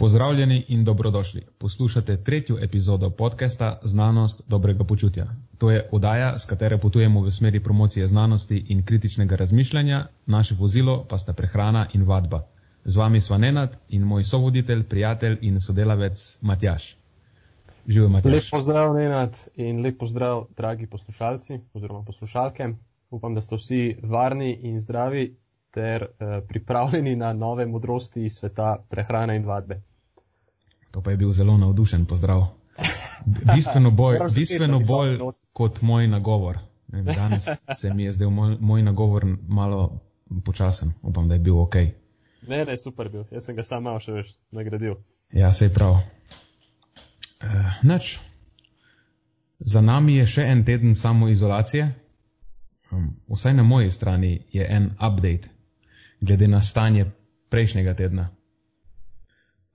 Pozdravljeni in dobrodošli. Poslušate tretjo epizodo podcasta Znanost dobrega počutja. To je oddaja, s katero potujemo v smeri promocije znanosti in kritičnega razmišljanja, naše vozilo pa sta prehrana in vadba. Z vami sva Nenad in moj sovoditelj, prijatelj in sodelavec Matjaš. Živijo Matjaš. Lep pozdrav, Nenad, in lep pozdrav, dragi poslušalci oziroma poslušalke. Upam, da ste vsi varni in zdravi ter eh, pripravljeni na nove modrosti iz sveta prehrane in vadbe. To pa je bil zelo navdušen pozdrav. Bistveno bolj, bistveno bolj kot moj nagovor. Danes se mi je zdel moj, moj nagovor malo počasen. Upam, da je bil ok. Ne, ne, super bil. Jaz sem ga sam malo še več nagradil. Ja, sej prav. Uh, Nač. Za nami je še en teden samoizolacije. Um, vsaj na moji strani je en update glede na stanje prejšnjega tedna.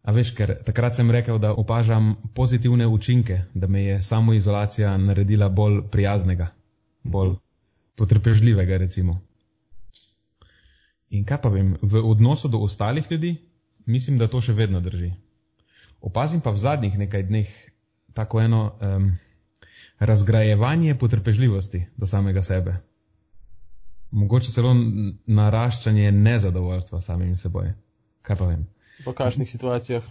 A veš, ker takrat sem rekel, da opažam pozitivne učinke, da me je samoizolacija naredila bolj prijaznega, bolj potrpežljivega, recimo. In kaj pa vem, v odnosu do ostalih ljudi, mislim, da to še vedno drži. Opazim pa v zadnjih nekaj dneh tako eno um, razgrajevanje potrpežljivosti do samega sebe. Mogoče celo naraščanje nezadovoljstva samim seboj. Kaj pa vem. V kakšnih situacijah?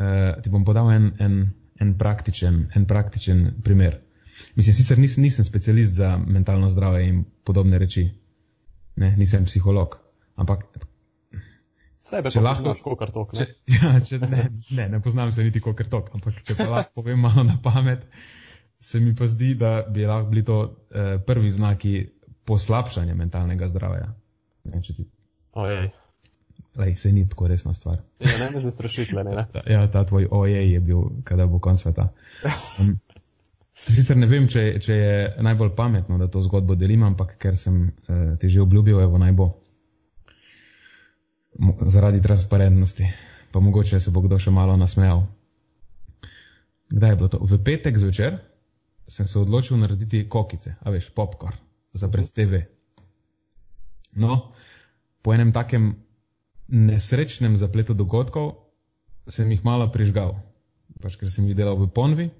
Uh, ti bom podal en, en, en, praktičen, en praktičen primer. Mislim, sicer nis, nisem specialist za mentalno zdravje in podobne reči. Ne, nisem psiholog. Ampak. Sebe če lahko znaš kot tok. Ne? Če, ja, če ne, ne, ne poznam se niti kot tok, ampak če pa lahko povem malo na pamet, se mi pa zdi, da bi lahko bili to eh, prvi znaki poslabšanja mentalnega zdravja. Ne, ti... Ojej. Lej, se ni tako resna stvar. Ja, ne me zastrašiti, ne. ne. ja, ta tvoj ojej je bil, kada bo konc sveta. Um, sicer ne vem, če, če je najbolj pametno, da to zgodbo delim, ampak ker sem uh, ti že obljubil, evo naj bo. Mo zaradi transparentnosti. Pa mogoče se bo kdo še malo nasmejal. Kdaj je bilo to? V petek zvečer sem se odločil narediti kokice, a veš, popcorn za pred TV. No, po enem takem nesrečnem zapletu dogodkov sem jih malo prižgal, pač ker sem jih delal v ponvi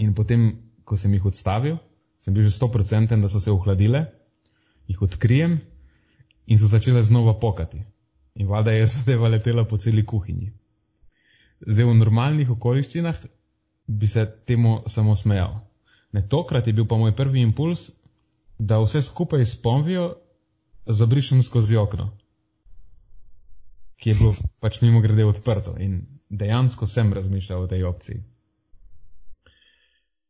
in potem, ko sem jih odstavil, sem bil že 100% da so se ohladile, jih odkrijem in so začele znova pokati. In valjda je zadeva letela po celi kuhinji. Zdaj v normalnih okoliščinah bi se temu samo smejal. Ne, tokrat je bil pa moj prvi impuls, da vse skupaj s pomvijo zabrišem skozi okno ki je bilo pač mimo grede odprto in dejansko sem razmišljal o tej opciji.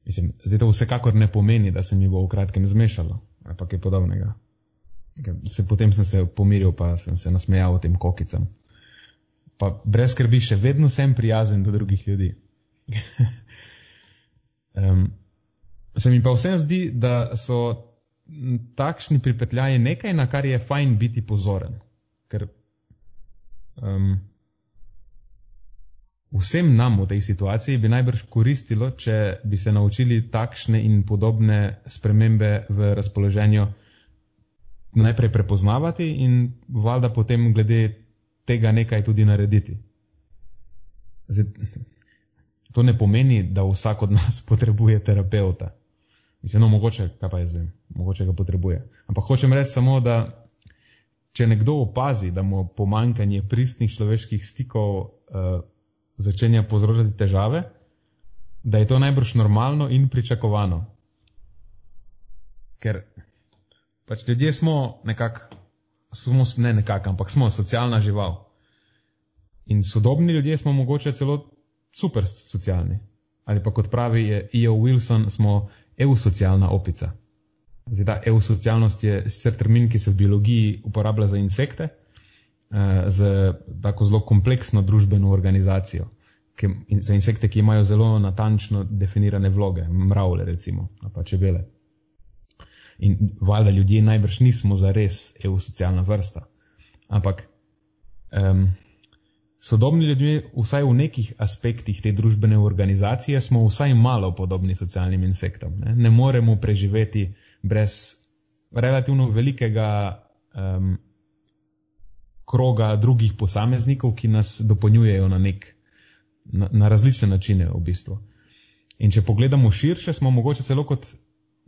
Mislim, zdaj to vsekakor ne pomeni, da se mi bo v kratkem zmešalo, ampak je podobnega. Se, potem sem se pomiril, pa sem se nasmejal tem kokicam. Pa brez skrbi, še vedno sem prijazen do drugih ljudi. um, se mi pa vsem zdi, da so takšni pripetljaji nekaj, na kar je fajn biti pozoren. Ker Um, vsem nam v tej situaciji bi najbrž koristilo, če bi se naučili takšne in podobne spremembe v razpoloženju najprej prepoznavati in valjda potem glede tega nekaj tudi narediti. Zdaj, to ne pomeni, da vsak od nas potrebuje terapeuta. Mislim, no, mogoče, kaj pa jaz vem, mogoče ga potrebuje. Ampak hočem reči samo, da če nekdo opazi, da mu pomankanje pristnih človeških stikov uh, začenja povzročati težave, da je to najbrž normalno in pričakovano. Ker pač ljudje smo nekako, smo ne nekako, ampak smo socialna žival. In sodobni ljudje smo mogoče celo super socialni. Ali pa kot pravi E.O. Wilson, smo eusocialna opica. Zdaj, eusocialnost je sicer termin, ki se v biologiji uporablja za insekte, eh, z tako zelo kompleksno družbeno organizacijo, ki, za insekte, ki imajo zelo natančno definirane vloge, mravlje recimo, pa čebele. In valjda ljudje najbrž nismo za res eusocialna vrsta. Ampak um, sodobni ljudje, vsaj v nekih aspektih te družbene organizacije, smo vsaj malo podobni socialnim insektom. Ne, ne moremo preživeti brez relativno velikega um, kroga drugih posameznikov, ki nas dopolnjujejo na, nek, na, na različne načine v bistvu. In če pogledamo širše, smo mogoče celo kot,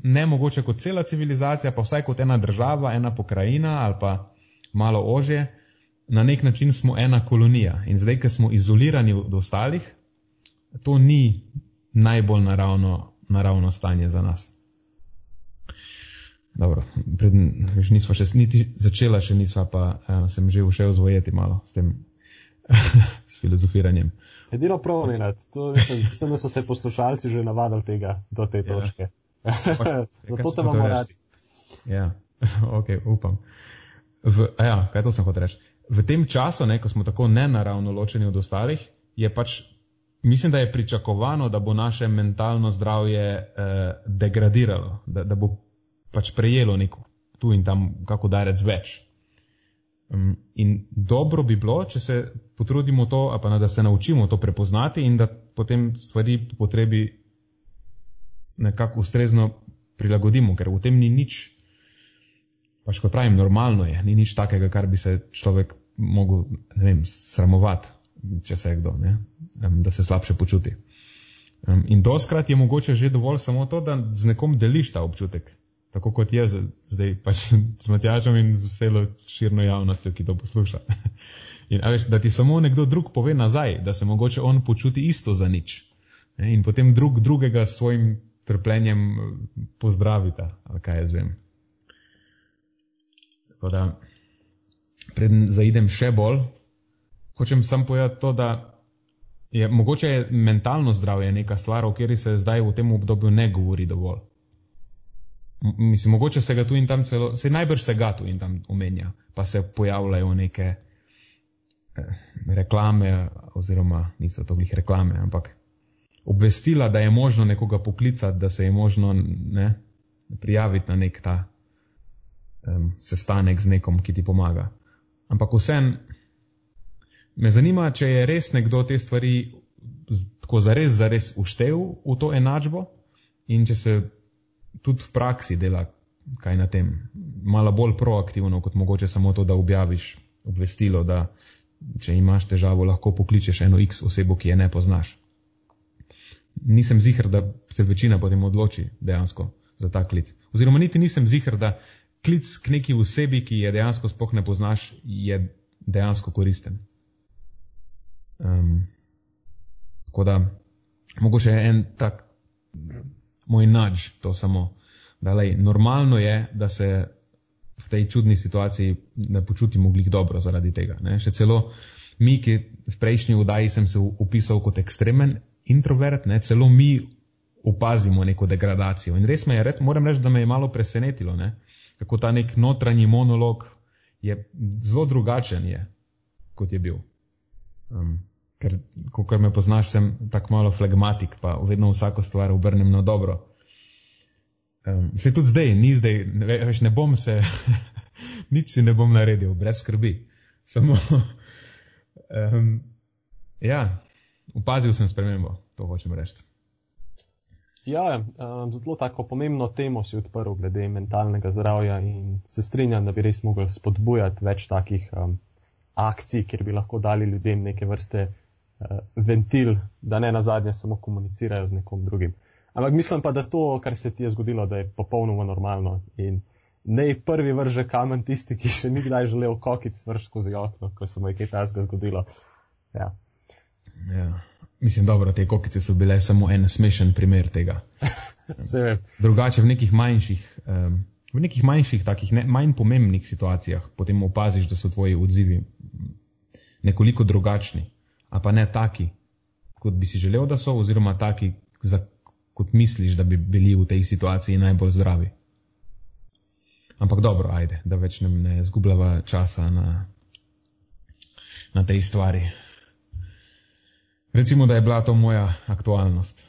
ne mogoče kot cela civilizacija, pa vsaj kot ena država, ena pokrajina ali pa malo ožje, na nek način smo ena kolonija. In zdaj, ker smo izolirani od ostalih, to ni najbolj naravno, naravno stanje za nas. Dobro, pred, veš, nisva še niti začela, še nisva pa uh, sem že ušel zvojeti malo s tem s filozofiranjem. Edino prav, to mislim, mislim, da so se poslušalci že navadili tega do te ja. točke. Zato te bomo radi. Ja, ok, upam. V, ja, kaj to sem hotel reči? V tem času, ne, ko smo tako nenaravno ločeni od ostalih, je pač, mislim, da je pričakovano, da bo naše mentalno zdravje eh, degradiralo, da, da bo pač prejelo neko tu in tam, kako darec več. Um, in dobro bi bilo, če se potrudimo to, pa da se naučimo to prepoznati in da potem stvari po potrebi nekako ustrezno prilagodimo, ker v tem ni nič, pač kot pravim, normalno je, ni nič takega, kar bi se človek mogel, ne vem, sramovati, če se je kdo, ne? Um, da se slabše počuti. Um, in doskrat je mogoče že dovolj samo to, da z nekom deliš ta občutek tako kot jaz zdaj pač z Matjažem in z vselo širno javnostjo, ki to posluša. In veš, da ti samo nekdo drug pove nazaj, da se mogoče on počuti isto za nič. In potem drug drugega s svojim trpljenjem eh, pozdravita, ali kaj jaz vem. Tako da, preden zaidem še bolj, hočem sam povedati to, da je mogoče je mentalno zdravje neka stvar, o kateri se zdaj v tem obdobju ne govori dovolj. Mislim, mogoče se ga tu in tam celo, se najbrž se ga tu in tam omenja, pa se pojavljajo neke eh, reklame, oziroma niso to glih reklame, ampak obvestila, da je možno nekoga poklicati, da se je možno ne, prijaviti na nek ta um, sestanek z nekom, ki ti pomaga. Ampak vsem me zanima, če je res nekdo te stvari tako zares, zares uštev v to enačbo in če se tudi v praksi dela kaj na tem, malo bolj proaktivno, kot mogoče samo to, da objaviš obvestilo, da če imaš težavo, lahko pokličeš eno X osebo, ki je ne poznaš. Nisem zihar, da se večina potem odloči dejansko za ta klic. Oziroma niti nisem zihar, da klic k neki osebi, ki je dejansko spoh ne poznaš, je dejansko koristen. Um, tako da, mogoče en tak moj nač, to samo. Da, lej, normalno je, da se v tej čudni situaciji ne počutimo glih dobro zaradi tega. Ne? Še celo mi, ki v prejšnji vdaji sem se upisal kot ekstremen introvert, ne? celo mi opazimo neko degradacijo. In res me je, red, moram reči, da me je malo presenetilo, ne? kako ta nek notranji monolog je zelo drugačen, je, kot je bil. Um, ker, ko me poznaš, sem tako malo flegmatik, pa vedno vsako stvar obrnem na dobro. Um, se tudi zdaj, ni zdaj, ne, veš, ne bom se, nič si ne bom naredil, brez skrbi. Samo, um, ja, opazil sem spremembo, to hočem reči. Ja, um, zelo tako pomembno temo si odprl glede mentalnega zdravja in se strinjam, da bi res mogli spodbujati več takih um, akcij, kjer bi lahko dali ljudem neke vrste ventil, da ne na zadnje samo komunicirajo z nekom drugim. Ampak mislim pa, da to, kar se ti je zgodilo, da je popolnoma normalno. In ne prvi vrže kamen tisti, ki še nikdaj želel kokic vrš skozi okno, ko se mu je kaj tajnega zgodilo. Ja. Ja. Mislim, dobro, te kokice so bile samo en smešen primer tega. Drugače v nekih manjših, um, v nekih manjših, takih ne, manj pomembnih situacijah potem opaziš, da so tvoji odzivi nekoliko drugačni a pa ne taki, kot bi si želel, da so, oziroma taki, za, kot misliš, da bi bili v tej situaciji najbolj zdravi. Ampak dobro, ajde, da več ne, ne zgubljava časa na, na tej stvari. Recimo, da je bila to moja aktualnost.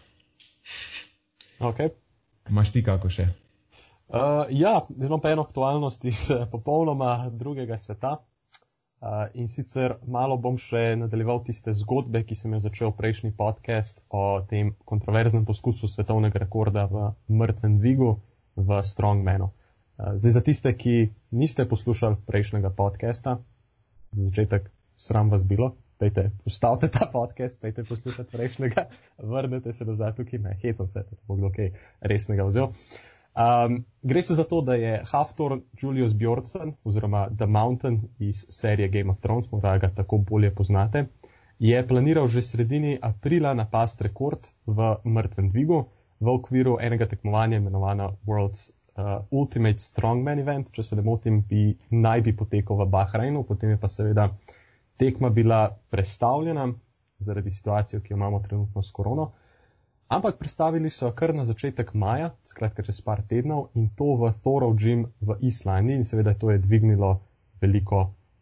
Ok. Maš ti kako še? Uh, ja, imam pa eno aktualnost iz popolnoma drugega sveta. Uh, in sicer malo bom še nadaljeval tiste zgodbe, ki sem jo začel prejšnji podcast o tem kontroverznem poskusu svetovnega rekorda v mrtvem dvigu v Strongmanu. Uh, zdaj za tiste, ki niste poslušali prejšnjega podcasta, za začetek sram vas bilo, pejte, ustavite ta podcast, pejte poslušati prejšnjega, vrnite se nazaj tukaj, ne, hecam se, da bo kdo kaj resnega vzel. Um, gre se za to, da je Haftor Julius Bjornsson oziroma The Mountain iz serije Game of Thrones, morda ga tako bolje poznate, je planiral že sredini aprila napast rekord v mrtvem dvigu v okviru enega tekmovanja imenovano World's uh, Ultimate Strongman Event, če se ne motim, bi naj bi potekal v Bahreinu, potem je pa seveda tekma bila prestavljena zaradi situacije, ki jo imamo trenutno s korono. Ampak predstavili so jo kar na začetek maja, skratka čez par tednov in to v Thorov Gym v Islandiji in seveda to je dvignilo veliko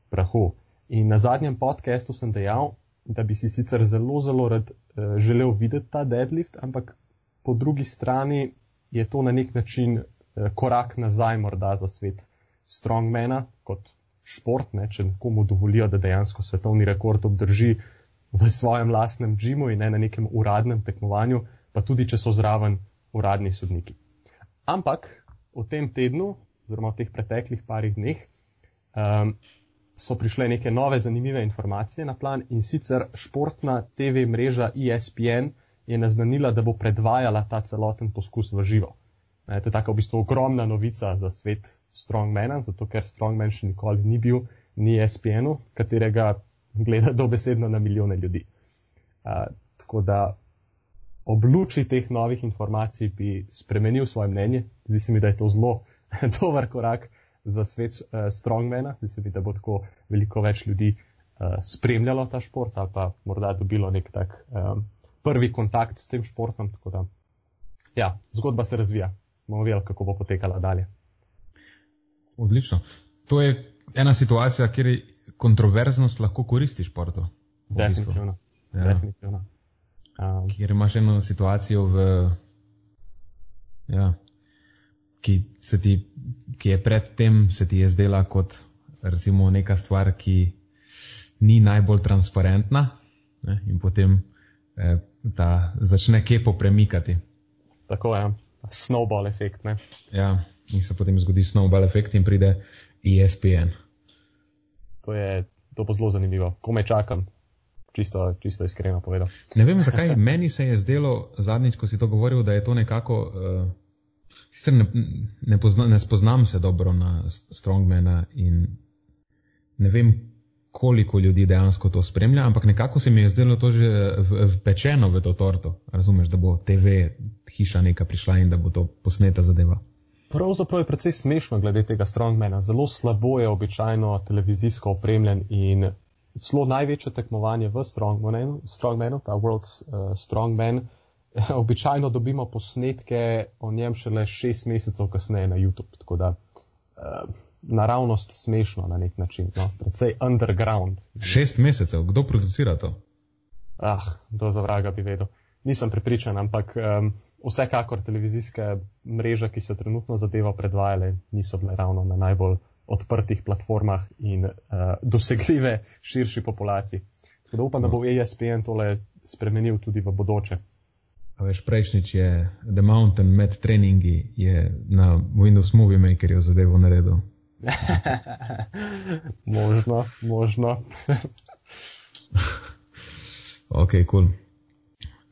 prahu. In na zadnjem podkastu sem dejal, da bi si sicer zelo, zelo rad uh, želel videti ta deadlift, ampak po drugi strani je to na nek način uh, korak nazaj morda za svet strongmana kot šport, ne, če komu dovolijo, da dejansko svetovni rekord obdrži v svojem lastnem džimu in ne na nekem uradnem tekmovanju pa tudi če so zraven uradni sodniki. Ampak v tem tednu, oziroma v teh preteklih parih dneh, um, so prišle neke nove zanimive informacije na plan in sicer športna TV mreža ESPN je naznanila, da bo predvajala ta celoten poskus v živo. E, to je tako v bistvu ogromna novica za svet strongmana, zato ker strongman še nikoli ni bil ni ESPN-u, katerega gleda dobesedno na milijone ljudi. Uh, tako da ob luči teh novih informacij bi spremenil svoje mnenje. Zdi se mi, da je to zelo dober korak za svet uh, strongmana. Zdi se mi, da bo tako veliko več ljudi uh, spremljalo ta šport ali pa morda dobilo nek tak um, prvi kontakt s tem športom. Da, ja, zgodba se razvija. Bomo videli, kako bo potekala dalje. Odlično. To je ena situacija, kjer kontroverznost lahko koristi športu. Definitivno. Ja. Definitivno. Um, Kjer imaš eno situacijo, v, ja, ki, ti, ki je predtem se ti je zdela kot recimo neka stvar, ki ni najbolj transparentna ne, in potem eh, ta začne kepo premikati. Tako je, snowball efekt. Ne? Ja, in se potem zgodi snowball efekt in pride ESPN. To je, to bo zelo zanimivo. Kome čakam? Čisto, čisto iskreno povedal. Ne vem, zakaj meni se je zdelo zadnjič, ko si to govoril, da je to nekako. Uh, sicer ne, ne, pozna, ne spoznam se dobro na strongmana in ne vem, koliko ljudi dejansko to spremlja, ampak nekako se mi je zdelo to že vpečeno v to torto. Razumeš, da bo TV hiša neka prišla in da bo to posneta zadeva. Pravzaprav je precej smešno glede tega strongmana. Zelo slabo je običajno televizijsko opremljen in celo največje tekmovanje v Strongmanu, strongmanu ta World's uh, Strongman, običajno dobimo posnetke o njem šele šest mesecev kasneje na YouTube. Tako da uh, naravnost smešno na nek način, no? predvsej underground. Šest mesecev, kdo producira to? Ah, kdo za vraga bi vedel. Nisem prepričan, ampak um, vsekakor televizijske mreže, ki so trenutno zadevo predvajale, niso bile ravno na najbolj odprtih platformah in uh, dosegljive širši populaciji. Tako da upam, da bo ESPN tole spremenil tudi v bodoče. A veš, prejšnjič je The Mountain med treningi na Windows Movie Makerju zadevo naredil. možno, možno. ok, kul. Cool.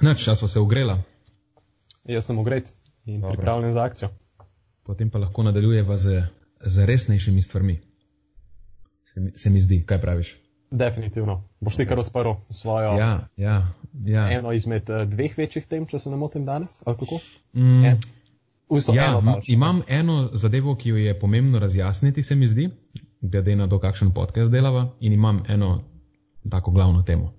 Noč, čas pa se ugrela. Jaz sem ugret in Dobre. pripravljen za akcijo. Potem pa lahko nadaljujeva z z resnejšimi stvarmi. Se mi, se mi zdi, kaj praviš? Definitivno. Boš ti kar odprl svojo. Ja, ja, ja. Eno izmed uh, dveh večjih tem, če se ne motim danes, ali kako? Mm. En. Ja, eno imam eno zadevo, ki jo je pomembno razjasniti, se mi zdi, glede na to, kakšen podcast delava, in imam eno tako glavno temo.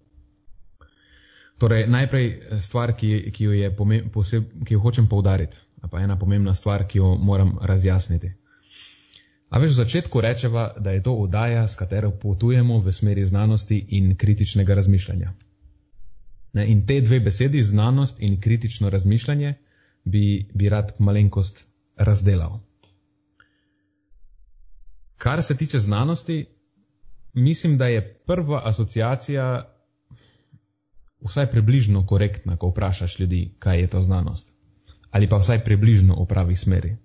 Torej, najprej eh, stvar, ki, ki, jo, poseb, ki jo hočem poudariti, pa ena pomembna stvar, ki jo moram razjasniti. A veš, v začetku rečeva, da je to oddaja, s katero potujemo v smeri znanosti in kritičnega razmišljanja. Ne, in te dve besedi, znanost in kritično razmišljanje, bi, bi rad malenkost razdelal. Kar se tiče znanosti, mislim, da je prva asociacija vsaj približno korektna, ko vprašaš ljudi, kaj je to znanost. Ali pa vsaj približno v pravi smeri.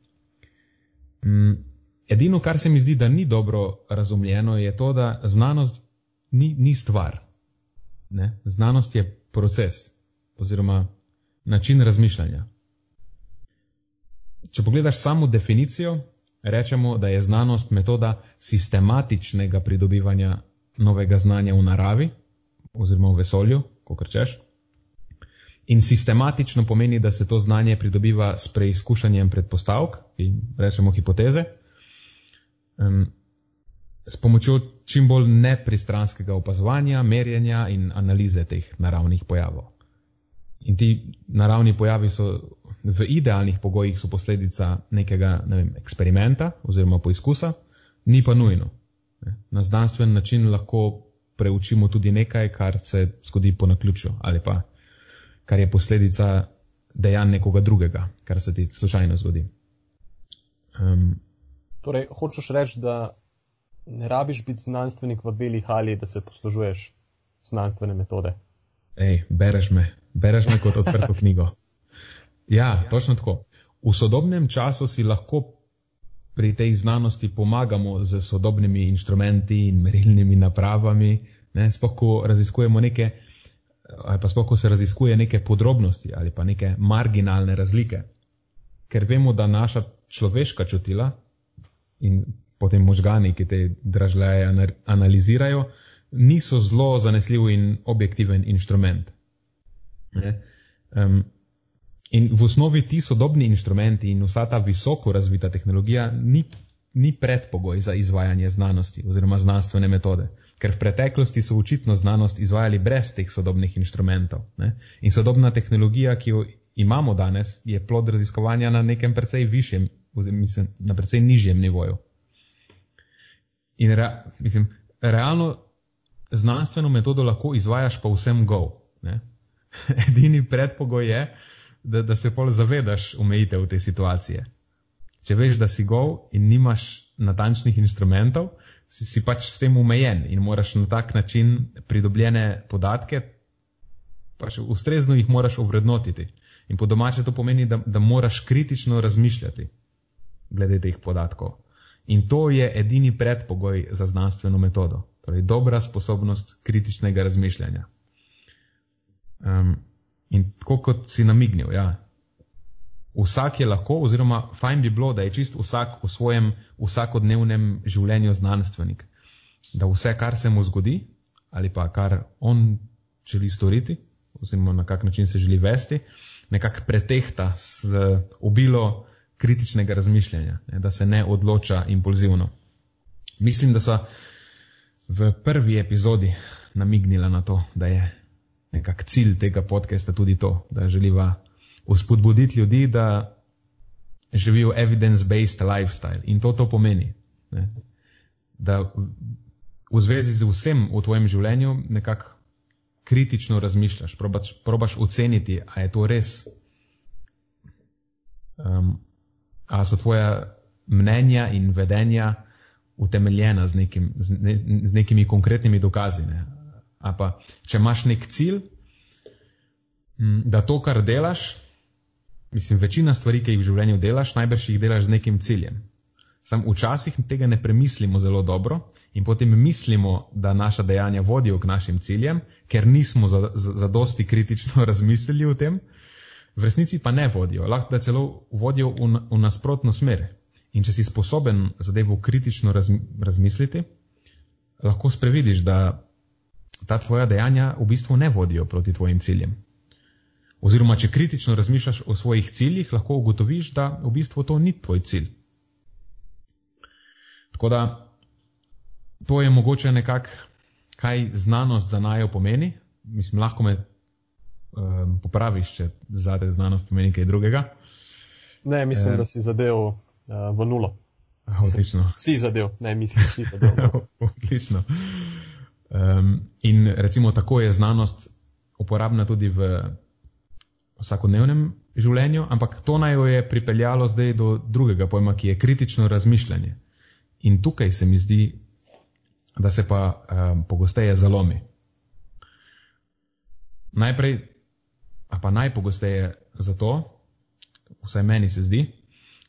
Mm, edino, kar se mi zdi, da ni dobro razumljeno, je to, da znanost ni, ni stvar. Ne? Znanost je proces oziroma način razmišljanja. Če pogledaš samo definicijo, rečemo, da je znanost metoda sistematičnega pridobivanja novega znanja v naravi oziroma v vesolju, kot rečeš. In sistematično pomeni, da se to znanje pridobiva s preizkušanjem predpostavk, ki rečemo hipoteze, um, s pomočjo čim bolj nepristranskega opazovanja, merjenja in analize teh naravnih pojavov. In ti naravni pojavi so v idealnih pogojih posledica nekega ne vem, eksperimenta oziroma poizkusa, ni pa nujno. Na znanstven način lahko preučimo tudi nekaj, kar se zgodi po naključju ali pa kar je posledica dejanj nekoga drugega, kar se ti slučajno zgodi. Um, torej, hočeš reči, da ne rabiš biti znanstvenik v beli hali, da se poslužuješ znanstvene metode. Ej, bereš me, bereš me kot odprto knjigo. Ja, točno tako. V sodobnem času si lahko pri tej znanosti pomagamo z sodobnimi inštrumenti in merilnimi napravami, sploh ko raziskujemo neke, ali pa sploh ko se raziskuje neke podrobnosti ali pa neke marginalne razlike. Ker vemo, da naša človeška čutila in potem možgani, ki te dražljaje analizirajo, niso zelo zanesljiv in objektiven inštrument. Um, In v osnovi ti sodobni inštrumenti in vsa ta visoko razvita tehnologija ni, ni predpogoj za izvajanje znanosti oziroma znanstvene metode, ker v preteklosti so očitno znanost izvajali brez teh sodobnih inštrumentov. Ne? In sodobna tehnologija, ki jo imamo danes, je plod raziskovanja na nekem precej višjem, mislim, na precej nižjem nivoju. In rea, mislim, realno znanstveno metodo lahko izvajaš pa vsem go. Ne? Edini predpogoj je, da, da se pol zavedaš omejitev te situacije. Če veš, da si gov in nimaš natančnih instrumentov, si, si pač s tem omejen in moraš na tak način pridobljene podatke, pač ustrezno jih moraš ovrednotiti. In po domače to pomeni, da, da moraš kritično razmišljati glede teh podatkov. In to je edini predpogoj za znanstveno metodo, torej dobra sposobnost kritičnega razmišljanja. Um, In tako kot si namignil, ja. Vsak je lahko, oziroma fajn bi bilo, da je čist vsak v svojem vsakodnevnem življenju znanstvenik. Da vse, kar se mu zgodi, ali pa kar on želi storiti, oziroma na kak način se želi vesti, nekako pretehta z obilo kritičnega razmišljanja, ne, da se ne odloča impulzivno. Mislim, da so v prvi epizodi namignila na to, da je nekak cilj tega podcasta tudi to, da želiva uspodbuditi ljudi, da živijo evidence-based lifestyle. In to to pomeni. Ne? Da v zvezi z vsem v tvojem življenju nekako kritično razmišljaš, probaš, probaš oceniti, a je to res. Um, a so tvoja mnenja in vedenja utemeljena z, nekim, z, ne, z nekimi konkretnimi dokazi. Ne? Ali pa, če imaš nek cilj, da to, kar delaš, mislim, večina stvari, ki jih v življenju delaš, najbrž jih delaš z nekim ciljem. Sam včasih tega ne premislimo zelo dobro in potem mislimo, da naša dejanja vodijo k našim ciljem, ker nismo za, za, za dosti kritično razmislili o tem, v resnici pa ne vodijo, lahko da celo vodijo v, v nasprotno smer. In če si sposoben zadevo kritično raz, razmisliti, lahko sprevidiš, da ta tvoja dejanja v bistvu ne vodijo proti tvojim ciljem. Oziroma, če kritično razmišljaš o svojih ciljih, lahko ugotoviš, da v bistvu to ni tvoj cilj. Tako da to je mogoče nekako, kaj znanost za najo pomeni. Mislim, lahko me um, popraviš, če za te znanost pomeni kaj drugega. Ne, mislim, e, da si zadev uh, v nulo. Odlično. Si zadev, ne mislim, da si zadev. Odlično. Um, in recimo tako je znanost uporabna tudi v vsakodnevnem življenju, ampak to naj jo je pripeljalo zdaj do drugega pojma, ki je kritično razmišljanje. In tukaj se mi zdi, da se pa um, pogosteje zalomi. Najprej, a pa najpogosteje zato, vsaj meni se zdi,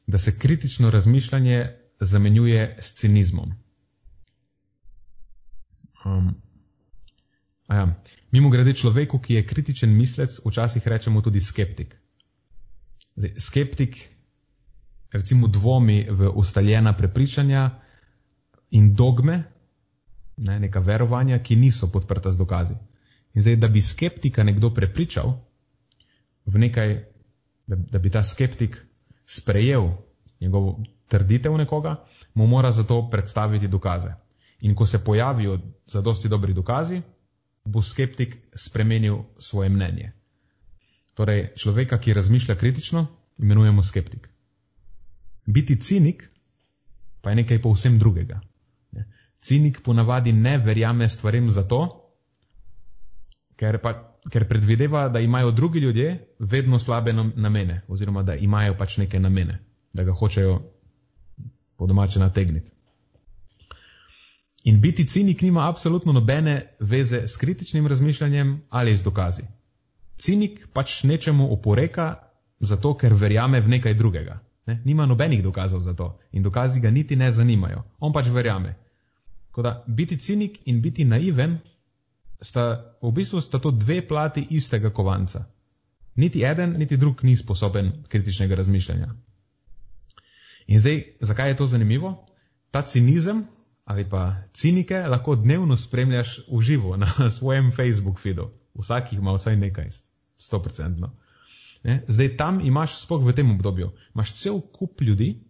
da se kritično razmišljanje zamenjuje s cinizmom. Um, ja. Mimo grede človeku, ki je kritičen mislec, včasih rečemo tudi skeptik. Zdaj, skeptik recimo dvomi v ustaljena prepričanja in dogme, ne, neka verovanja, ki niso podprta z dokazi. In zdaj, da bi skeptika nekdo prepričal v nekaj, da, da bi ta skeptik sprejel njegovo trditev nekoga, mu mora za to predstaviti dokaze. In ko se pojavijo zadosti dobri dokazi, bo skeptik spremenil svoje mnenje. Torej, človeka, ki razmišlja kritično, imenujemo skeptik. Biti cinik pa je nekaj povsem drugega. Cinik ponavadi ne verjame stvarem zato, ker, pa, ker predvideva, da imajo drugi ljudje vedno slabe namene, oziroma da imajo pač neke namene, da ga hočejo po domače nategniti. In biti cinik nima apsolutno nobene veze s kritičnim razmišljanjem ali z dokazi. Cinik pač nečemu oporeka zato, ker verjame v nekaj drugega. Ne? Nima nobenih dokazov za to in dokazi ga niti ne zanimajo. On pač verjame. Da, biti cinik in biti naiven sta v bistvu sta to dve plati istega kovanca. Niti eden, niti drug ni sposoben kritičnega razmišljanja. In zdaj, zakaj je to zanimivo? Ta cinizem ali pa cinike lahko dnevno spremljaš v živo na svojem Facebook feedu. Vsakih ima vsaj nekaj, 100%. Ne? Zdaj tam imaš, spoh v tem obdobju, imaš cel kup ljudi,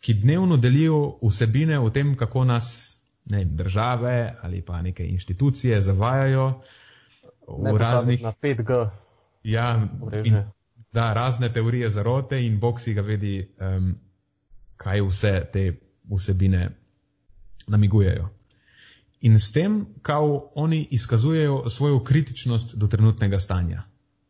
ki dnevno delijo vsebine o tem, kako nas ne, države ali pa neke inštitucije zavajajo v ne raznih. Na 5G. Ja, in, da, razne teorije zarote in Bog si ga vedi, um, kaj vse te vsebine namigujejo. In s tem, kao oni izkazujejo svojo kritičnost do trenutnega stanja.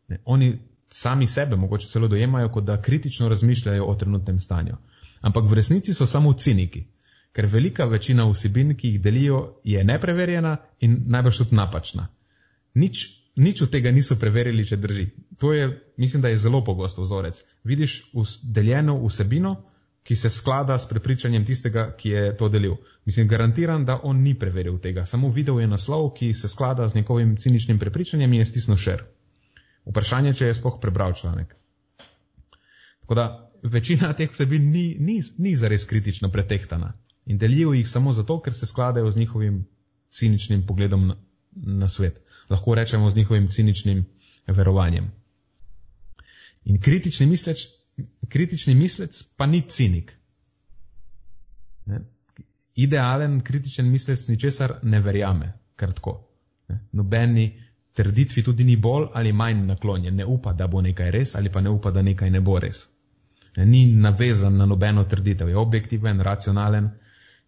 Ne, oni sami sebe mogoče celo dojemajo, kot da kritično razmišljajo o trenutnem stanju. Ampak v resnici so samo ciniki, ker velika večina vsebin, ki jih delijo, je nepreverjena in najbrž tudi napačna. Nič, nič od tega niso preverili, če drži. To je, mislim, da je zelo pogosto vzorec. Vidiš deljeno vsebino, ki se sklada s prepričanjem tistega, ki je to delil. Mislim, garantiram, da on ni preveril tega, samo videl je naslov, ki se sklada z njegovim ciničnim prepričanjem in je stisnil šer. Vprašanje, če je spoh prebral članek. Tako da večina teh vsebin ni, ni, ni zares kritično pretehtana in delijo jih samo zato, ker se skladajo z njihovim ciničnim pogledom na, na svet. Lahko rečemo z njihovim ciničnim verovanjem. In kritični mislec, kritični mislec pa ni cinik. Ne? Idealen kritičen mislec ničesar ne verjame, kar tako. Nobeni trditvi tudi ni bolj ali manj naklonjen, ne upa, da bo nekaj res ali pa ne upa, da nekaj ne bo res. Ni navezan na nobeno trditev, je objektiven, racionalen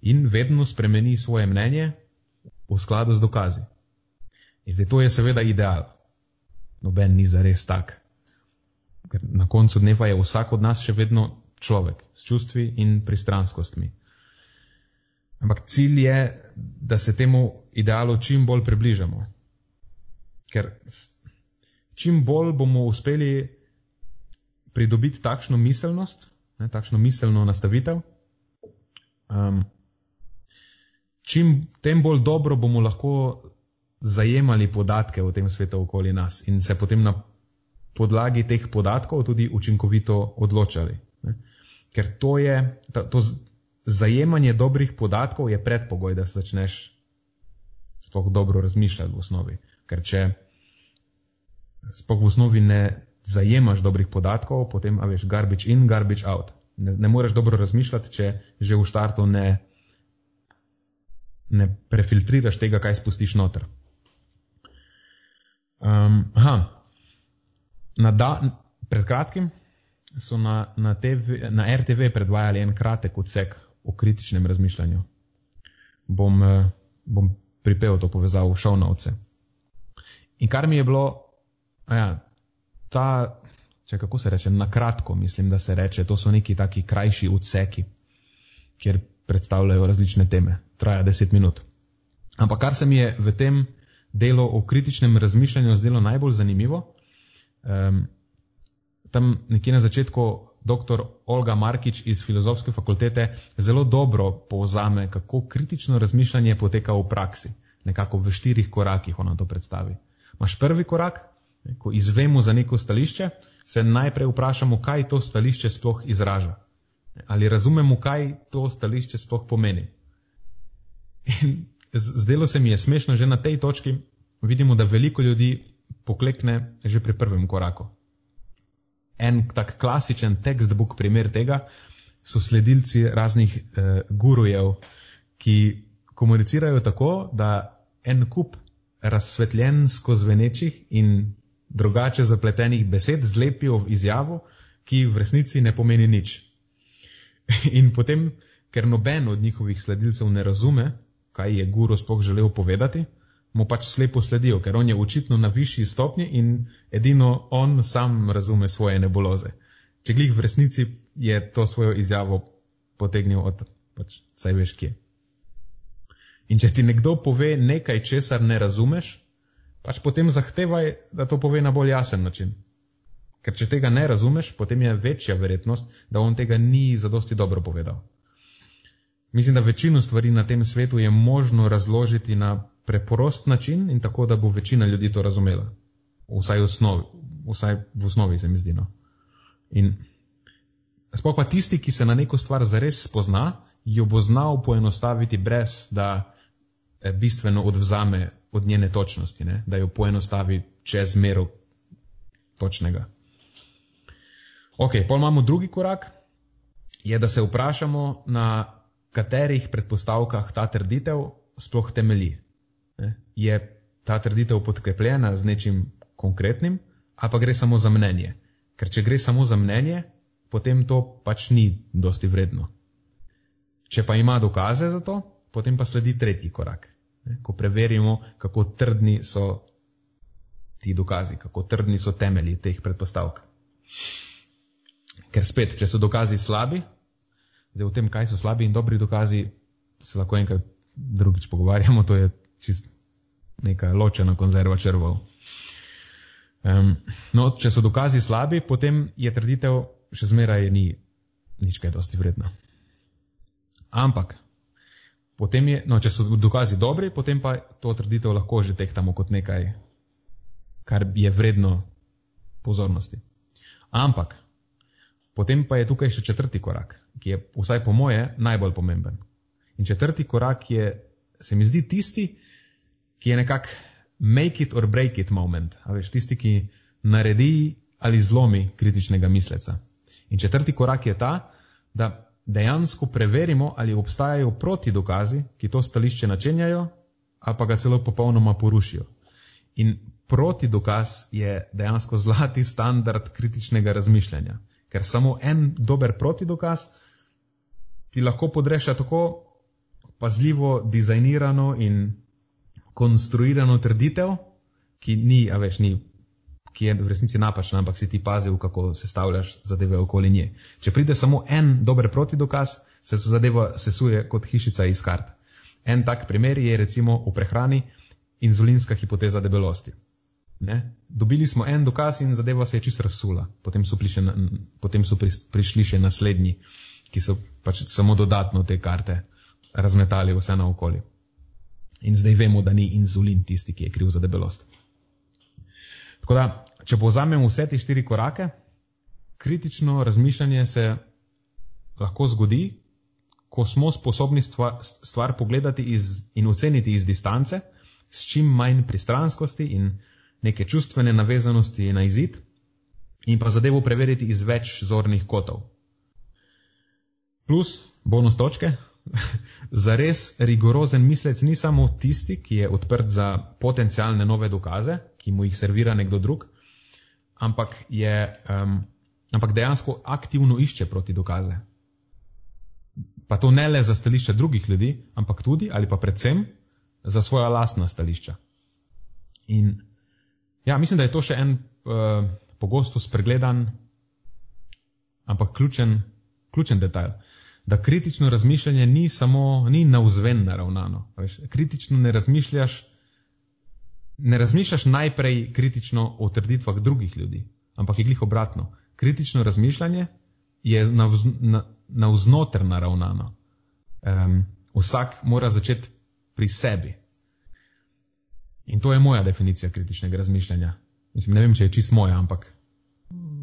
in vedno spremeni svoje mnenje v skladu z dokazi. In zdaj to je seveda ideal. Noben ni zares tak. Ker na koncu dneva je vsak od nas še vedno človek s čustvi in pristranskostmi. Ampak cilj je, da se temu idealu čim bolj približamo. Ker čim bolj bomo uspeli pridobiti takšno miselnost, ne, takšno miselno nastavitev, um, čim tem bolj dobro bomo lahko zajemali podatke o tem svetu okoli nas in se potem na podlagi teh podatkov tudi učinkovito odločali. Ne. Ker to je, to zajemanje dobrih podatkov je predpogoj, da se začneš sploh dobro razmišljati v osnovi. Ker če sploh v osnovi ne zajemaš dobrih podatkov, potem, a veš, garbage in, garbage out. Ne, ne moreš dobro razmišljati, če že v štartu ne, ne prefiltriraš tega, kaj spustiš noter. Um, aha, na da, pred kratkim so na, na, TV, na RTV predvajali en kratek odsek o kritičnem razmišljanju. Bom, eh, bom pripel to povezavo v šovnovce. In kar mi je bilo, ja, ta, če kako se reče, na kratko mislim, da se reče, to so neki taki krajši odseki, kjer predstavljajo različne teme, traja deset minut. Ampak kar se mi je v tem delu o kritičnem razmišljanju zdelo najbolj zanimivo, um, tam nekje na začetku dr. Olga Markič iz filozofske fakultete zelo dobro povzame, kako kritično razmišljanje poteka v praksi. Nekako v štirih korakih ona to predstavi. Maš prvi korak, ko izvemo za neko stališče, se najprej vprašamo, kaj to stališče sploh izraža. Ali razumemo, kaj to stališče sploh pomeni. In zdelo se mi je smešno že na tej točki, vidimo, da veliko ljudi poklekne že pri prvem koraku. En tak klasičen textbook primer tega so sledilci raznih eh, gurujev, ki komunicirajo tako, da en kup razsvetljensko zvenečih in drugače zapletenih besed zlepijo v izjavo, ki v resnici ne pomeni nič. In potem, ker noben od njihovih sledilcev ne razume, kaj je guru sploh želel povedati, mu pač slepo sledijo, ker on je očitno na višji stopnji in edino on sam razume svoje nebuloze. Če glih v resnici je to svojo izjavo potegnil od, pač, saj veš kje. In če ti nekdo pove nekaj, česar ne razumeš, pač potem zahtevaj, da to pove na bolj jasen način. Ker če tega ne razumeš, potem je večja verjetnost, da on tega ni zadosti dobro povedal. Mislim, da večino stvari na tem svetu je možno razložiti na preprost način in tako, da bo večina ljudi to razumela. Vsaj v osnovi, vsaj v osnovi se mi zdi. No. In sploh pa tisti, ki se na neko stvar zares spozna, jo bo znal poenostaviti brez, da eh, bistveno odvzame od njene točnosti, ne? da jo poenostavi čez mero točnega. Ok, pol imamo drugi korak, je, da se vprašamo, na katerih predpostavkah ta trditev sploh temelji. Je ta trditev podkrepljena z nečim konkretnim, ali pa gre samo za mnenje? Ker če gre samo za mnenje, potem to pač ni dosti vredno. Če pa ima dokaze za to, potem pa sledi tretji korak. Ko preverimo, kako trdni so ti dokazi, kako trdni so temelji teh predpostavk. Ker spet, če so dokazi slabi, zdaj o tem, kaj so slabi in dobri dokazi, se lahko enkrat drugič pogovarjamo, to je čist neka ločena konzerva črvov. Um, no, če so dokazi slabi, potem je trditev še zmeraj ni nič kaj dosti vredna. Ampak, potem je, no, če so dokazi dobri, potem pa to trditev lahko že tehtamo kot nekaj, kar je vredno pozornosti. Ampak, potem pa je tukaj še četrti korak, ki je vsaj po moje najbolj pomemben. In četrti korak je, se mi zdi tisti, ki je nekak make it or break it moment, a veš, tisti, ki naredi ali zlomi kritičnega misleca. In četrti korak je ta, da dejansko preverimo, ali obstajajo proti dokazi, ki to stališče načenjajo, ali pa ga celo popolnoma porušijo. In proti dokaz je dejansko zlati standard kritičnega razmišljanja, ker samo en dober proti dokaz ti lahko podreša tako pazljivo dizajnirano in konstruirano trditev, ki ni, a veš, ni, ki je v resnici napačna, ampak si ti pazil, kako sestavljaš zadeve okoli nje. Če pride samo en dober protidokaz, se zadeva sesuje kot hišica iz kart. En tak primer je recimo v prehrani inzulinska hipoteza debelosti. Ne? Dobili smo en dokaz in zadeva se je čisto razsula. Potem so, prišli, potem so prišli še naslednji, ki so pač samo dodatno te karte razmetali vse naokoli. In zdaj vemo, da ni inzulin tisti, ki je kriv za debelost. Tako da, če povzamemo vse te štiri korake, kritično razmišljanje se lahko zgodi, ko smo sposobni stvar, stvar pogledati iz, in oceniti iz distance, s čim manj pristranskosti in neke čustvene navezanosti na izid, in pa zadevo preveriti iz več zornih kotov. Plus bonus točke, zares rigorozen mislec ni samo tisti, ki je odprt za potencijalne nove dokaze, ki mu jih servira nekdo drug, ampak, je, um, ampak dejansko aktivno išče proti dokaze. Pa to ne le za stališča drugih ljudi, ampak tudi ali pa predvsem za svoja lastna stališča. In ja, mislim, da je to še en uh, pogosto spregledan, ampak ključen, ključen detajl da kritično razmišljanje ni samo, ni navzven naravnano. Veš, kritično ne razmišljaš, ne razmišljaš najprej kritično o trditvah drugih ljudi, ampak je glih obratno. Kritično razmišljanje je navznoter na, na naravnano. Um, vsak mora začeti pri sebi. In to je moja definicija kritičnega razmišljanja. Mislim, ne vem, če je čist moja, ampak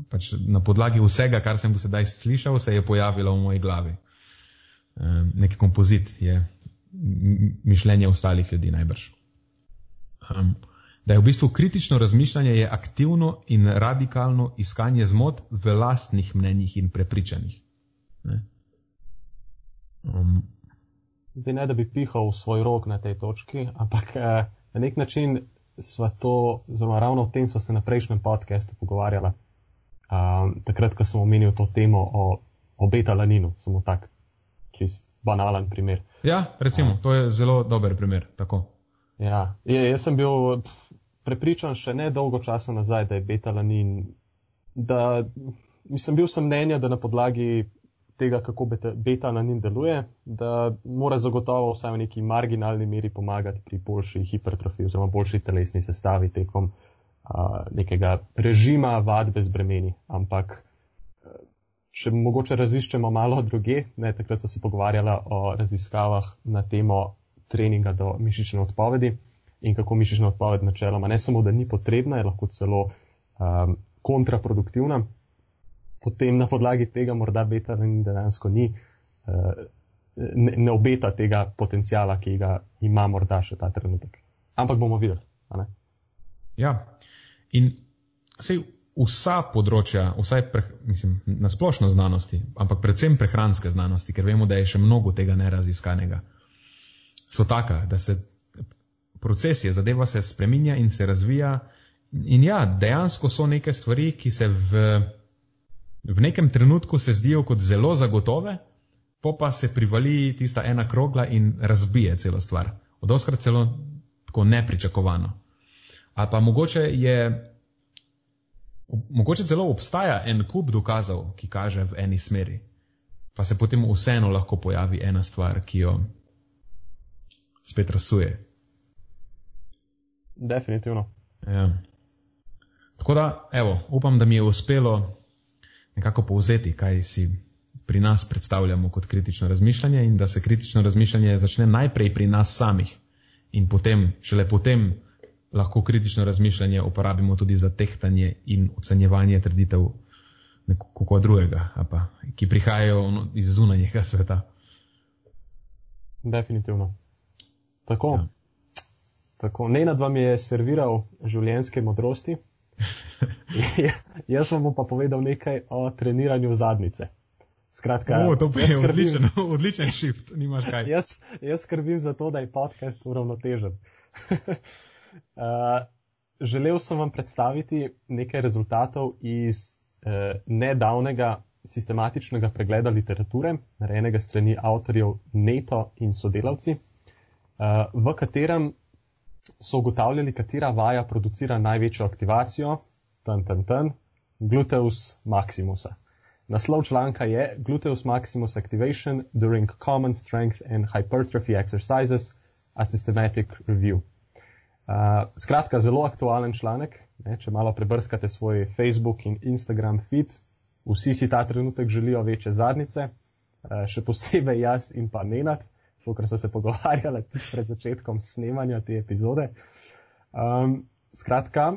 pač na podlagi vsega, kar sem do sedaj slišal, se je pojavilo v moji glavi. Um, Nek kompozit je mišljenje ostalih ljudi najbrž. Um, da je v bistvu kritično razmišljanje je aktivno in radikalno iskanje zmot v lastnih mnenjih in prepričanjih. Ne? Um, Zdaj ne, da bi pihal v svoj rok na tej točki, ampak eh, na nek način smo to, zelo ravno o tem smo se na prejšnjem podkastu pogovarjali. Um, takrat, ko sem omenil to temo o, o beta-laninu, samo tak, čist banalen primer. Ja, recimo, um, to je zelo dober primer. Tako. Ja, je, jaz sem bil prepričan še ne dolgo časa nazaj, da je beta-lanin, da mislim, bil sem mnenja, da na podlagi tega, kako beta-lanin deluje, da mora zagotovo vsaj v neki marginalni meri pomagati pri boljši hipertrofiji oziroma boljši telesni sestavi tekom uh, nekega režima vadbe z bremeni. Ampak, če mogoče raziščemo malo druge, ne, takrat so se pogovarjala o raziskavah na temo treninga do mišične odpovedi in kako mišična odpoved načeloma ne samo, da ni potrebna, je lahko celo um, kontraproduktivna potem na podlagi tega morda beta in dejansko ni, eh, ne, ne obeta tega potencijala, ki ga ima morda še ta trenutek. Ampak bomo videli. Ja, in sej vsa področja, vsaj pre, mislim, na splošno znanosti, ampak predvsem prehranske znanosti, ker vemo, da je še mnogo tega neraziskanega, so taka, da se proces je, zadeva se spreminja in se razvija. In ja, dejansko so neke stvari, ki se v v nekem trenutku se zdijo kot zelo zagotove, po pa se privali tista ena krogla in razbije celo stvar. Od oskrat celo tako nepričakovano. Ali pa mogoče je, mogoče celo obstaja en kup dokazov, ki kaže v eni smeri, pa se potem vseeno lahko pojavi ena stvar, ki jo spet rasuje. Definitivno. Ja. Tako da, evo, upam, da mi je uspelo nekako povzeti, kaj si pri nas predstavljamo kot kritično razmišljanje in da se kritično razmišljanje začne najprej pri nas samih in potem, šele potem lahko kritično razmišljanje uporabimo tudi za tehtanje in ocenjevanje trditev nekoga drugega, pa, ki prihajajo iz zunanjega sveta. Definitivno. Tako. Ja. Tako. Nenad vam je serviral življenjske modrosti. Ja, jaz vam bom pa povedal nekaj o treniranju zadnice. Skratka, o, to je skrbim, odličen, odličen shift, nimaš kaj. Jaz, jaz skrbim za to, da je podcast uravnotežen. uh, želel sem vam predstaviti nekaj rezultatov iz uh, nedavnega sistematičnega pregleda literature, narejenega strani avtorjev Neto in sodelavci, uh, v katerem so ugotavljali, katera vaja producira največjo aktivacijo, ten, ten, ten, gluteus maximusa. Naslov članka je Gluteus maximus activation during common strength and hypertrophy exercises, a systematic review. Uh, skratka, zelo aktualen članek. Ne, če malo prebrskate svoj Facebook in Instagram feed, vsi si ta trenutek želijo večje zadnice, uh, še posebej jaz in pa Nenad ker smo se pogovarjali pred začetkom snemanja te epizode. Um, skratka,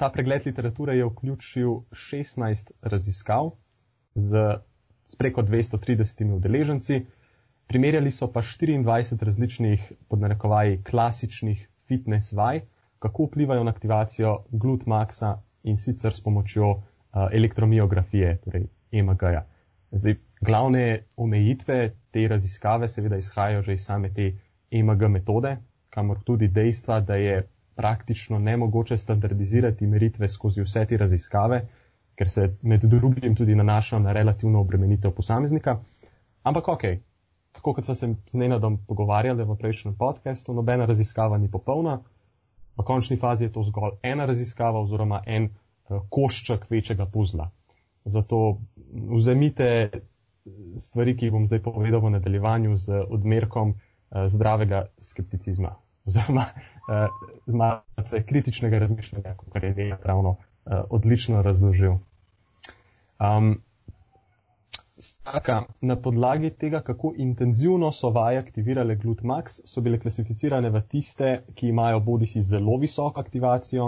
ta pregled literature je vključil 16 raziskav z, z preko 230 udeleženci, primerjali so pa 24 različnih, pod narekovaji, klasičnih fitness vaj, kako vplivajo na aktivacijo glutmaxa in sicer s pomočjo uh, elektromiografije, torej EMG-ja. Zdaj, glavne omejitve te raziskave seveda izhajajo že iz same te EMG metode, kamor tudi dejstva, da je praktično nemogoče standardizirati meritve skozi vse te raziskave, ker se med drugim tudi nanaša na relativno obremenitev posameznika. Ampak ok, tako kot smo se z Nenadom pogovarjali v prejšnjem podkastu, nobena raziskava ni popolna. V končni fazi je to zgolj ena raziskava oziroma en uh, košček večjega puzla. Zato vzemite stvari, ki jih bom zdaj povedal v nadaljevanju, z odmerkom uh, zdravega skepticizma oziroma uh, z malce kritičnega razmišljanja, kot je Dejna pravno uh, odlično razložil. Um, Skratka, na podlagi tega, kako intenzivno so vaje aktivirale GlutMax, so bile klasificirane v tiste, ki imajo bodi si zelo visoko aktivacijo,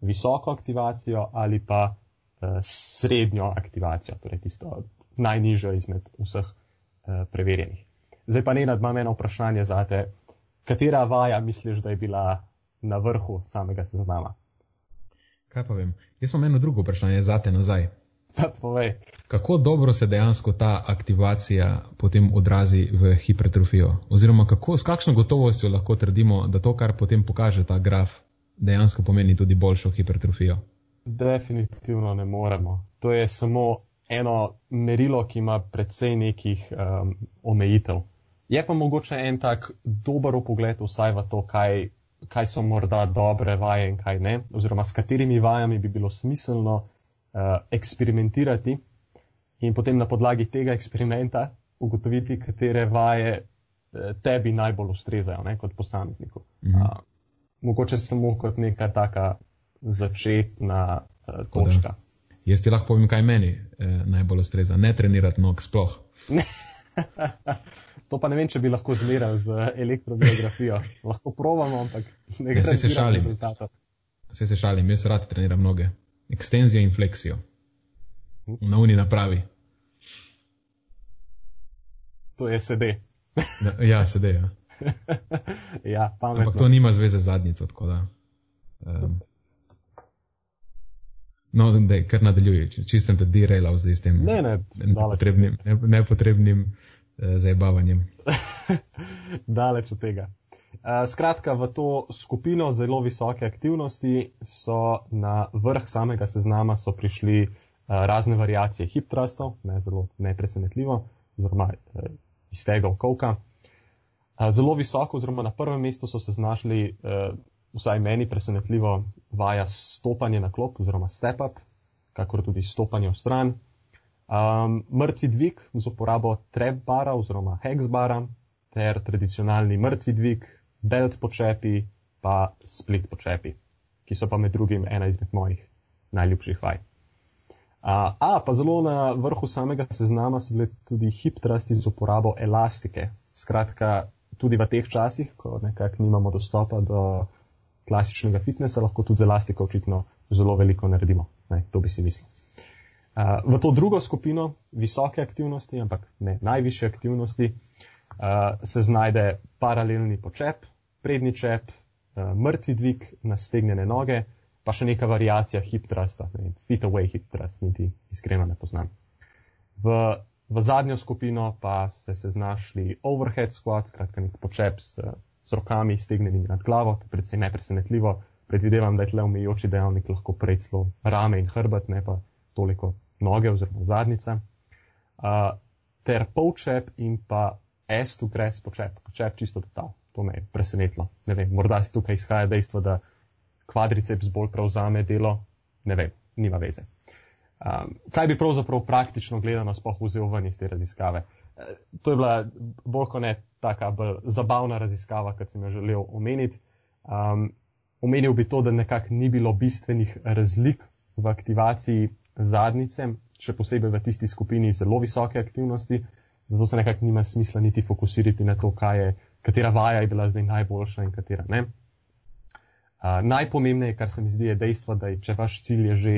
visoko aktivacijo ali pa uh, srednjo aktivacijo, torej tisto najnižjo izmed vseh uh, preverjenih. Zdaj pa ne nadmam eno vprašanje za te, katera vaja misliš, da je bila na vrhu samega seznama? Kaj pa vem? Jaz imam eno drugo vprašanje za te nazaj. Pa povej. Kako dobro se dejansko ta aktivacija potem odrazi v hipertrofijo? Oziroma, kako, s kakšno gotovostjo lahko trdimo, da to, kar potem pokaže ta graf, dejansko pomeni tudi boljšo hipertrofijo? Definitivno ne moremo. To je samo eno merilo, ki ima predvsej nekih um, omejitev. Je pa mogoče en tak dober pogled vsaj v to, kaj, kaj so morda dobre vaje in kaj ne, oziroma s katerimi vajami bi bilo smiselno uh, eksperimentirati in potem na podlagi tega eksperimenta ugotoviti, katere vaje uh, tebi najbolj ustrezajo ne, kot posamezniku. Mhm. Uh, mogoče samo kot neka taka začetna uh, točka. Jaz ti lahko povem, kaj meni eh, najbolj ustreza. Ne trenirati nog sploh. to pa ne vem, če bi lahko zmeral z elektrobiografijo. lahko provamo, ampak ne gre za šalim. Vse se šalim, jaz rad treniram noge. Ekstenzijo in fleksijo. Na uni napravi. To je sede. ja, sede. Ja. ja, pametno. Ampak to nima zveze z zadnico, tako da. Um, no, da kar nadaljuje, če sem te derailal zdaj s tem ne, ne, nepotrebnim, ne, nepotrebnim zabavanjem. daleč od tega. Uh, skratka, v to skupino zelo visoke aktivnosti so na vrh samega seznama prišli uh, razne variacije hip trustov, ne, zelo nepresenetljivo, oziroma iz tega okolka. Zelo visoko, oziroma na prvem mestu so se znašli, vsaj meni presenetljivo, vaja stopanje na klop, oziroma step up, kakor tudi stopanje v stran. Um, mrtvi dvig z uporabo trap bara oziroma hex bara, ter tradicionalni mrtvi dvig, belt počepi, pa split počepi, ki so pa med drugim ena izmed mojih najljubših vaj. Uh, a, pa zelo na vrhu samega seznama so bile tudi hip trusti z uporabo elastike. Skratka, tudi v teh časih, ko nekako nimamo dostopa do klasičnega fitnesa, lahko tudi z elastiko očitno zelo veliko naredimo. Ne, to bi si mislil. Uh, v to drugo skupino, visoke aktivnosti, ampak ne najviše aktivnosti, uh, se znajde paralelni počep, prednji čep, uh, mrtvi dvig na stegnjene noge, pa še neka variacija hip trusta, ne, fit away hip trust, niti iskreno ne poznam. V V zadnjo skupino pa ste se znašli overhead squat, skratka nek počep s, s rokami stegnenimi nad glavo, to je predvsem nepresenetljivo. Predvidevam, da je tle omejujoči dejavnik lahko prej celo rame in hrbet, ne pa toliko noge oziroma zadnica. Uh, ter polčep in pa S to press počep, počep čisto total. To me je presenetilo. Ne vem, morda se tukaj izhaja dejstvo, da kvadriceps bolj prevzame delo, ne vem, nima veze. Um, kaj bi pravzaprav praktično gledano spoh vzel ven iz te raziskave? Uh, to je bila bolj kot ne taka bolj zabavna raziskava, kot sem jo želel omeniti. Um, omenil bi to, da nekako ni bilo bistvenih razlik v aktivaciji zadnice, še posebej v tisti skupini zelo visoke aktivnosti, zato se nekako nima smisla niti fokusirati na to, je, katera vaja je bila zdaj najboljša in katera ne. Uh, najpomembnejše, kar se mi zdi, je dejstvo, da je, če vaš cilj je že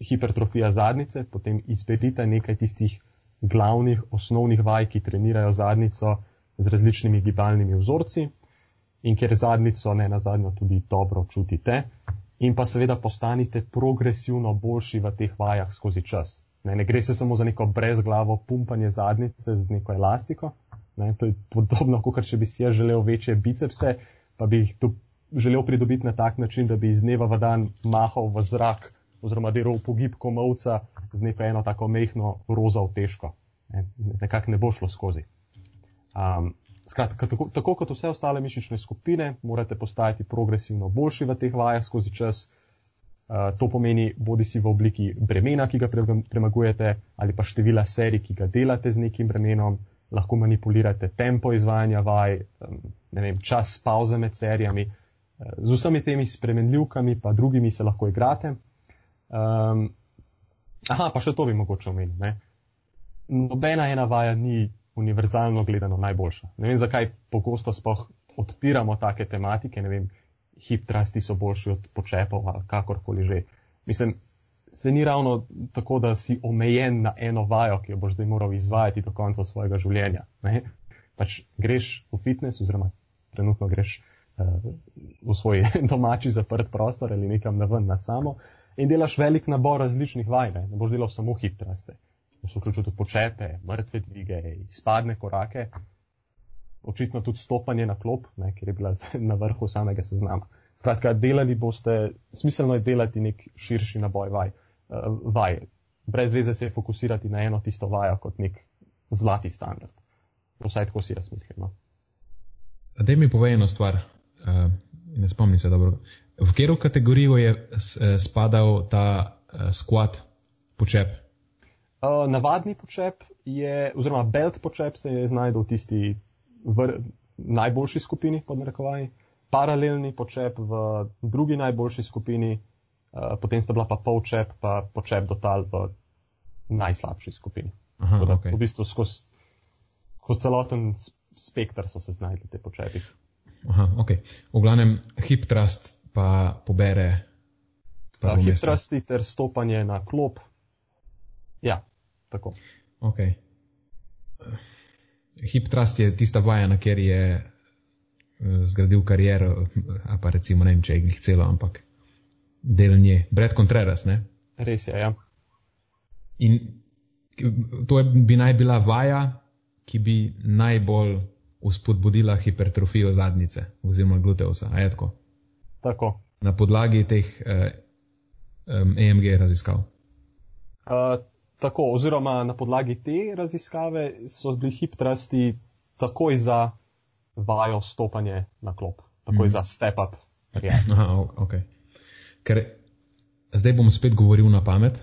hipertrofija zadnice, potem izberite nekaj tistih glavnih, osnovnih vaj, ki trenirajo zadnico z različnimi gibalnimi vzorci in ker zadnico ne na zadnjo tudi dobro čutite in pa seveda postanite progresivno boljši v teh vajah skozi čas. Ne, ne gre se samo za neko brezglavo pumpanje zadnice z neko elastiko. Ne, to je podobno, kot če bi si jaz želel večje bicepse, pa bi jih tu želel pridobiti na tak način, da bi iz dneva v dan mahal v zrak oziroma delal pogib komovca z neko eno tako mehko roza v težko. Ne, nekako ne bo šlo skozi. Um, skratka, tako, tako kot vse ostale mišične skupine, morate postajati progresivno boljši v teh vajah skozi čas. Uh, to pomeni bodi si v obliki bremena, ki ga premagujete, ali pa števila serij, ki ga delate z nekim bremenom, lahko manipulirate tempo izvajanja vaj, vem, čas pauze med serijami. Uh, z vsemi temi spremenljivkami, pa drugimi se lahko igrate. Um, aha, pa še to bi mogoče omenil. nobena ena vaja ni univerzalno gledano najboljša. Ne vem, zakaj pogosto spoh odpiramo take tematike, ne vem, hip trasti so boljši od počepov ali kakorkoli že. Mislim, se ni ravno tako, da si omejen na eno vajo, ki jo boš zdaj moral izvajati do konca svojega življenja. Ne? Pač greš v fitness, oziroma trenutno greš uh, v svoj domači zaprt prostor ali nekam na ven na samo in delaš velik nabor različnih vaj, ne, ne boš delal samo hip traste. Boš vključil tudi počepe, mrtve dvige, izpadne korake, očitno tudi stopanje na klop, ne, ker je bila na vrhu samega seznama. Skratka, delali boste, smiselno je delati nek širši naboj vaj. Uh, vaj. Brez veze se fokusirati na eno tisto vajo kot nek zlati standard. Vsaj tako si jaz mislim. No. Da mi povej eno stvar, uh, ne spomnim se dobro. V katero kategorijo je eh, spadal ta uh, squat počep? Uh, navadni počep je, oziroma belt počep se je znašel v tisti v najboljši skupini, pod narekovaji, paralelni počep v drugi najboljši skupini, uh, potem sta bila pa polčep, pa počep do tal v najslabši skupini. Aha, okay. V bistvu skozi skoz celoten spektr so se znašli te počepi. Aha, ok. V glavnem hip trust pa pobere. Pa hip trusti ter stopanje na klop. Ja, tako. Ok. Hip trust je tista vaja, na kjer je uh, zgradil kariero, a pa recimo ne vem, če je jih celo, ampak del nje. Brad Contreras, ne? Res je, ja. In to je, bi naj bila vaja, ki bi najbolj uspodbudila hipertrofijo zadnjice oziroma gluteusa. A je tako? Tako. Na podlagi teh eh, um, EMG raziskav. Uh, tako, oziroma na podlagi te raziskave so bili hip trusti takoj za vajo stopanje na klop, takoj mm. za step up. Aha, ok. Ker zdaj bom spet govoril na pamet,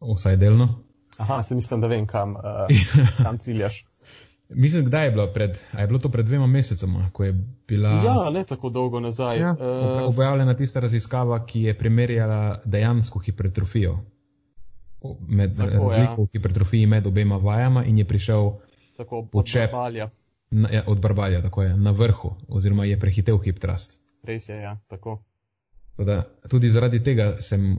vsaj delno. Aha, se mislim, da vem, kam, uh, kam ciljaš. Mislim, kdaj je bilo, pred, je bilo to pred dvema mesecema, ko je bila. Ja, ne tako dolgo nazaj. Ja, uh, objavljena tista raziskava, ki je primerjala dejansko hipertrofijo. Med tako, ja. razliko ja. v hipertrofiji med obema vajama in je prišel tako, počep, od barbalja. Na, ja, od barbalja, tako je, na vrhu, oziroma je prehitev hiptrast. Res je, ja, tako. Da, tudi zaradi tega sem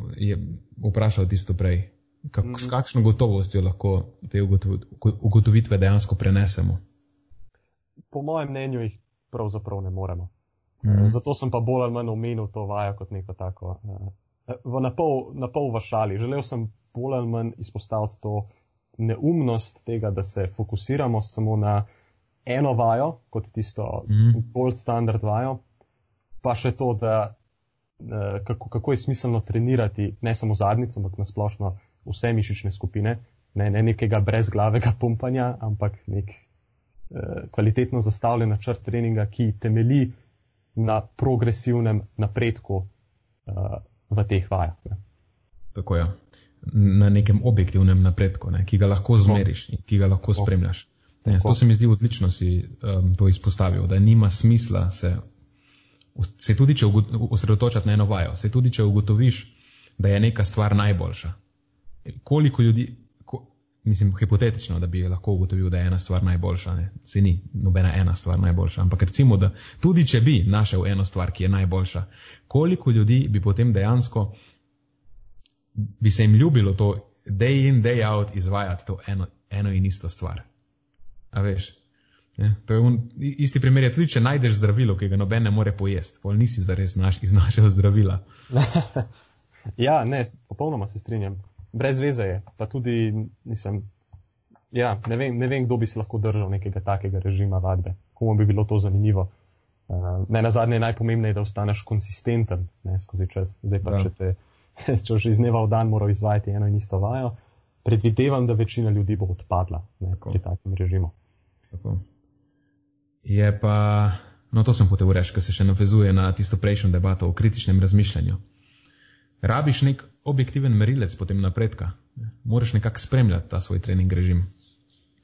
vprašal tisto prej, Kak, mm. S kakšno gotovostjo lahko te ugotovitve dejansko prenesemo? Po mojem mnenju jih pravzaprav ne moremo. Mm. Zato sem pa bolj ali manj omenil to vajo kot neko tako. Eh, v napol, napol v šali. Želel sem bolj ali manj izpostaviti to neumnost tega, da se fokusiramo samo na eno vajo, kot tisto mm. bolj standard vajo, pa še to, da eh, kako, kako je smiselno trenirati ne samo zadnjico, ampak nasplošno vse mišične skupine, ne, ne nekega brezglavega pumpanja, ampak nek eh, kvalitetno zastavljen načrt treninga, ki temeli na progresivnem napredku eh, v teh vajah. Ne. Tako je. Ja. Na nekem objektivnem napredku, ne, ki ga lahko zmeriš in ki ga lahko spremljaš. Ne, to se mi zdi odlično, si um, to izpostavil, da nima smisla se, se tudi, če osredotočati na eno vajo, se tudi, če ugotoviš, da je neka stvar najboljša, koliko ljudi, ko, mislim, hipotetično, da bi lahko ugotovil, da je ena stvar najboljša, ne? se ni nobena ena stvar najboljša, ampak recimo, da tudi če bi našel eno stvar, ki je najboljša, koliko ljudi bi potem dejansko, bi se jim ljubilo to day in day out izvajati to eno, eno in isto stvar. A veš? Ja, to je un, isti primer, je tudi če najdeš zdravilo, ki ga noben ne more pojesti, pol nisi zares naš, iznašel zdravila. ja, ne, popolnoma se strinjam brez veze je. Pa tudi, nisem, ja, ne, vem, ne vem, kdo bi se lahko držal nekega takega režima vadbe, komu bi bilo to zanimivo. Uh, ne na zadnje je najpomembnejše, da ostaneš konsistenten ne, skozi čas. Zdaj pa, ja. če te če že iz dneva v dan moraš izvajati eno in isto vajo, predvidevam, da večina ljudi bo odpadla ne, pri takem režimu. Tako. Je pa, no to sem hotel reči, ker se še navezuje na tisto prejšnjo debato o kritičnem razmišljanju rabiš nek objektiven merilec potem napredka. Moraš nekako spremljati ta svoj trening režim.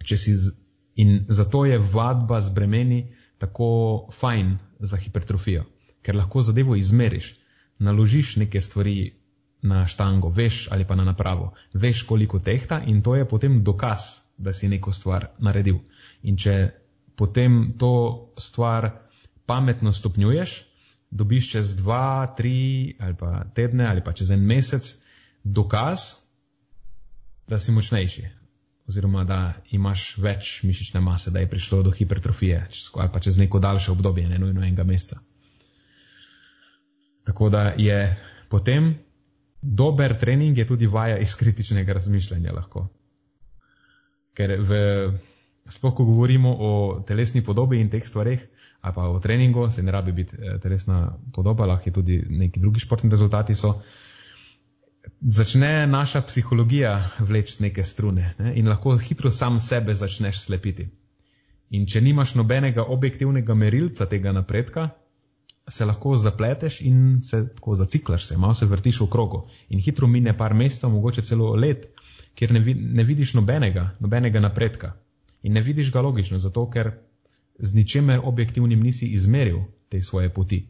Z, in zato je vadba z bremeni tako fajn za hipertrofijo, ker lahko zadevo izmeriš, naložiš neke stvari na štango, veš ali pa na napravo, veš koliko tehta in to je potem dokaz, da si neko stvar naredil. In če potem to stvar pametno stopnjuješ, dobiš čez dva, tri ali pa tedne ali pa čez en mesec dokaz, da si močnejši. Oziroma, da imaš več mišične mase, da je prišlo do hipertrofije, ali pa čez neko daljše obdobje, ne nujno enega meseca. Tako da je potem dober trening je tudi vaja iz kritičnega razmišljanja lahko. Ker v, sploh, ko govorimo o telesni podobi in teh stvarih, ali pa o treningu, se ne rabi biti eh, telesna podoba, lahko je tudi neki drugi športni rezultati so. Začne naša psihologija vleči neke strune ne? in lahko hitro sam sebe začneš slepiti. In če nimaš nobenega objektivnega merilca tega napredka, se lahko zapleteš in se tako zaciklaš, se malo se vrtiš v krogu. In hitro mine par mesecev, mogoče celo let, kjer ne, ne vidiš nobenega, nobenega napredka. In ne vidiš ga logično, zato ker z ničemer objektivnim nisi izmeril te svoje poti.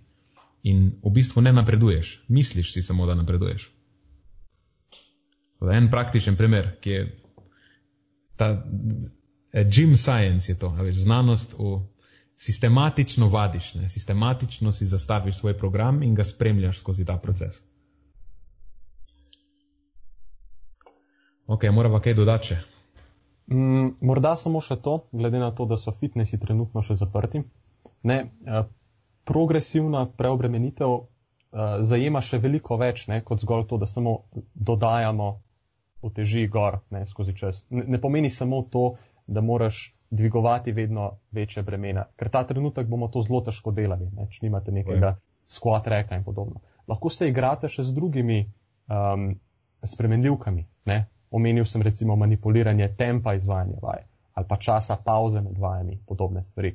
In v bistvu ne napreduješ, misliš si samo, da napreduješ. En praktičen primer, ki je ta eh, gym science, je to, veš, znanost v sistematično vadiš, ne? sistematično si zastaviš svoj program in ga spremljaš skozi ta proces. Ok, moramo kaj dodati. Mm, morda samo še to, glede na to, da so fitnesi trenutno še zaprti. Ne, eh, progresivna preobremenitev eh, zajema še veliko več, ne, kot zgolj to, da samo dodajamo uteži gor ne, skozi čas. Ne, ne pomeni samo to, da moraš dvigovati vedno večje bremena, ker ta trenutek bomo to zelo težko delali, ne, če nimate nekega squat reka in podobno. Lahko se igrate še z drugimi um, spremenljivkami. Ne. Omenil sem recimo manipuliranje tempa izvajanja vaj ali pa časa pauze med vajami, podobne stvari.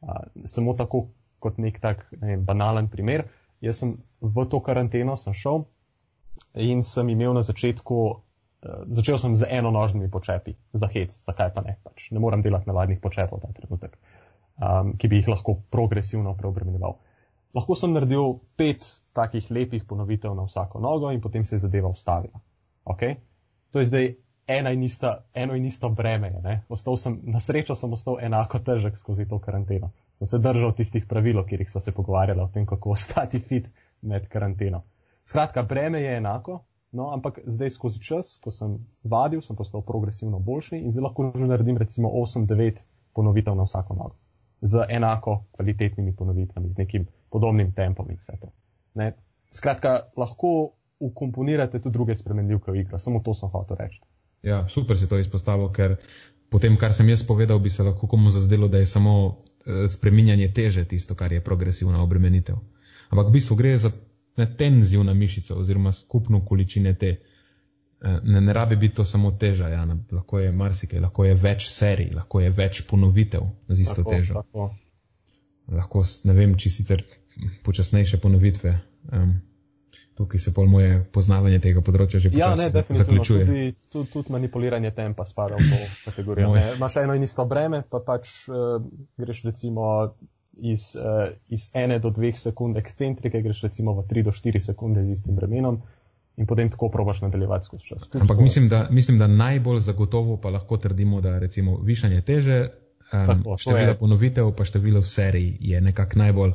Uh, samo tako kot nek tak ne banalen primer. Jaz sem v to karanteno sem šel in sem imel na začetku začel sem z enonožnimi počepi, za hec, zakaj pa ne, pač ne morem delati navadnih počepov ta trenutek, um, ki bi jih lahko progresivno preobremenjeval. Lahko sem naredil pet takih lepih ponovitev na vsako nogo in potem se je zadeva ustavila. Okay? To je zdaj ena in ista, eno in isto breme. Sem, na srečo sem ostal enako težek skozi to karanteno. Sem se držal tistih pravil, o katerih smo se pogovarjali, o tem, kako ostati fit med karanteno. Skratka, breme je enako, No, ampak zdaj skozi čas, ko sem vadil, sem postal progresivno boljši in zdaj lahko že naredim recimo 8-9 ponovitev na vsako nogo. Z enako kvalitetnimi ponovitvami, z nekim podobnim tempom in vse to. Ne? Skratka, lahko ukomponirate tudi druge spremenljivke v igro, samo to sem hotel reči. Ja, super si to izpostavil, ker potem, kar sem jaz povedal, bi se lahko komu zazdelo, da je samo eh, spreminjanje teže tisto, kar je progresivna obremenitev. Ampak v bistvu gre za na tenzijo na mišico oziroma skupno količine te. Eh, ne, ne rabi biti to samo teža, ja, lahko je marsikaj, lahko je več serij, lahko je več ponovitev z isto tako, težo. Tako. Lahko, ne vem, či sicer počasnejše ponovitve. Um, tukaj se pol moje poznavanje tega področja že ja, ne, zaključuje. Tudi, tudi, tudi manipuliranje tempa spada v to kategorijo. Imaš eno in isto breme, pa pač uh, greš recimo iz, uh, iz ene do dveh sekund ekscentrike, greš recimo v tri do štiri sekunde z istim bremenom in potem tako probaš nadaljevati skozi čas. Tudi Ampak mislim da, mislim, da najbolj zagotovo pa lahko trdimo, da recimo višanje teže, um, število ponovitev pa število serij je nekak najbolj,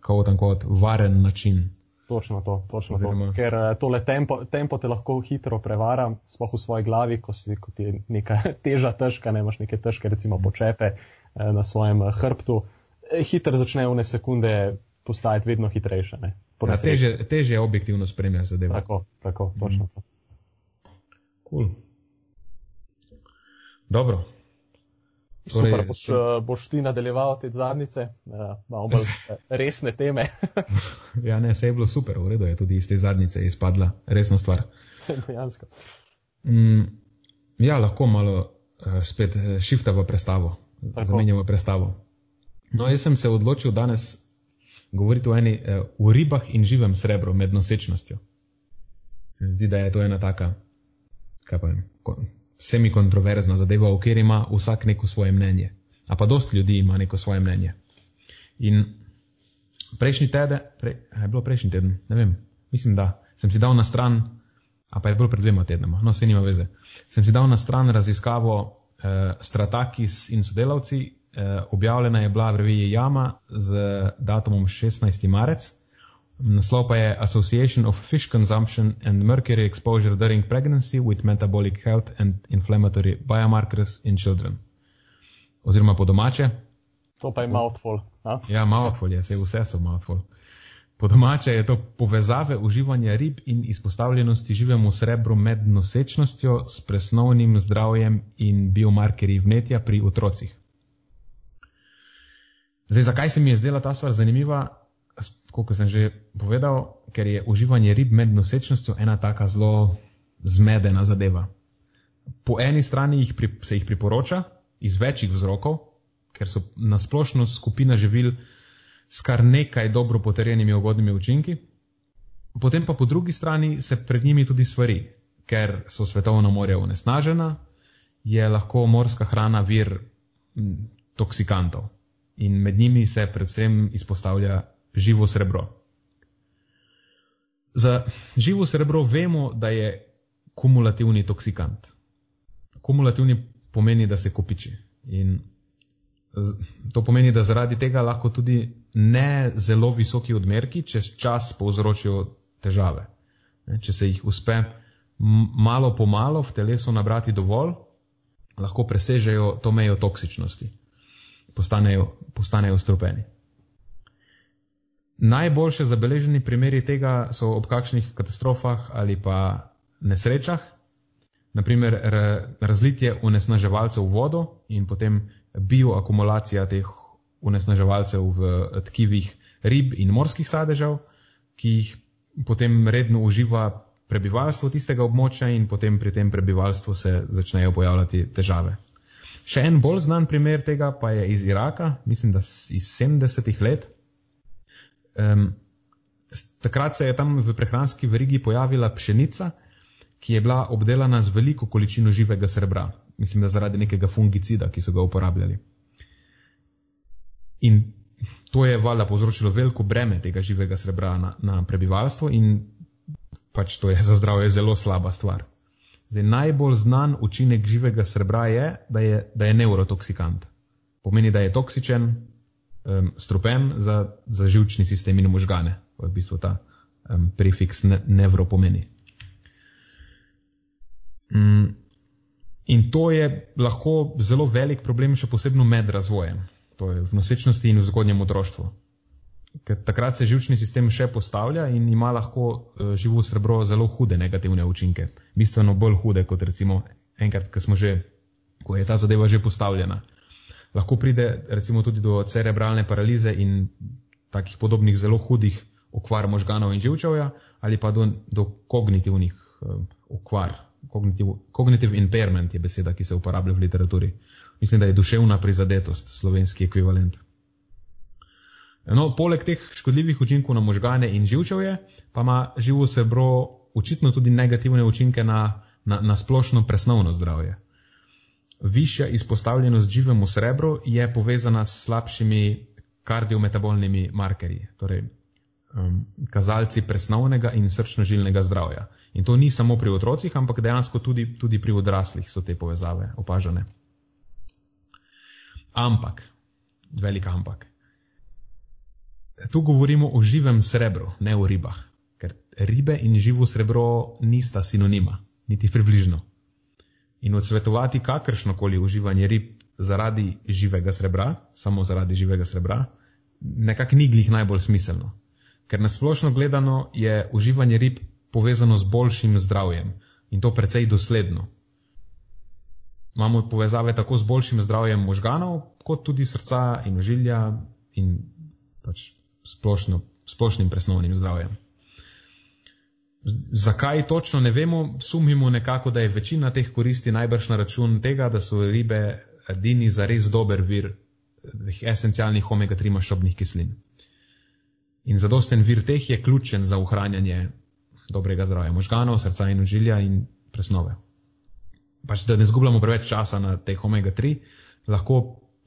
kako tam kot, varen način. Točno to, točno Oziroma... to. Ker eh, tole tempo, tempo te lahko hitro prevara, sploh v svoji glavi, ko, si, ko ti je neka teža težka, ne imaš neke težke, recimo počepe eh, na svojem hrbtu. Eh, hitro začne v ne sekunde postajati vedno hitrejše. Ja, teže, teže je objektivno spremljati zadeve. Tako, tako, točno. Mm. Cool. Dobro. Torej, Super, boš, uh, boš ti nadaljeval te zadnjice, uh, malo bolj resne teme. ja, ne, se je bilo super, v redu je tudi iz te zadnjice izpadla resna stvar. Dejansko. mm, ja, lahko malo uh, spet shiftavo predstavo, zamenjamo predstavo. No, jaz sem se odločil danes govoriti o eni, eh, o ribah in živem srebru med nosečnostjo. Zdi, da je to ena taka, kaj pa vem, semi kontroverzna zadeva, v kateri ima vsak neko svoje mnenje. A pa dost ljudi ima neko svoje mnenje. In prejšnji teden, pre, je bilo prejšnji teden, ne vem, mislim, da sem si dal na stran, a pa je bolj pred dvema tednoma, no se nima veze, sem si dal na stran raziskavo eh, Stratakis in sodelavci, objavljena je bila v reviji Jama z datumom 16. marec. Naslov pa je Association of Fish Consumption and Mercury Exposure During Pregnancy with Metabolic Health and Inflammatory Biomarkers in Children. Oziroma po domače. To pa je mouthful. A? Ja, mouthful je, vse so mouthful. Po domače je to povezave uživanja rib in izpostavljenosti živemu srebru med nosečnostjo s presnovnim zdravjem in biomarkerji vnetja pri otrocih. Zdaj, zakaj se mi je zdela ta stvar zanimiva? Kot sem že povedal, ker je uživanje rib med nosečnostjo ena taka zelo zmedena zadeva. Po eni strani jih pri, se jih priporoča iz večjih vzrokov, ker so nasplošno skupina živil s kar nekaj dobro potrjenimi ugodnimi učinki, potem pa po drugi strani se pred njimi tudi svari, ker so svetovna morja onesnažena, je lahko morska hrana vir toksikantov in med njimi se predvsem izpostavlja živo srebro. Za živo srebro vemo, da je kumulativni toksikant. Kumulativni pomeni, da se kopiči. In to pomeni, da zaradi tega lahko tudi ne zelo visoki odmerki čez čas povzročijo težave. Če se jih uspe malo po malo v telesu nabrati dovolj, lahko presežejo to mejo toksičnosti postanejo, postanejo strupeni. Najboljše zabeleženi primeri tega so ob kakšnih katastrofah ali pa nesrečah, naprimer razlitje onesnaževalcev v vodo in potem bioakumulacija teh onesnaževalcev v tkivih rib in morskih sadežev, ki jih potem redno uživa prebivalstvo tistega območja in potem pri tem prebivalstvu se začnejo pojavljati težave. Še en bolj znan primer tega pa je iz Iraka, mislim, da iz 70-ih let. Um, takrat se je tam v prehranski verigi pojavila pšenica, ki je bila obdelana z veliko količino živega srebra. Mislim, da zaradi nekega fungicida, ki so ga uporabljali. In to je valjda povzročilo veliko breme tega živega srebra na, na prebivalstvo in pač to je za zdravje zelo slaba stvar. Zdaj, najbolj znan učinek živega srebra je, da je, da je neurotoksikant. Pomeni, da je toksičen, um, strupen za, za živčni sistem in možgane. To je v bistvu ta um, prefiks ne, nevro pomeni. Um, in to je lahko zelo velik problem, še posebno med razvojem. To je v nosečnosti in v zgodnjem otroštvu ker takrat se živčni sistem še postavlja in ima lahko uh, živo srebro zelo hude negativne učinke. Bistveno bolj hude, kot recimo enkrat, ko že, ko je ta zadeva že postavljena. Lahko pride recimo tudi do cerebralne paralize in takih podobnih zelo hudih okvar možganov in živčevja ali pa do, do kognitivnih uh, okvar. Cognitive, cognitive impairment je beseda, ki se uporablja v literaturi. Mislim, da je duševna prizadetost, slovenski ekvivalent. No, poleg teh škodljivih učinkov na možgane in živčevje, pa ima živo srebro očitno tudi negativne učinke na, na, na splošno presnovno zdravje. Višja izpostavljenost živemu srebru je povezana s slabšimi kardiometabolnimi markerji, torej um, kazalci presnovnega in srčno-žilnega zdravja. In to ni samo pri otrocih, ampak dejansko tudi, tudi pri odraslih so te povezave opažene. Ampak, velika ampak tu govorimo o živem srebru, ne o ribah, ker ribe in živo srebro nista sinonima, niti približno. In odsvetovati kakršno koli uživanje rib zaradi živega srebra, samo zaradi živega srebra, nekako ni glih najbolj smiselno. Ker nasplošno gledano je uživanje rib povezano z boljšim zdravjem in to precej dosledno. Imamo povezave tako z boljšim zdravjem možganov, kot tudi srca in ožilja in pač splošno, splošnim presnovnim zdravjem. Zakaj točno ne vemo, sumimo nekako, da je večina teh koristi najbrž na račun tega, da so ribe edini za res dober vir esencialnih omega-3 maščobnih kislin. In zadosten vir teh je ključen za ohranjanje dobrega zdravja možganov, srca in ožilja in presnove. Pač, da ne zgubljamo preveč časa na teh omega-3, lahko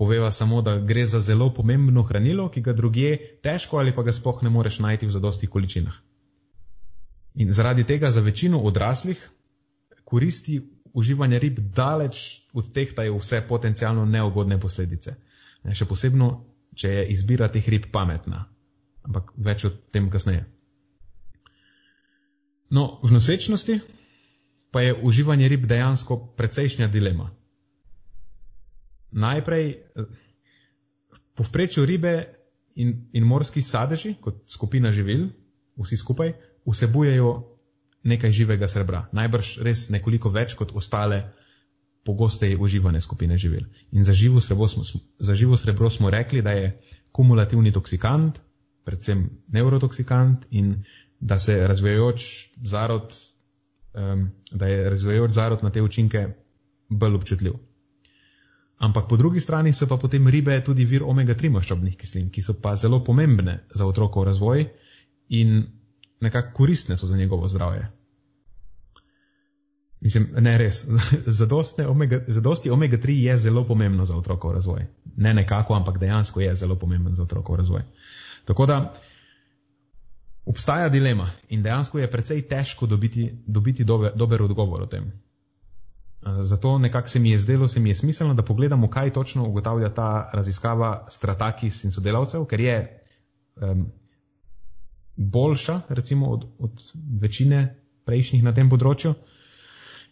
poveva samo, da gre za zelo pomembno hranilo, ki ga drugje težko ali pa ga spoh ne moreš najti v zadostih količinah. In zaradi tega za večino odraslih koristi uživanja rib daleč od teh, da je vse potencijalno neugodne posledice. Še posebno, če je izbira teh rib pametna. Ampak več o tem kasneje. No, v nosečnosti pa je uživanje rib dejansko precejšnja dilema. Najprej, povprečju ribe in, in morski sadeži, kot skupina živil, vsi skupaj, vsebujejo nekaj živega srebra. Najbrž res nekoliko več kot ostale pogosteje uživane skupine živil. In za živo, smo, za živo srebro smo rekli, da je kumulativni toksikant, predvsem neurotoksikant in da se razvijajoč zarod, um, da je razvijajoč zarod na te učinke bolj občutljiv. Ampak po drugi strani so pa potem ribe tudi vir omega-3 maščobnih kislin, ki so pa zelo pomembne za otrokov razvoj in nekako koristne so za njegovo zdravje. Mislim, ne res. Zadosti omega-3 je zelo pomembno za otrokov razvoj. Ne nekako, ampak dejansko je zelo pomemben za otrokov razvoj. Tako da obstaja dilema in dejansko je precej težko dobiti, dobiti dober, dober odgovor o tem. Zato nekako se mi je zdelo, se mi je smiselno, da pogledamo, kaj točno ugotavlja ta raziskava Stratakis in sodelavcev, ker je um, boljša, recimo, od, od večine prejšnjih na tem področju.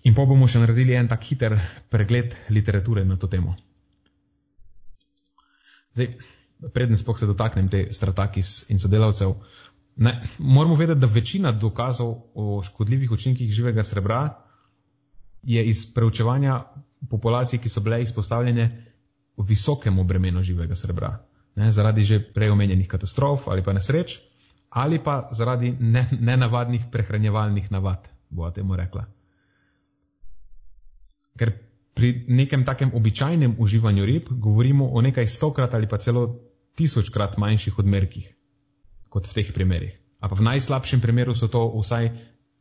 In pa bomo še naredili en tak hiter pregled literature na to temo. Zdaj, preden spoh se dotaknem te stratakis in sodelavcev, ne, moramo vedeti, da večina dokazov o škodljivih učinkih živega srebra je iz preučevanja populacij, ki so bile izpostavljene visokemu bremenu živega srebra. Ne, zaradi že prej omenjenih katastrof ali pa nesreč, ali pa zaradi ne, nenavadnih prehranjevalnih navad, bo temu rekla. Ker pri nekem takem običajnem uživanju rib govorimo o nekaj stokrat ali pa celo tisočkrat manjših odmerkih kot v teh primerih. A pa v najslabšem primeru so to vsaj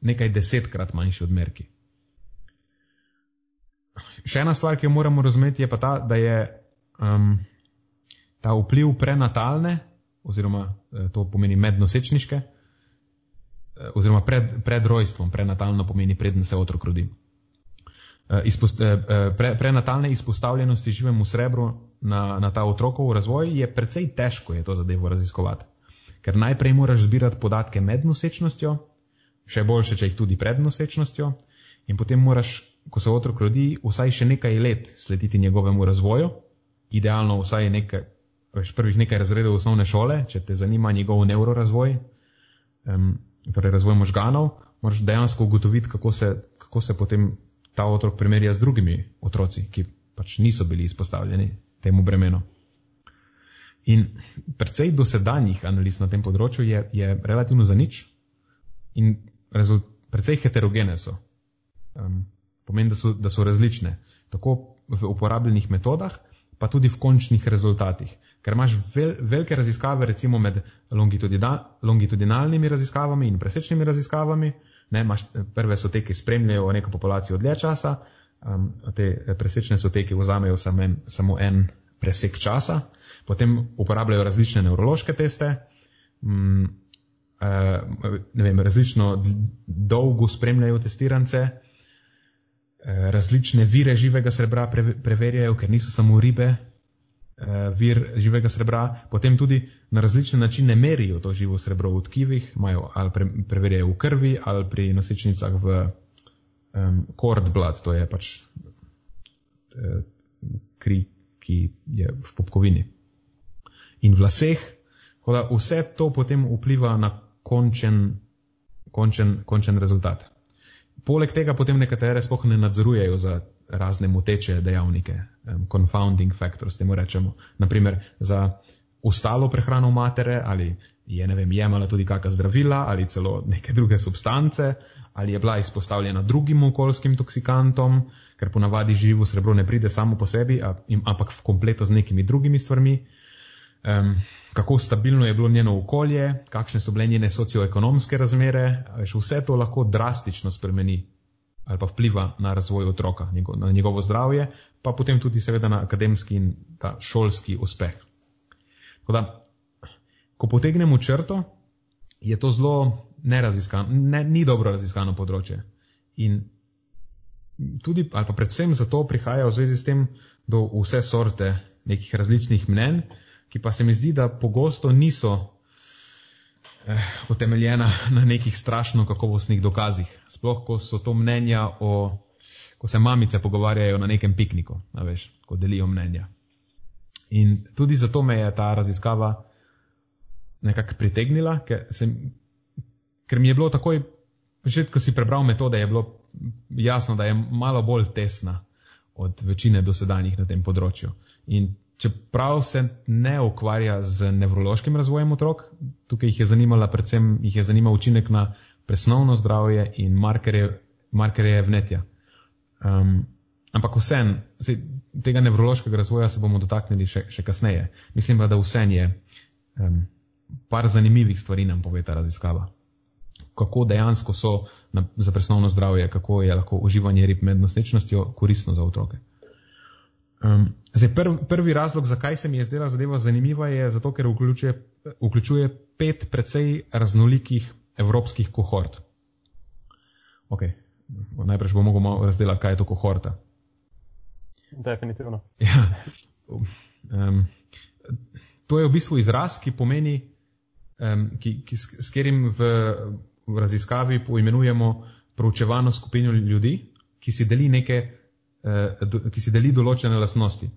nekaj desetkrat manjši odmerki. Še ena stvar, ki jo moramo razumeti, je pa ta, da je um, ta vpliv prenatalne oziroma eh, to pomeni mednosečniške, eh, oziroma pred, pred rojstvom, prenatalno pomeni predn se otrok rodi. Eh, izpost, pre, prenatalne izpostavljenosti živemu srebru na, na ta otrokov razvoj je precej težko je to zadevo raziskovati. Ker najprej moraš zbirati podatke med nosečnostjo, še boljše, če jih tudi pred nosečnostjo, in potem moraš, ko se otrok rodi, vsaj še nekaj let slediti njegovemu razvoju, idealno vsaj nekaj, veš, prvih nekaj razredov osnovne šole, če te zanima njegov neurorazvoj, um, torej razvoj možganov, moraš dejansko ugotoviti, kako se, kako se potem ta otrok primerja z drugimi otroci, ki pač niso bili izpostavljeni temu bremenu. In precej dosedanjih analiz na tem področju je, je relativno za nič in rezult, precej heterogene so. Um, pomeni, da so, da so različne, tako v uporabljenih metodah, pa tudi v končnih rezultatih ker imaš vel, velike raziskave, recimo med longitudinalnimi raziskavami in presečnimi raziskavami. Ne, imaš, prve so te, ki spremljajo neko populacijo dlje časa, um, te presečne so te, ki vzamejo samo en, samo en presek časa, potem uporabljajo različne nevrološke teste, um, uh, vem, različno dolgo spremljajo testirance, uh, različne vire živega srebra pre, preverjajo, ker niso samo ribe, uh, vir živega srebra, potem tudi na različne načine merijo to živo srebro v tkivih, imajo ali pre, preverjajo v krvi ali pri nosečnicah v um, cord blood, to je pač uh, kri, ki je v popkovini. In v laseh, da vse to potem vpliva na končen, končen, končen rezultat. Poleg tega potem nekatere spoh ne nadzorujejo za razne moteče dejavnike, um, confounding factors, temu rečemo. Naprimer, za ostalo prehrano matere, ali je, ne vem, jemala tudi kakšna zdravila, ali celo neke druge substance, ali je bila izpostavljena drugim okoljskim toksikantom, ker ponavadi živo srebro ne pride samo po sebi, ampak v kompletu z nekimi drugimi stvarmi. Um, kako stabilno je bilo njeno okolje, kakšne so bile njene socioekonomske razmere, vse to lahko drastično spremeni ali pa vpliva na razvoj otroka, na njegovo zdravje, pa potem tudi seveda na akademski in ta šolski uspeh. Da, ko potegnemo črto, je to zelo ne, ni dobro raziskano področje. In tudi, ali pa predvsem zato prihaja v zvezi s tem do vse sorte nekih različnih mnen, ki pa se mi zdi, da pogosto niso eh, utemeljena na nekih strašno kakovostnih dokazih. Sploh, ko so to mnenja o, ko se mamice pogovarjajo na nekem pikniku, veš, ko delijo mnenja. In tudi zato me je ta raziskava nekako pritegnila, ker, sem, ker mi je bilo takoj, že ko si prebral metode, je bilo jasno, da je malo bolj tesna od večine dosedanjih na tem področju. In čeprav se ne ukvarja z nevrološkim razvojem otrok, tukaj jih je zanimala predvsem, jih je zanimal učinek na presnovno zdravje in markerje, markerje vnetja. Um, ampak vsem, tega nevrološkega razvoja se bomo dotaknili še, še kasneje. Mislim pa, da vsem je um, par zanimivih stvari nam pove ta raziskava kako dejansko so na, za presnovno zdravje, kako je lahko uživanje rib med nosečnostjo koristno za otroke. Um, zdaj, prv, prvi razlog, zakaj se mi je zdela zadeva zanimiva, je zato, ker vključuje, vključuje pet precej raznolikih evropskih kohort. Ok, najprej bomo mogli razdeliti, kaj je to kohorta. Definitivno. Ja, um, to je v bistvu izraz, ki pomeni, um, ki, ki, s, s katerim v v raziskavi poimenujemo proučevano skupino ljudi, ki si deli neke, ki si deli določene lastnosti.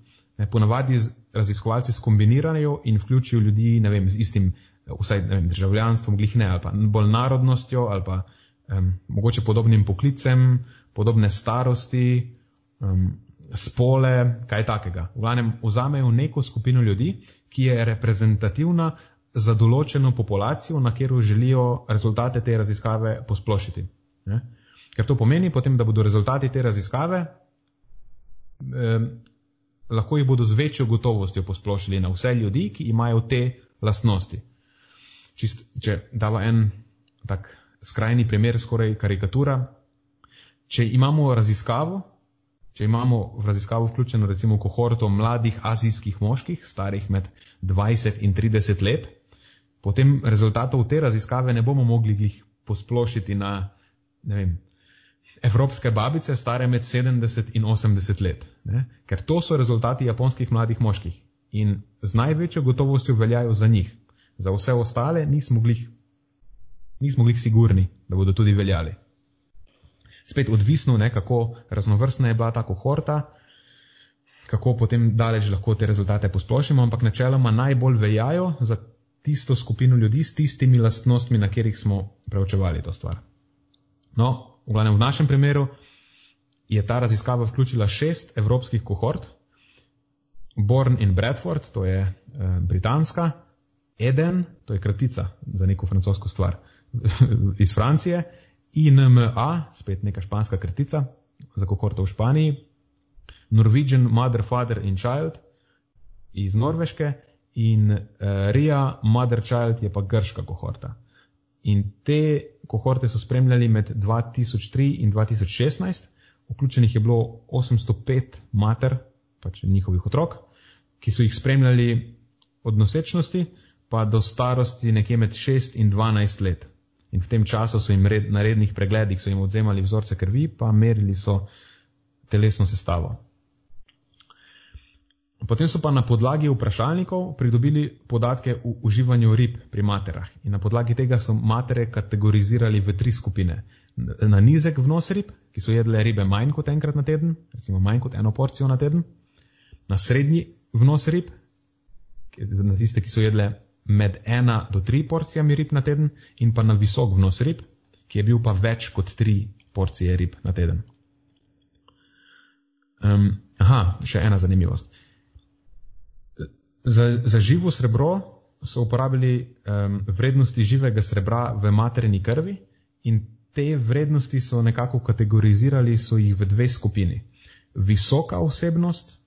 Ponavadi raziskovalci skombinirajo in vključijo ljudi, ne vem, z istim, vsaj ne vem, državljanstvom, glih ne, ali pa bolj narodnostjo, ali pa um, mogoče podobnim poklicem, podobne starosti, um, spole, kaj takega. V glavnem, vzamejo neko skupino ljudi, ki je reprezentativna za določeno populacijo, na katero želijo rezultate te raziskave posplošiti. Ne? Ker to pomeni potem, da bodo rezultati te raziskave, eh, lahko jih bodo z večjo gotovostjo posplošili na vse ljudi, ki imajo te lastnosti. Čist, če dava en tak skrajni primer, skoraj karikatura, če imamo raziskavo, če imamo v raziskavo vključeno recimo kohorto mladih azijskih moških, starih med 20 in 30 let, potem rezultatov te raziskave ne bomo mogli posplošiti na vem, evropske babice, stare med 70 in 80 let. Ne? Ker to so rezultati japonskih mladih moških in z največjo gotovostjo veljajo za njih. Za vse ostale nismo glih, nismo glih sigurni, da bodo tudi veljali. Spet odvisno, ne, kako raznovrstna je bila ta kohorta, kako potem daleč lahko te rezultate posplošimo, ampak načeloma najbolj veljajo za tisto skupino ljudi s tistimi lastnostmi, na katerih smo preučevali to stvar. No, v glavnem v našem primeru je ta raziskava vključila šest evropskih kohort, Born in Bradford, to je eh, britanska, Eden, to je kratica za neko francosko stvar iz Francije, INMA, spet neka španska kratica za kohorto v Španiji, Norwegian Mother, Father in Child iz Norveške in uh, Ria Mother Child je pa grška kohorta. In te kohorte so spremljali med 2003 in 2016, vključenih je bilo 805 mater, pač njihovih otrok, ki so jih spremljali od nosečnosti pa do starosti nekje med 6 in 12 let. In v tem času so jim red, na rednih pregledih jim odzemali vzorce krvi, pa merili so telesno sestavo. Potem so pa na podlagi vprašalnikov pridobili podatke o uživanju rib pri materah in na podlagi tega so matere kategorizirali v tri skupine. Na nizek vnos rib, ki so jedle ribe manj kot enkrat na teden, recimo manj kot eno porcijo na teden, na srednji vnos rib, na tiste, ki so jedle med ena do tri porcijami rib na teden, in pa na visok vnos rib, ki je bil pa več kot tri porcije rib na teden. Um, aha, še ena zanimivost. Za, za živo srebro so uporabili um, vrednosti živega srebra v materini krvi in te vrednosti so nekako kategorizirali, so v dve skupini. Visoka osebnost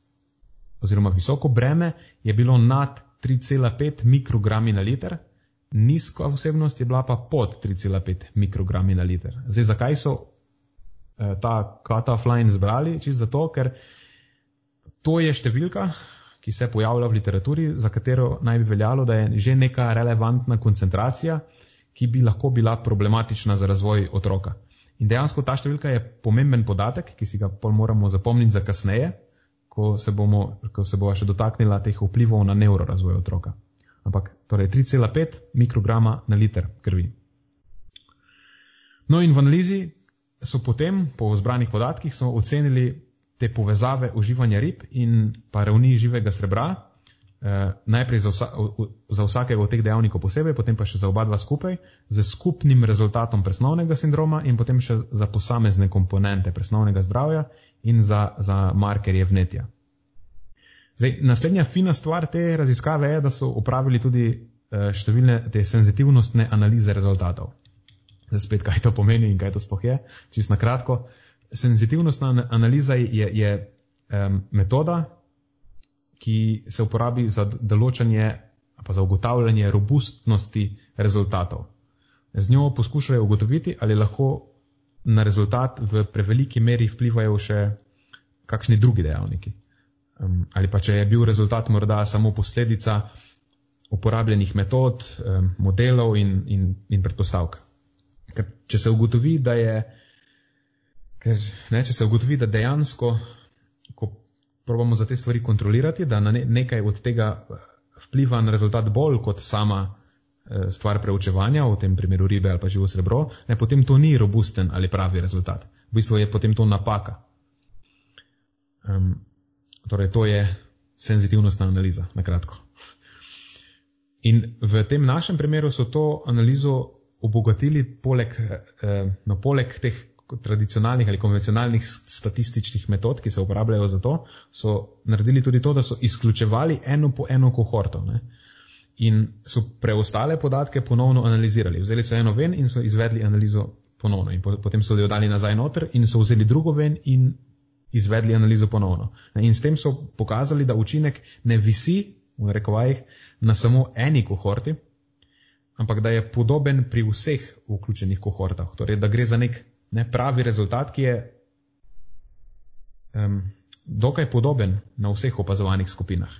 oziroma visoko breme je bilo nad 3,5 mikrogrami na liter, nizka osebnost je bila pa pod 3,5 mikrogrami na liter. Zdaj, zakaj so eh, ta cut-off line zbrali? Čisto zato, ker to je številka, ki se pojavlja v literaturi, za katero naj bi veljalo, da je že neka relevantna koncentracija, ki bi lahko bila problematična za razvoj otroka. In dejansko ta številka je pomemben podatek, ki si ga pol moramo zapomniti za kasneje, ko se bomo, ko se bova še dotaknila teh vplivov na neurorazvoj otroka. Ampak torej 3,5 mikrograma na liter krvi. No in v analizi so potem, po zbranih podatkih, so ocenili te povezave uživanja rib in pa ravni živega srebra, eh, najprej za, vsa, za vsakega od teh dejavnikov posebej, potem pa še za oba dva skupaj, z skupnim rezultatom presnovnega sindroma in potem še za posamezne komponente presnovnega zdravja in za, za markerje vnetja. Zdaj, naslednja fina stvar te raziskave je, da so upravili tudi eh, številne te senzitivnostne analize rezultatov. Zdaj spet, kaj to pomeni in kaj to spoh je, čist na kratko. Senzitivnostna analiza je, je um, metoda, ki se uporabi za določanje pa za ugotavljanje robustnosti rezultatov. Z njo poskušajo ugotoviti, ali lahko na rezultat v preveliki meri vplivajo še kakšni drugi dejavniki. Um, ali pa če je bil rezultat morda samo posledica uporabljenih metod, um, modelov in, in, in predpostavk. Ker če se ugotovi, da je, ker, ne, če se ugotovi, da dejansko, ko probamo za te stvari kontrolirati, da ne, nekaj od tega eh, vpliva na rezultat bolj kot sama eh, stvar preučevanja, v tem primeru ribe ali pa živo srebro, ne, potem to ni robusten ali pravi rezultat. V bistvu je potem to napaka. Um, torej, to je senzitivnostna analiza, na kratko. In v tem našem primeru so to analizo obogatili poleg, eh, no, poleg teh tradicionalnih ali konvencionalnih statističnih metod, ki se uporabljajo za to, so naredili tudi to, da so izključevali eno po eno kohorto. Ne? In so preostale podatke ponovno analizirali. Vzeli so eno ven in so izvedli analizo ponovno. In potem so jo dali nazaj noter in so vzeli drugo ven in izvedli analizo ponovno. In s tem so pokazali, da učinek ne visi, v rekovajih, na samo eni kohorti, ampak da je podoben pri vseh vključenih kohortah. Torej, da gre za nek ne, pravi rezultat, ki je um, dokaj podoben na vseh opazovanih skupinah.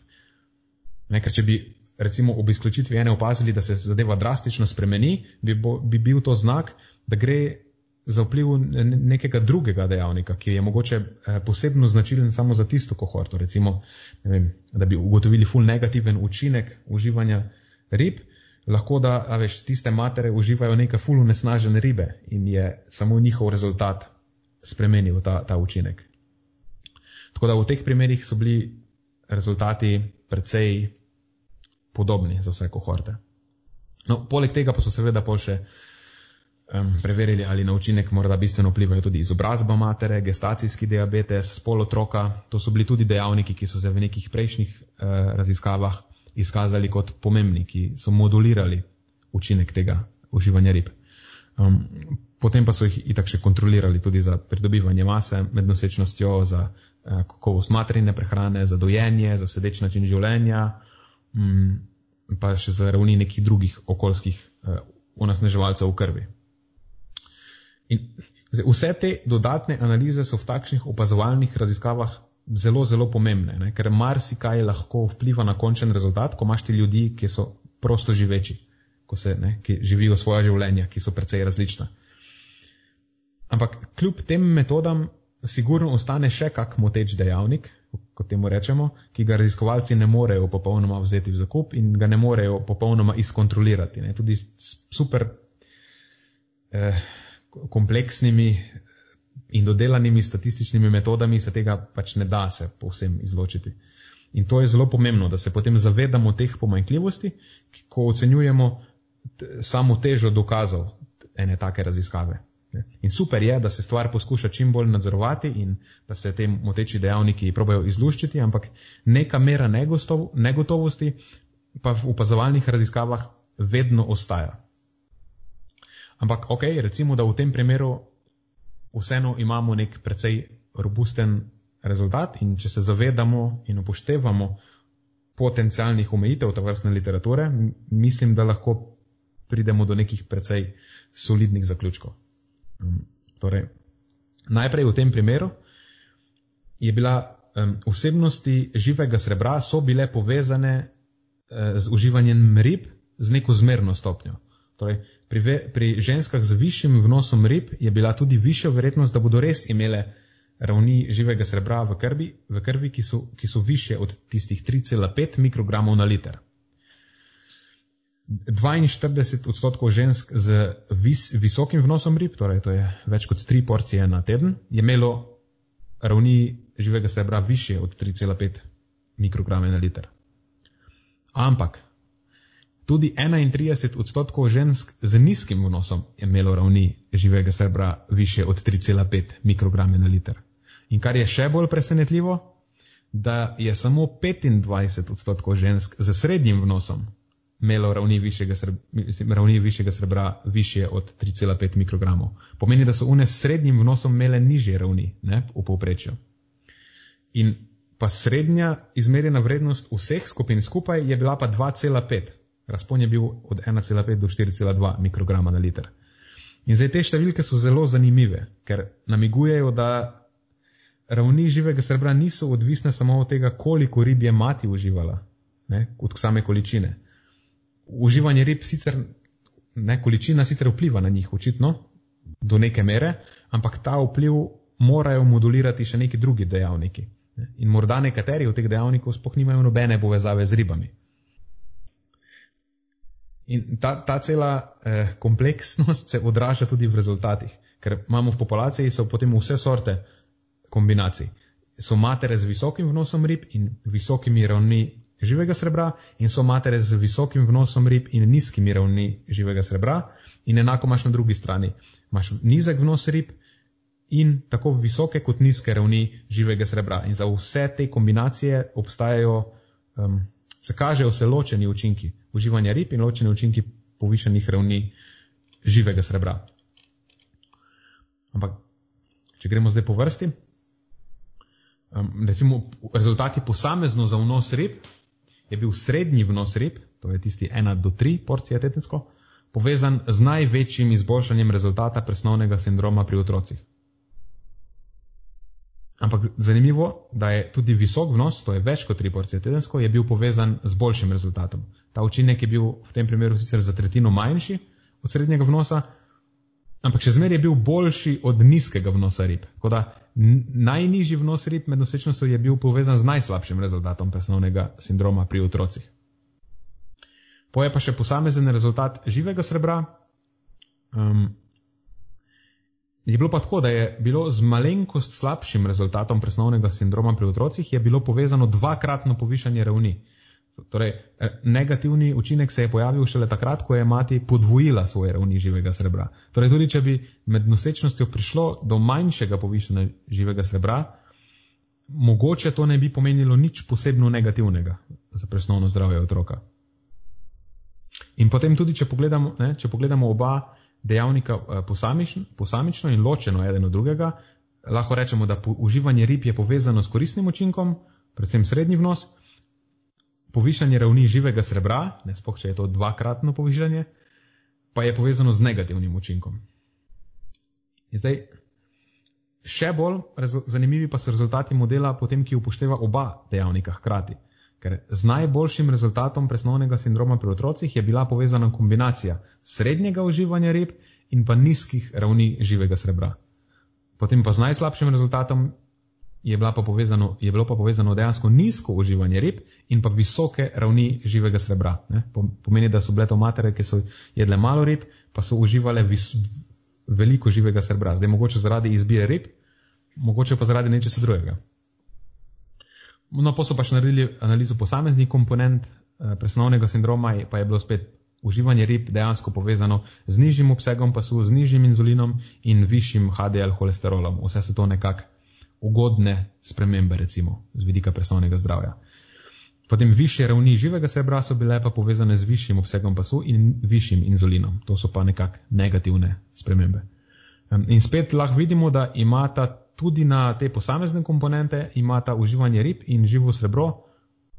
Ne, ker če bi recimo ob izključitvi ene opazili, da se zadeva drastično spremeni, bi, bo, bi bil to znak, da gre za vpliv nekega drugega dejavnika, ki je mogoče eh, posebno značilen samo za tisto kohorto. Recimo, vem, da bi ugotovili ful negativen učinek uživanja rib, lahko da, a veš, tiste matere uživajo neke fulno nesnažene ribe in je samo njihov rezultat spremenil ta, ta učinek. Tako da v teh primerih so bili rezultati precej podobni za vse kohorte. No, poleg tega pa so seveda pol še um, preverili, ali na učinek morda bistveno vplivajo tudi izobrazba matere, gestacijski diabetes, spol otroka. To so bili tudi dejavniki, ki so se v nekih prejšnjih uh, raziskavah izkazali kot pomembni, ki so modulirali učinek tega uživanja rib. Um, potem pa so jih itak še kontrolirali tudi za pridobivanje mase med nosečnostjo, za uh, kakovost materine prehrane, za dojenje, za sedeč način življenja, um, pa še za ravni nekih drugih okoljskih uh, onesnaževalcev v krvi. In vse te dodatne analize so v takšnih opazovalnih raziskavah zelo, zelo pomembne, ne? ker marsikaj lahko vpliva na končen rezultat, ko imaš ti ljudi, ki so prosto živeči, se, ne, ki živijo svoje življenje, ki so precej različna. Ampak kljub tem metodam, sigurno ostane še kak moteč dejavnik, kot temu rečemo, ki ga raziskovalci ne morejo popolnoma vzeti v zakup in ga ne morejo popolnoma izkontrolirati. Ne. Tudi super eh, kompleksnimi in dodelanimi statističnimi metodami se tega pač ne da se povsem izločiti. In to je zelo pomembno, da se potem zavedamo teh pomanjkljivosti, ko ocenjujemo samo težo dokazov ene take raziskave. In super je, da se stvar poskuša čim bolj nadzorovati in da se te moteči dejavniki probajo izluščiti, ampak neka mera negostov, negotovosti pa v opazovalnih raziskavah vedno ostaja. Ampak ok, recimo, da v tem primeru vseeno imamo nek precej robusten rezultat in če se zavedamo in upoštevamo potencialnih omejitev te vrstne literature, mislim, da lahko pridemo do nekih precej solidnih zaključkov. Um, torej, najprej v tem primeru je bila um, vsebnosti živega srebra so bile povezane uh, z uživanjem rib z neko zmerno stopnjo. Torej, Pri, ve, pri ženskah z višjim vnosom rib je bila tudi višja verjetnost, da bodo res imele ravni živega srebra v krvi, v krvi ki, so, ki so više od tistih 3,5 mikrogramov na liter. 42 odstotkov žensk z vis, visokim vnosom rib, torej to je več kot 3 porcije na teden, je imelo ravni živega srebra više od 3,5 mikrograme na liter. Ampak tudi 31 odstotkov žensk z nizkim vnosom je imelo ravni živega srebra više od 3,5 mikrograme na liter. In kar je še bolj presenetljivo, da je samo 25 odstotkov žensk z srednjim vnosom imelo ravni višjega, srebra, ravni višjega srebra više od 3,5 mikrogramov. Pomeni, da so une s srednjim vnosom imele nižje ravni ne, v povprečju. In pa srednja izmerjena vrednost vseh skupin skupaj je bila pa 2,5. Razpon je bil od 1,5 do 4,2 mikrograma na liter. In zdaj te številke so zelo zanimive, ker namigujejo, da ravni živega srebra niso odvisne samo od tega, koliko rib je mati uživala, ne, od same količine uživanje rib sicer, ne, količina sicer vpliva na njih, očitno, do neke mere, ampak ta vpliv morajo modulirati še neki drugi dejavniki. Ne. In morda nekateri od teh dejavnikov sploh nimajo nobene povezave z ribami. In ta, ta cela eh, kompleksnost se odraža tudi v rezultatih, ker imamo v populaciji so potem vse sorte kombinacij. So matere z visokim vnosom rib in visokimi ravni živega srebra in so matere z visokim vnosom rib in nizkimi ravni živega srebra. In enako imaš na drugi strani. Imaš nizek vnos rib in tako visoke kot nizke ravni živega srebra. In za vse te kombinacije obstajajo, um, se kažejo se ločeni učinki uživanja rib in ločeni učinki povišenih ravni živega srebra. Ampak, če gremo zdaj po vrsti, um, recimo rezultati posamezno za vnos rib je bil srednji vnos rib, to je tisti 1 do 3 porcije tedensko, povezan z največjim izboljšanjem rezultata presnovnega sindroma pri otrocih. Ampak zanimivo, da je tudi visok vnos, to je več kot 3 porcije tedensko, je bil povezan z boljšim rezultatom. Ta učinek je bil v tem primeru sicer za tretjino manjši od srednjega vnosa, ampak še zmeraj je bil boljši od nizkega vnosa rib. Tako da najnižji vnos rib med nosečnostjo je bil povezan z najslabšim rezultatom presnovnega sindroma pri otrocih. Poje pa še posamezen rezultat živega srebra. Um, je bilo pa tako, da je bilo z malenkost slabšim rezultatom presnovnega sindroma pri otrocih je bilo povezano dvakratno povišanje ravni. Torej, eh, negativni učinek se je pojavil šele takrat, ko je mati podvojila svoje ravni živega srebra. Torej, tudi če bi med nosečnostjo prišlo do manjšega povišanja živega srebra, mogoče to ne bi pomenilo nič posebno negativnega za presnovno zdravje otroka. In potem tudi, če pogledamo, ne, če pogledamo oba dejavnika eh, posamično, posamično in ločeno eden od drugega, lahko rečemo, da uživanje rib je povezano s koristnim učinkom, predvsem srednji vnos, povišanje ravni živega srebra, ne spoh, če je to dvakratno povišanje, pa je povezano z negativnim učinkom. In zdaj, še bolj zanimivi pa so rezultati modela, potem, ki upošteva oba dejavnika hkrati. Ker z najboljšim rezultatom presnovnega sindroma pri otrocih je bila povezana kombinacija srednjega uživanja rib in pa nizkih ravni živega srebra. Potem pa z najslabšim rezultatom je, pa povezano, je bilo pa povezano dejansko nizko uživanje rib in pa visoke ravni živega srebra. Ne? Pomeni, da so bile to matere, ki so jedle malo rib, pa so uživale vis, veliko živega srebra. Zdaj mogoče zaradi izbire rib, mogoče pa zaradi nečesa drugega. No, pa so pač naredili analizo posameznih komponent eh, presnovnega sindroma, pa je bilo spet uživanje rib dejansko povezano z nižjim obsegom pasu, z nižjim inzulinom in višjim HDL holesterolom. Vse se to nekako ugodne spremembe, recimo z vidika presnovnega zdravja. Potem više ravni živega srebra so bile pa povezane z višjim obsegom pasu in višjim inzulinom. To so pa nekak negativne spremembe. In spet lahko vidimo, da imata tudi na te posamezne komponente, imata uživanje rib in živo srebro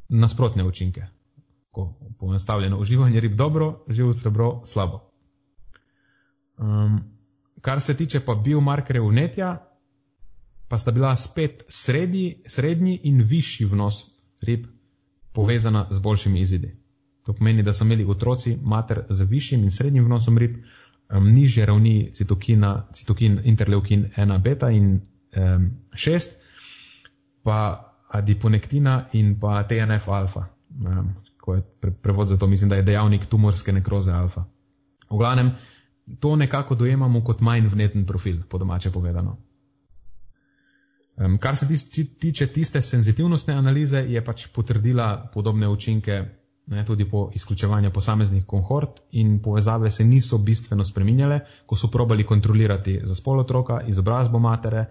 nasprotne učinke. Ko poenostavljeno uživanje rib dobro, živo srebro slabo. Um, kar se tiče pa biomarkerjev vnetja, pa sta bila spet srednji, srednji in višji vnos rib povezana z boljšimi izidi. To pomeni, da so imeli otroci mater z višjim in srednjim vnosom rib um, nižje ravni citokina, citokin, interleukin 1 beta in 6, pa adiponektina in pa TNF alfa. Um, ko je pre, prevod za to, mislim, da je dejavnik tumorske nekroze alfa. V glavnem, to nekako dojemamo kot manj vneten profil, po domače povedano. Um, kar se tiče tiste senzitivnostne analize, je pač potrdila podobne učinke ne, tudi po izključevanju posameznih kohort in povezave se niso bistveno spreminjale, ko so probali kontrolirati za spol otroka, izobrazbo matere,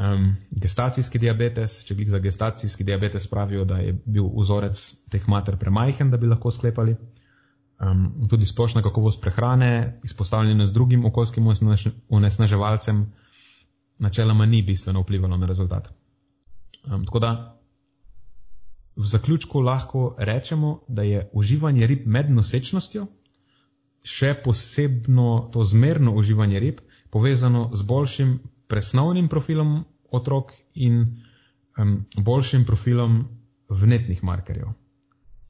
um, gestacijski diabetes. Če glik za gestacijski diabetes pravijo, da je bil vzorec teh mater premajhen, da bi lahko sklepali. Um, tudi splošna kakovost prehrane, izpostavljena z drugim okoljskim onesnaževalcem, načeloma ni bistveno vplivalo na rezultat. Um, tako da v zaključku lahko rečemo, da je uživanje rib med nosečnostjo, še posebno to zmerno uživanje rib, povezano z boljšim presnovnim profilom otrok in um, boljšim profilom vnetnih markerjev.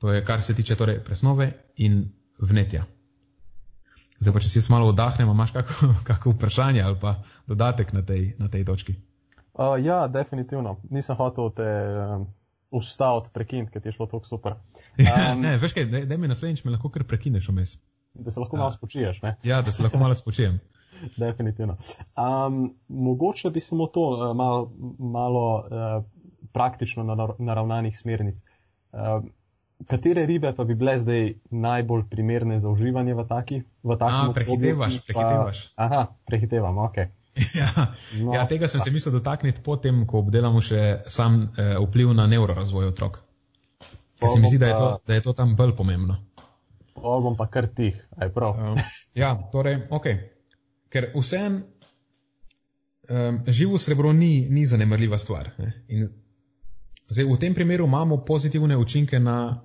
To je, kar se tiče torej presnove in vnetja. Zdaj pa, če si malo vdahnemo, imaš kako, kako vprašanje ali pa dodatek na tej, na tej točki? Uh, ja, definitivno. Nisem hotel te. Um ustaviti, prekiniti, ker ti je šlo tako super. Um, ne, veš kaj, da mi naslednjič me lahko kar prekineš vmes. Da se lahko malo spočiješ, ne? Ja, da se lahko malo spočijem. Definitivno. Um, mogoče bi samo to uh, malo, malo uh, praktično naravnanih smernic. Uh, katere ribe pa bi bile zdaj najbolj primerne za uživanje v takih? Ah, prehitevaš, prehitevaš. Aha, prehitevam, ok. Ja, no, ja, tega sem se mislil dotakniti potem, ko obdelamo še sam eh, vpliv na neurorazvoj otrok. Ker se mi zdi, da je, to, da je to tam bolj pomembno. O, bom pa kar tih, aj prav. Ja, torej, ok. Ker vsem um, živo srebro ni, ni zanemrljiva stvar. Zdaj, v tem primeru imamo pozitivne učinke na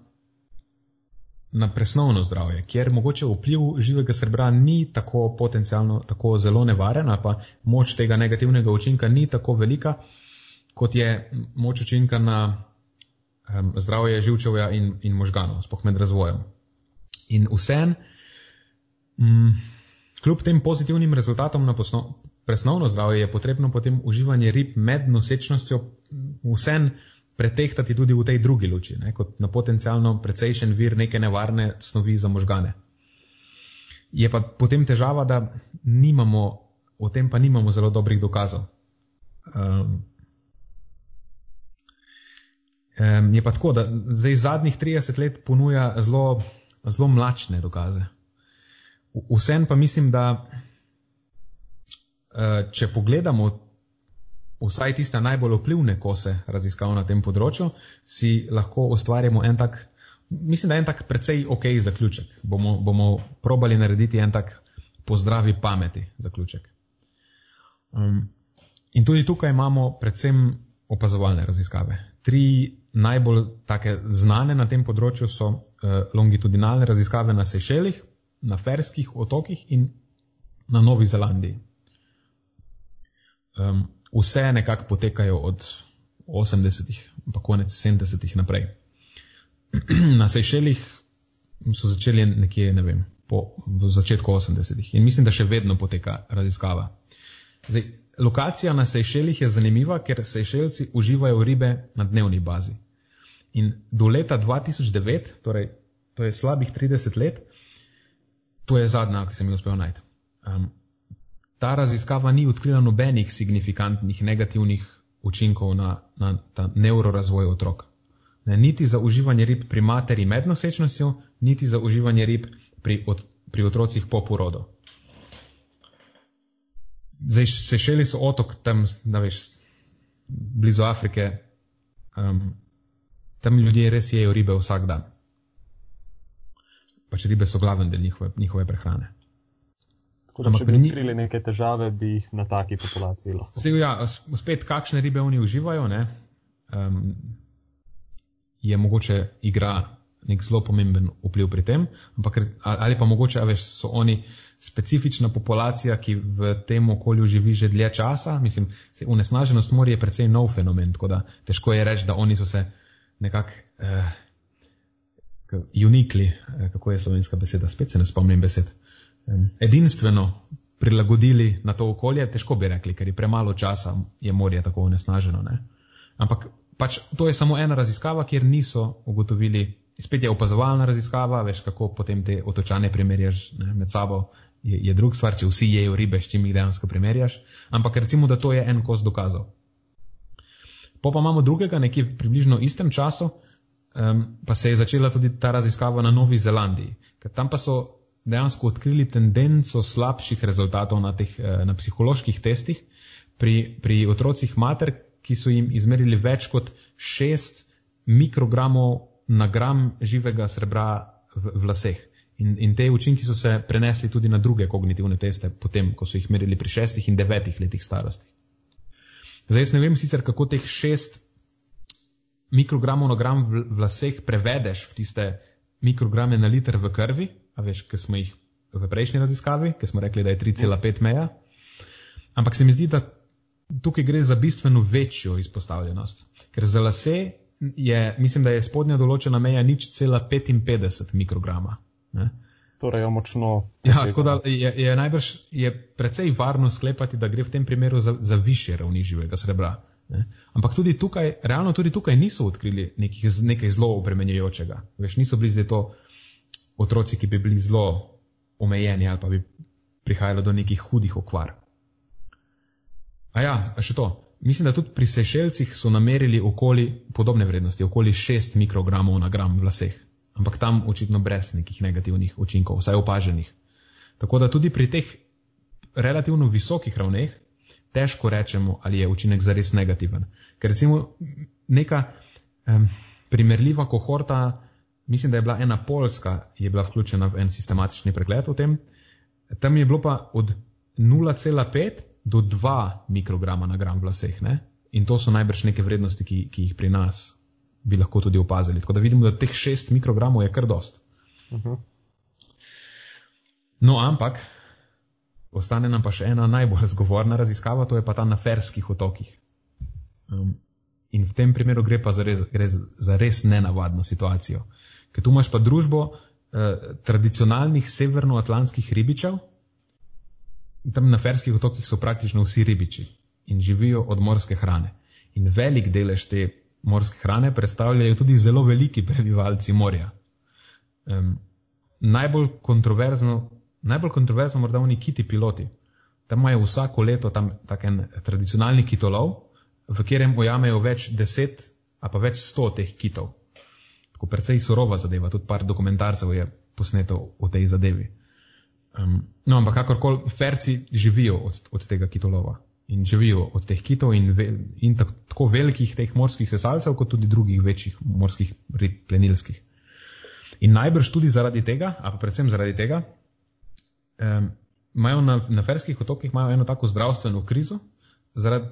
na presnovno zdravje, kjer mogoče vpliv živega srebra ni tako potencialno, tako zelo nevaren, pa moč tega negativnega učinka ni tako velika, kot je moč učinka na um, zdravje živčevja in, in možganov, spoh med razvojem. In vsem, mm, kljub tem pozitivnim rezultatom na presnovno zdravje, je potrebno potem uživanje rib med nosečnostjo vsem pretehtati tudi v tej drugi luči, ne, kot na potencialno precejšen vir neke nevarne snovi za možgane. Je pa potem težava, da nimamo, o tem pa nimamo zelo dobrih dokazov. Um, um, je pa tako, da zdaj zadnjih 30 let ponuja zelo, zelo mlačne dokaze. Vsem pa mislim, da uh, če pogledamo vsaj tiste najbolj vplivne kose raziskav na tem področju, si lahko ustvarjamo en tak, mislim, da en tak precej ok zaključek. Bomo, bomo probali narediti en tak pozdravi pameti zaključek. Um, in tudi tukaj imamo predvsem opazovalne raziskave. Tri najbolj take znane na tem področju so uh, longitudinalne raziskave na Sešelih, na Ferskih otokih in na Novi Zelandiji. Um, vse nekako potekajo od 80-ih, pa konec 70-ih naprej. Na Sejšelih so začeli nekje, ne vem, po začetku 80-ih in mislim, da še vedno poteka raziskava. Zdaj, lokacija na Sejšelih je zanimiva, ker Sejšelci uživajo ribe na dnevni bazi. In do leta 2009, torej to je slabih 30 let, to je zadnja, ki sem jo uspel najti. Um, ta raziskava ni odkrila nobenih signifikantnih negativnih učinkov na, na ta neurorazvoj otrok. Ne, niti za uživanje rib pri materi med nosečnostjo, niti za uživanje rib pri, od, pri otrocih po porodu. Zdaj se šeli so otok tam, da veš, blizu Afrike, um, tam ljudje res jejo ribe vsak dan. Pač ribe so glaven del njihove, njihove prehrane. Da, če bi odkrili ni... neke težave, bi jih na taki populaciji lahko. Zdaj, ja, spet, kakšne ribe oni uživajo, um, je mogoče igra nek zelo pomemben vpliv pri tem, ampak ali pa mogoče, veš, so oni specifična populacija, ki v tem okolju živi že dlje časa. Mislim, unesnaženost morja je precej nov fenomen, tako da težko je reči, da oni so se nekako uh, unikli, uh, kako je slovenska beseda, spet se ne spomnim besed. edinstveno prilagodili na to okolje, težko bi rekli, ker je premalo časa, je morje tako onesnaženo. Ne? Ampak pač to je samo ena raziskava, kjer niso ugotovili, spet je opazovalna raziskava, veš kako potem te otočane primerjaš ne, med sabo, je, je drug stvar, če vsi jejo ribe, s čim jih dejansko primerjaš. Ampak recimo, da to je en kos dokazov. Po pa imamo drugega, nekje v približno istem času, um, pa se je začela tudi ta raziskava na Novi Zelandiji, ker tam pa so dejansko odkrili tendenco slabših rezultatov na, teh, eh, na psiholoških testih pri, pri otrocih mater, ki so jim izmerili več kot 6 mikrogramov na gram živega srebra v, v laseh. In, in te učinki so se prenesli tudi na druge kognitivne teste, potem, ko so jih merili pri šestih in devetih letih starosti. Zdaj, jaz ne vem sicer, kako teh šest mikrogramov na gram v, v laseh prevedeš v tiste mikrograme na liter v krvi, a veš, ki smo jih v prejšnji raziskavi, ki smo rekli, da je 3,5 meja. Ampak se mi zdi, da tukaj gre za bistveno večjo izpostavljenost, ker za lase je, mislim, da je spodnja določena meja nič cela 55 mikrograma. Ne? Torej, močno. Ja, tako da je, je najbrž je precej varno sklepati, da gre v tem primeru za, za više ravni živega srebra. Ne? Ampak tudi tukaj, realno tudi tukaj niso odkrili nekih, nekaj zelo obremenjujočega. Veš, niso bili zdaj to otroci, ki bi bili zelo omejeni ali pa bi prihajalo do nekih hudih okvar. A ja, še to. Mislim, da tudi pri sešelcih so namerili okoli podobne vrednosti, okoli 6 mikrogramov na gram v laseh ampak tam očitno brez nekih negativnih učinkov, vsaj opaženih. Tako da tudi pri teh relativno visokih ravneh težko rečemo, ali je učinek zares negativen. Ker recimo neka um, primerljiva kohorta, mislim, da je bila ena polska, je bila vključena v en sistematični pregled o tem, tam je bilo pa od 0,5 do 2 mikrograma na gram v laseh. Ne? In to so najbrž neke vrednosti, ki, ki jih pri nas bi lahko tudi opazili. Tako da vidimo, da teh 6 mikrogramov je kar dost. Uh mhm. -huh. No, ampak ostane nam pa še ena najbolj zgovorna raziskava, to je pa ta na ferskih otokih. Um, in v tem primeru gre pa za res, gre za res nenavadno situacijo. Ker tu imaš pa družbo eh, tradicionalnih severnoatlantskih ribičev, tam na ferskih otokih so praktično vsi ribiči in živijo od morske hrane. In velik delež te morske hrane predstavljajo tudi zelo veliki prebivalci morja. Um, najbolj kontroverzno, najbolj kontroverzno morda oni kiti piloti. Tam imajo vsako leto tam taken tradicionalni kitolov, v katerem ojamejo več deset, a pa več sto teh kitov. Tako precej surova zadeva, tudi par dokumentarcev je posneto o tej zadevi. Um, no, ampak kakorkoli, ferci živijo od, od tega kitolova in živijo od teh kitov in, ve, in tako velikih teh morskih sesalcev, kot tudi drugih večjih morskih plenilskih. In najbrž tudi zaradi tega, a pa predvsem zaradi tega, imajo na, na ferskih otokih eno tako zdravstveno krizo, zaradi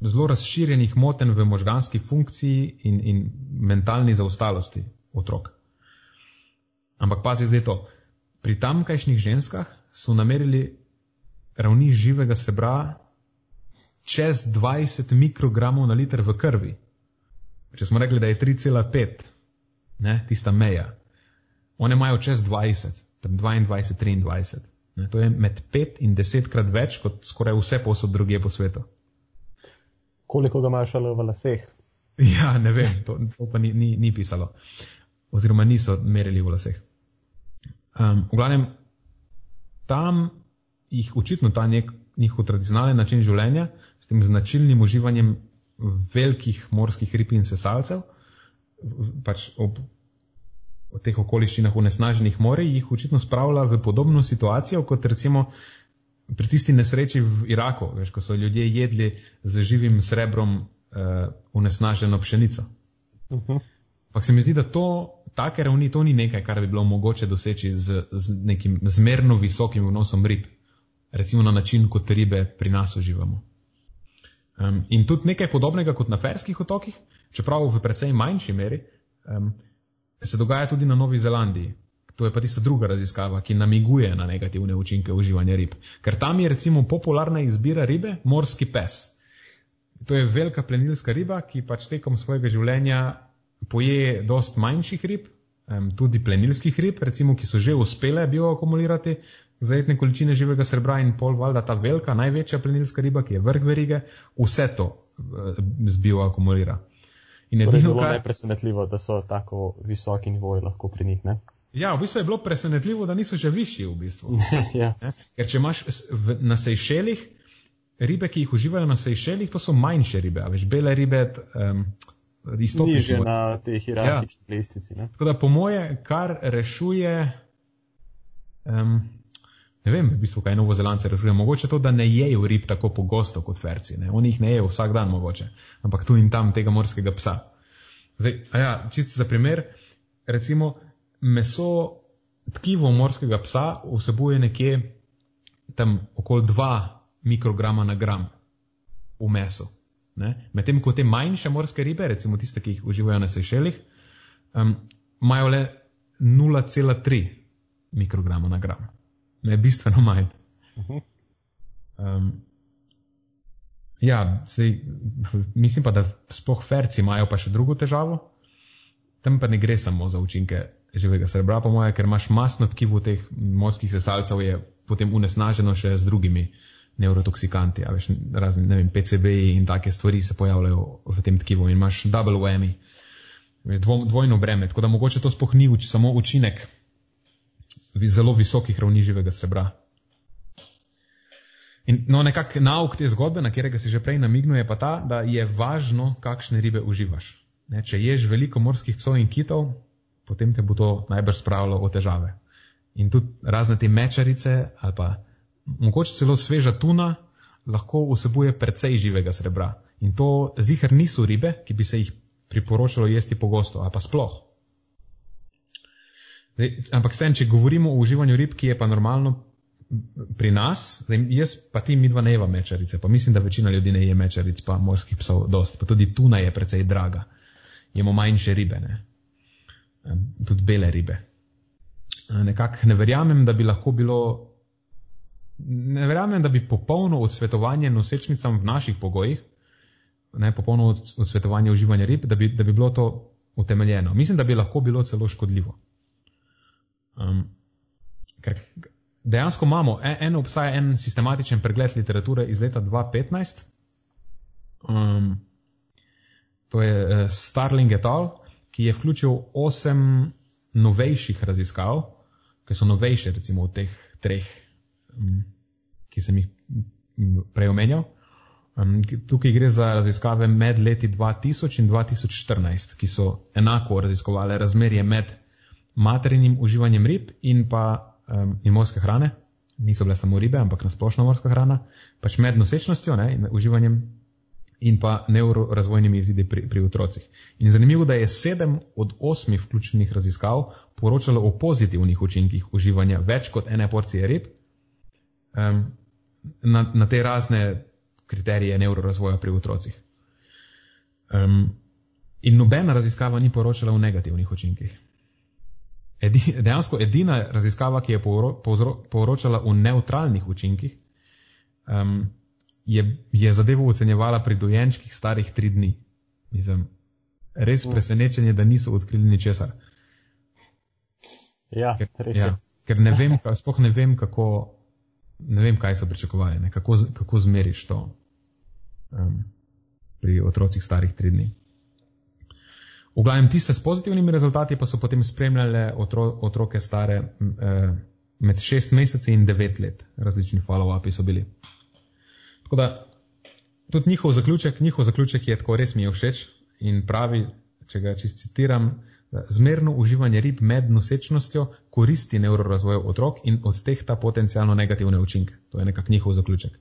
zelo razširjenih moten v možganski funkciji in, in mentalni zaostalosti otrok. Ampak pazi zdaj to. Pri tamkajšnjih ženskah so namerili ravni živega srebra čez 20 mikrogramov na liter v krvi. Če smo rekli, da je 3,5, ne, tista meja, one imajo čez 20, tam 22, 23. Ne, to je med 5 in 10 krat več kot skoraj vse posod druge po svetu. Koliko ga imaš šele v laseh? Ja, ne vem, to, to pa ni, ni, ni pisalo. Oziroma niso merili v laseh. Um, v glavnem, tam jih očitno ta nek njihov tradicionalen način življenja, s tem značilnim uživanjem velikih morskih rib in sesalcev, pač ob teh okoliščinah unesnaženih morij, jih očitno spravlja v podobno situacijo kot recimo pri tisti nesreči v Iraku, veš, ko so ljudje jedli z živim srebrom uh, unesnaženo pšenico. Uh -huh. Pa se mi zdi, da to, take ravni, to ni nekaj, kar bi bilo mogoče doseči z, z nekim zmerno visokim vnosom rib recimo na način, kot ribe pri nas uživamo. Um, in tudi nekaj podobnega kot na ferskih otokih, čeprav v precej manjši meri, um, se dogaja tudi na Novi Zelandiji. To je pa tista druga raziskava, ki namiguje na negativne učinke uživanja rib. Ker tam je recimo popularna izbira ribe morski pes. To je velika plenilska riba, ki pač tekom svojega življenja poje dost manjših rib, tudi plenilskih rib, recimo, ki so že uspele bioakumulirati zajetne količine živega srebra in pol valjda ta velika, največja plenilska riba, ki je vrh verige, vse to uh, zbioakumulira. In je torej zelo kar... nepresenetljivo, da so tako visoki nivoji lahko pri njih. Ne? Ja, v bistvu je bilo presenetljivo, da niso že višji v bistvu. ja. Ker če imaš v, na Sejšelih ribe, ki jih uživajo na Sejšelih, to so manjše ribe, a veš, bele ribe. Um, Niže na tej hierarhični ja. lestvici. Tako da po moje, kar rešuje, um, ne vem, v bistvu kaj Novo Zelance rešuje, mogoče to, da ne jejo rib tako pogosto kot ferci. Ne? Oni jih ne jejo vsak dan mogoče, ampak tu in tam tega morskega psa. Zdaj, ja, čisto za primer, recimo meso tkivo morskega psa vsebuje nekje tam okoli 2 mikrograma na gram v mesu. Medtem ko te manjše morske ribe, recimo tiste, ki jih uživajo na Sejšelih, um, imajo le 0,3 mikrograma na gram. Ne, bistveno manj. Um, ja, sej, mislim pa, da spoh ferci imajo pa še drugo težavo. Tam pa ne gre samo za učinke živega srebra, po moje, ker imaš masno tkivo teh morskih sesalcev, je potem unesnaženo še z drugimi neurotoksikanti, veš, razni, ne vem, PCB-ji in take stvari se pojavljajo v tem tkivu in imaš double whammy, dvo, dvojno breme, tako da mogoče to spoh ni uč, samo učinek zelo visokih ravni živega srebra. In no, nekak nauk te zgodbe, na katerega si že prej namignil, je pa ta, da je važno, kakšne ribe uživaš. Ne, če ješ veliko morskih psov in kitov, potem te bo to najbrž spravilo v težave. In tudi razne te mečarice ali pa mogoče celo sveža tuna, lahko vsebuje precej živega srebra. In to zihar niso ribe, ki bi se jih priporočalo jesti pogosto, ali pa sploh. Zdaj, ampak sem, če govorimo o uživanju rib, ki je pa normalno pri nas, zdaj, jaz pa ti midva ne jeva mečarice, pa mislim, da večina ljudi ne je mečaric, pa morskih psov dost, pa tudi tuna je precej draga. Jemo manjše ribe, ne? tudi bele ribe. Nekako ne verjamem, da bi lahko bilo ne verjamem, da bi popolno odsvetovanje nosečnicam v naših pogojih, ne popolno odsvetovanje uživanja rib, da bi, da bi bilo to utemeljeno. Mislim, da bi lahko bilo celo škodljivo. Um, ker dejansko imamo, en, en obstaja en sistematičen pregled literature iz leta 2015. Um, to je uh, Starling et al., ki je vključil osem novejših raziskav, ki so novejše recimo od teh treh um, ki sem jih prej omenjal. Um, tukaj gre za raziskave med leti 2000 in 2014, ki so enako raziskovali razmerje med materinim uživanjem rib in pa um, in morske hrane. Niso bile samo ribe, ampak nasplošno morska hrana, pač med nosečnostjo ne, in uživanjem in pa neurorazvojnimi izidi pri, pri otrocih. In zanimivo, da je sedem od osmih vključenih raziskav poročalo o pozitivnih učinkih uživanja več kot ene porcije rib, um, na, na te razne kriterije neurorazvoja pri otrocih. Um, in nobena raziskava ni poročala o negativnih učinkih. Edi, dejansko edina raziskava, ki je poročala o neutralnih učinkih, um, je, je zadevo ocenjevala pri dojenčkih starih tri dni. Mislim, res mm. presenečenje, da niso odkrili ničesar. Ja, ker, res je. Ja, ker ne vem, sploh ne vem, kako, ne vem, kaj so pričakovali, ne, kako, kako zmeriš to um, pri otrocih starih tri dni. V glavnem tiste s pozitivnimi rezultati pa so potem spremljale otro, otroke stare eh, med šest meseci in devet let. Različni follow-upi so bili. Tako da tudi njihov zaključek, njihov zaključek je tako res mi je všeč in pravi, če ga čist citiram, Zmerno uživanje rib med nosečnostjo koristi neurorazvoju otrok in odtehta potencijalno negativne učinke. To je nekak njihov zaključek.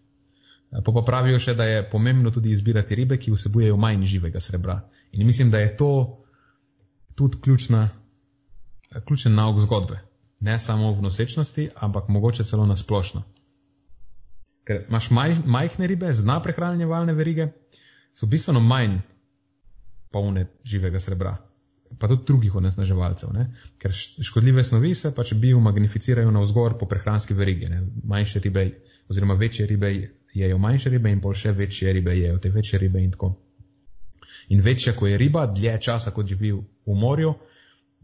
Pa pa pravijo še, da je pomembno tudi izbirati ribe, ki vsebujejo manj živega srebra. In mislim, da je to tudi ključna, ključen nauk zgodbe. Ne samo v nosečnosti, ampak mogoče celo na splošno. Ker imaš maj, majhne ribe, zna prehranjene valne verige, so bistveno manj polne živega srebra pa tudi drugih onesnaževalcev, ne? ker škodljive snovi se pač biomagnificirajo na vzgor po prehranski verigi. Ne? Manjše ribe oziroma večje ribe jejo manjše ribe in pol še večje ribe jejo te večje ribe in tako. In večja, ko je riba, dlje časa, kot živi v morju,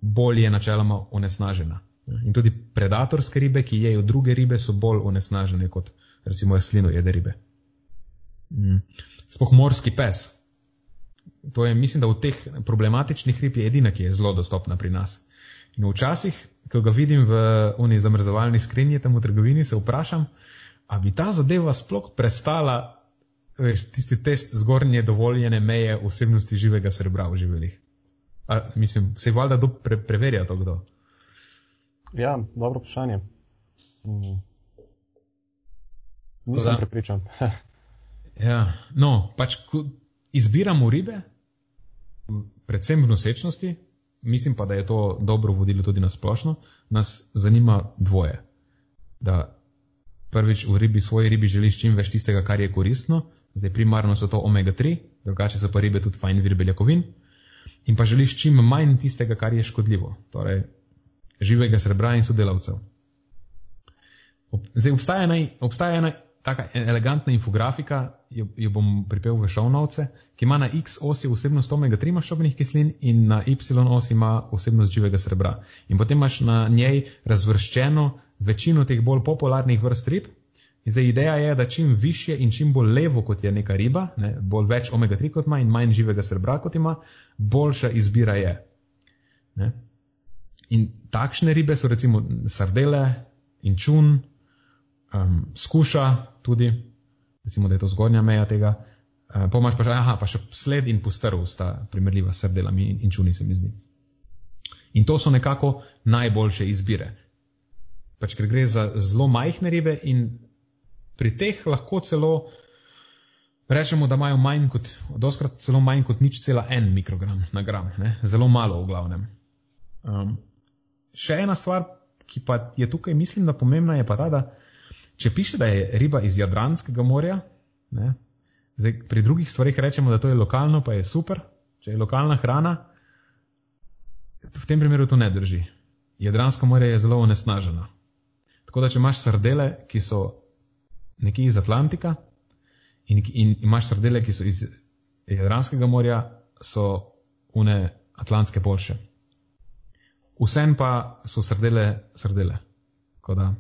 bolj je načeloma onesnažena. In tudi predatorske ribe, ki jejo druge ribe, so bolj onesnažene kot recimo slino jede ribe. Mm. Sploh morski pes. To je, mislim, da v teh problematičnih rib je edina, ki je zelo dostopna pri nas. In včasih, ko ga vidim v oni zamrzovalni skrinji tam v trgovini, se vprašam, a bi ta zadeva sploh prestala veš, tisti test zgornje dovoljene meje osebnosti živega srebra v živelih. A, mislim, se je valjda pre, preverja to kdo? Ja, dobro vprašanje. Mm. Nisem prepričan. ja, no, pač, ko izbiramo ribe, predvsem v nosečnosti, mislim pa, da je to dobro vodilo tudi na splošno, nas zanima dvoje. Da prvič v ribi, svoji ribi želiš čim več tistega, kar je koristno, zdaj primarno so to omega-3, drugače so pa ribe tudi fajn vir beljakovin, in pa želiš čim manj tistega, kar je škodljivo, torej živega srebra in sodelavcev. Zdaj obstaja ena, obstaja ena taka elegantna infografika, jo, jo bom pripel v šovnovce, ki ima na X osi vsebnost omega-3 maščobnih kislin in na Y osi ima vsebnost živega srebra. In potem imaš na njej razvrščeno večino teh bolj popularnih vrst rib. In zdaj ideja je, da čim više in čim bolj levo kot je neka riba, ne, bolj več omega-3 kot ima in manj živega srebra kot ima, boljša izbira je. Ne. In takšne ribe so recimo sardele in čun, um, skuša tudi, recimo, da je to zgornja meja tega. Uh, Pomaž pa še, aha, pa še sled in postrv sta primerljiva s srdelami in, in čuni, se mi zdi. In to so nekako najboljše izbire. Pač, ker gre za zelo majhne ribe in pri teh lahko celo rečemo, da imajo manj kot, doskrat celo manj kot nič cela en mikrogram na gram, ne? zelo malo v glavnem. Um, še ena stvar, ki pa je tukaj, mislim, da pomembna je pa ta, da če piše, da je riba iz Jadranskega morja, ne, zdaj, pri drugih stvarih rečemo, da to je lokalno, pa je super, če je lokalna hrana, v tem primeru to ne drži. Jadransko morje je zelo onesnaženo. Tako da, če imaš sardele, ki so nekje iz Atlantika in, in imaš sardele, ki so iz Jadranskega morja, so une atlantske boljše. Vsem pa so sardele sardele. Tako da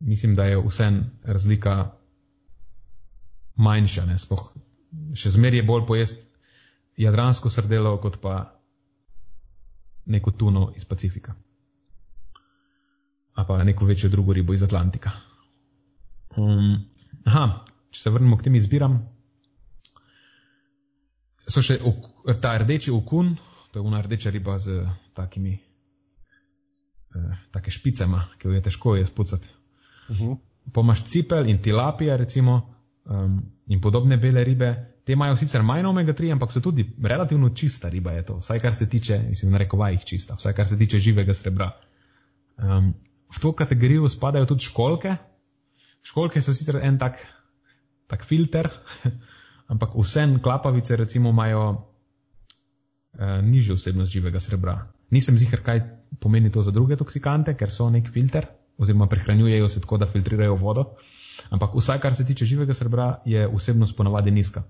mislim, da je vsem razlika manjša. Ne, spoh, še zmeraj je bolj pojest jadransko srdelo, kot pa neko tuno iz Pacifika. A pa neko večjo drugo ribo iz Atlantika. Um, aha, če se vrnemo k tem izbiram. So še ta rdeči okun, to je una rdeča riba z takimi, eh, take špicama, ki jo je težko je spucati. Uh -huh. Pa imaš cipel in tilapija, recimo, um, in podobne bele ribe. Te imajo sicer manj omega-3, ampak so tudi relativno čista riba, je to, vsaj kar se tiče, mislim, na rekovajih čista, vsaj kar se tiče živega srebra. Um, v to kategorijo spadajo tudi školke. Školke so sicer en tak, tak filter, ampak vse klapavice, recimo, imajo uh, nižjo vsebnost živega srebra. Nisem zihar, kaj pomeni to za druge toksikante, ker so nek filter oziroma prehranjujejo se tako, da filtrirajo vodo. Ampak vsaj, kar se tiče živega srebra, je vsebnost ponavadi nizka.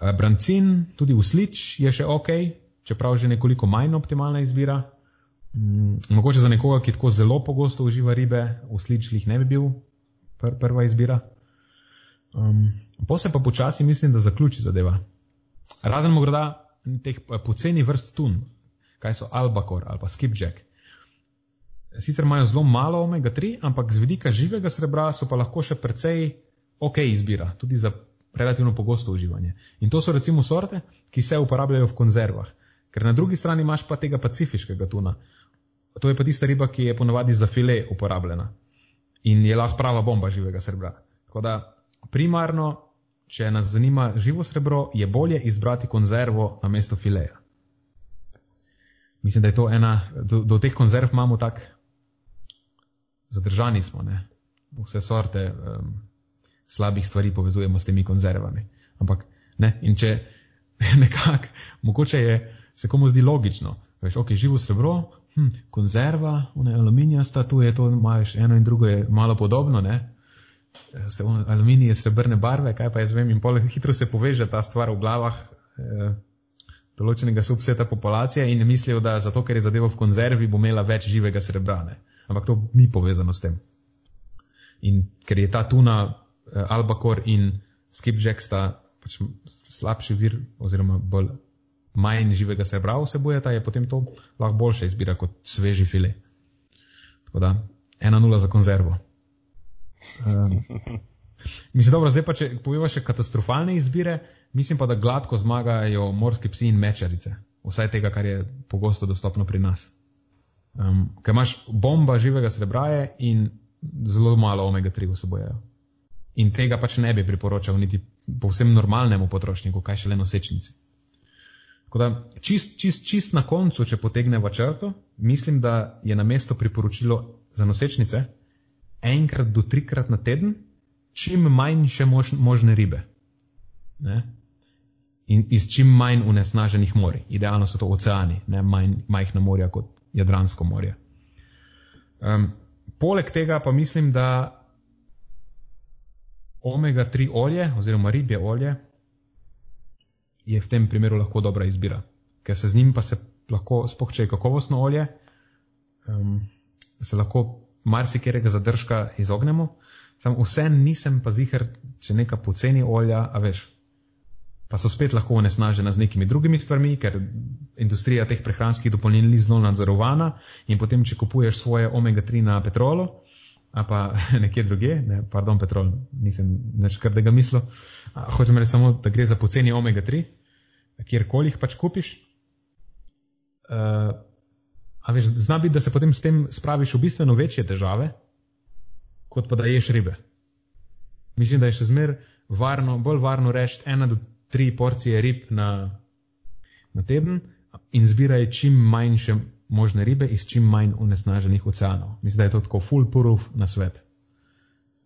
Eh, brancin, tudi uslič je še ok, čeprav že nekoliko manj optimalna izbira. Mm, mogoče za nekoga, ki tako zelo pogosto uživa ribe, uslič jih ne bi bil pr prva izbira. Um, po se pa počasi mislim, da zaključi zadeva. Razen morda teh eh, poceni vrst tun, kaj so albakor ali pa skipjack sicer imajo zelo malo omega-3, ampak z vidika živega srebra so pa lahko še precej ok izbira, tudi za relativno pogosto uživanje. In to so recimo sorte, ki se uporabljajo v konzervah. Ker na drugi strani imaš pa tega pacifiškega tuna. To je pa tista riba, ki je ponovadi za file uporabljena in je lahko prava bomba živega srebra. Tako da primarno, če nas zanima živo srebro, je bolje izbrati konzervo na mesto fileja. Mislim, da je to ena, do, do teh konzerv imamo tak zadržani smo, ne? vse sorte um, slabih stvari povezujemo s temi konzervami. Ampak ne, in če nekako, mogoče je, se komu zdi logično, veš, ok, živo srebro, hm, konzerva, one aluminijasta, tu je to, imaš eno in drugo je malo podobno, ne? Se, on, aluminij je srebrne barve, kaj pa jaz vem, in pole hitro se poveže ta stvar v glavah. Eh, določenega subseta populacije in mislijo, da zato, ker je zadeva v konzervi, bo imela več živega srebra. Ne? Ampak to ni povezano s tem. In ker je ta tuna, eh, albakor in skipjack sta pač slabši vir oziroma bolj manj živega srebra vsebujeta, je potem to lahko boljše izbira kot sveži file. Tako da, ena nula za konzervo. Um, mislim, dobro, zdaj pa če poveva še katastrofalne izbire, mislim pa, da gladko zmagajo morski psi in mečarice. Vsaj tega, kar je pogosto dostopno pri nas. Um, ker imaš bomba živega srebra in zelo malo omega-3 vsebojejo. In tega pač ne bi priporočal niti povsem normalnemu potrošniku, kaj šele nosečnici. Tako da, čist, čist, čist na koncu, če potegnemo črto, mislim, da je na mesto priporočilo za nosečnice enkrat do trikrat na teden, čim manjše mož, možne ribe. Ne? In iz čim manj unesnaženih morij. Idealno so to oceani, ne manj, majhna morja kot Jadransko morje. Um, poleg tega pa mislim, da omega-3 olje oziroma ribje olje je v tem primeru lahko dobra izbira, ker se z njim pa se lahko, spoh če je kakovostno olje, um, se lahko marsikerega zadržka izognemo. Sam vse nisem pa zihar, če neka poceni olja, a veš, pa so spet lahko onesnažena z nekimi drugimi stvarmi, ker industrija teh prehranskih dopolnil ni zelo nadzorovana in potem, če kupuješ svoje omega-3 na petrolu, a pa nekje druge, ne, pardon, petrol, nisem več kar tega mislil, hočem reči samo, da gre za poceni omega-3, kjerkoli jih pač kupiš. Uh, a veš, zna biti, da se potem s tem spraviš v bistveno večje težave, kot pa da ješ ribe. Mislim, da je še zmer varno, bolj varno reči ena do tri porcije rib na, na teden in zbiraj čim manjše možne ribe iz čim manj unesnaženih oceanov. Mislim, da je to tako full proof na svet.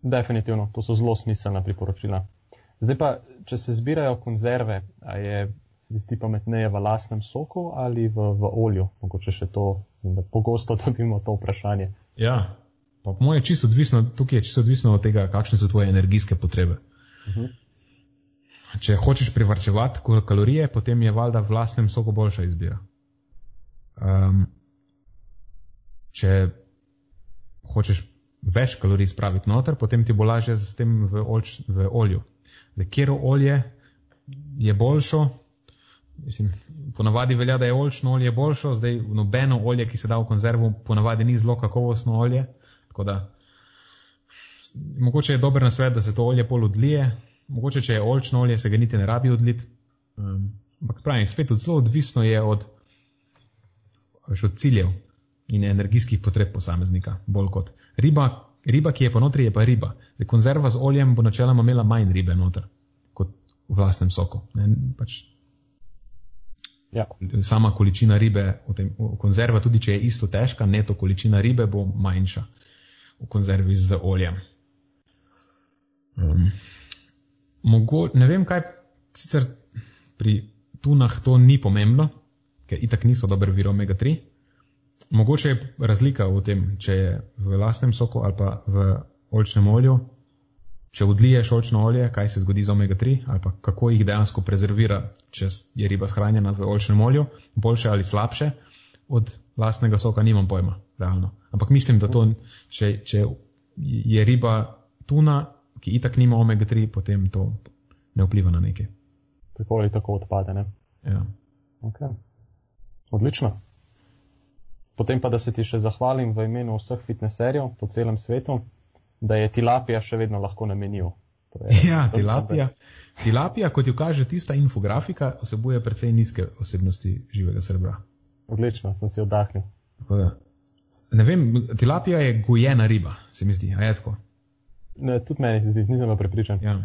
Definitivno, to so zelo smiselna priporočila. Zdaj pa, če se zbirajo konzerve, a je se zdi pametneje v lastnem soku ali v, v olju? Mogoče še to, pogosto dobimo to vprašanje. Ja, pa po mojem je čisto odvisno, tukaj je čisto odvisno od tega, kakšne so tvoje energijske potrebe. Uh mhm. -huh. Če hočeš privrčevati kalorije, potem je valjda v lastnem soku boljša izbira. Um, če hočeš več kalorij spraviti noter, potem ti bo lažje z tem v, olč, v olju. Zdaj, kjer olje je boljšo, mislim, ponavadi velja, da je olčno olje boljše, zdaj nobeno olje, ki se da v konzervu, ponavadi ni zelo kakovostno olje. Tako da, mogoče je dober na svet, da se to olje pol odlije, mogoče, če je olčno olje, se ga niti ne rabi odlit. Um, ampak pravim, spet zelo odvisno je od, od ciljev in energijskih potreb posameznika, bolj kot riba. Riba, ki je pa notri, je pa riba. Zdaj, konzerva z oljem bo načeloma imela manj ribe noter kot v vlastnem soku. Ne, pač Ja. Sama količina ribe tem, v konzervi, tudi če je isto težka, neto količina ribe bo manjša v konzervi z oljem. Um, mogo, ne vem, kaj sicer pri tunah to ni pomembno, ker itak niso dober vir omega-3. Mogoče je razlika v tem, če je v lastnem soku ali pa v olčnem olju če odliješ olčno olje, kaj se zgodi z omega-3 ali pa kako jih dejansko prezervira, če je riba shranjena v olčnem olju, boljše ali slabše od lastnega soka, nimam pojma, realno. Ampak mislim, da to, če, če je riba tuna, ki itak nima omega-3, potem to ne vpliva na nekaj. Tako ali tako odpade, ne? Ja. Okay. Odlično. Potem pa, da se ti še zahvalim v imenu vseh fitneserjev po celem svetu da je tilapija še vedno lahko namenjiv. Ja, tilapija, tilapija, kot jo kaže tista infografika, vsebuje precej nizke osebnosti živega srebra. Odlično, sem si oddahnil. Ne vem, tilapija je gojena riba, se mi zdi, a je tako? Ne, tudi meni se zdi, nisem pa prepričan. Ja.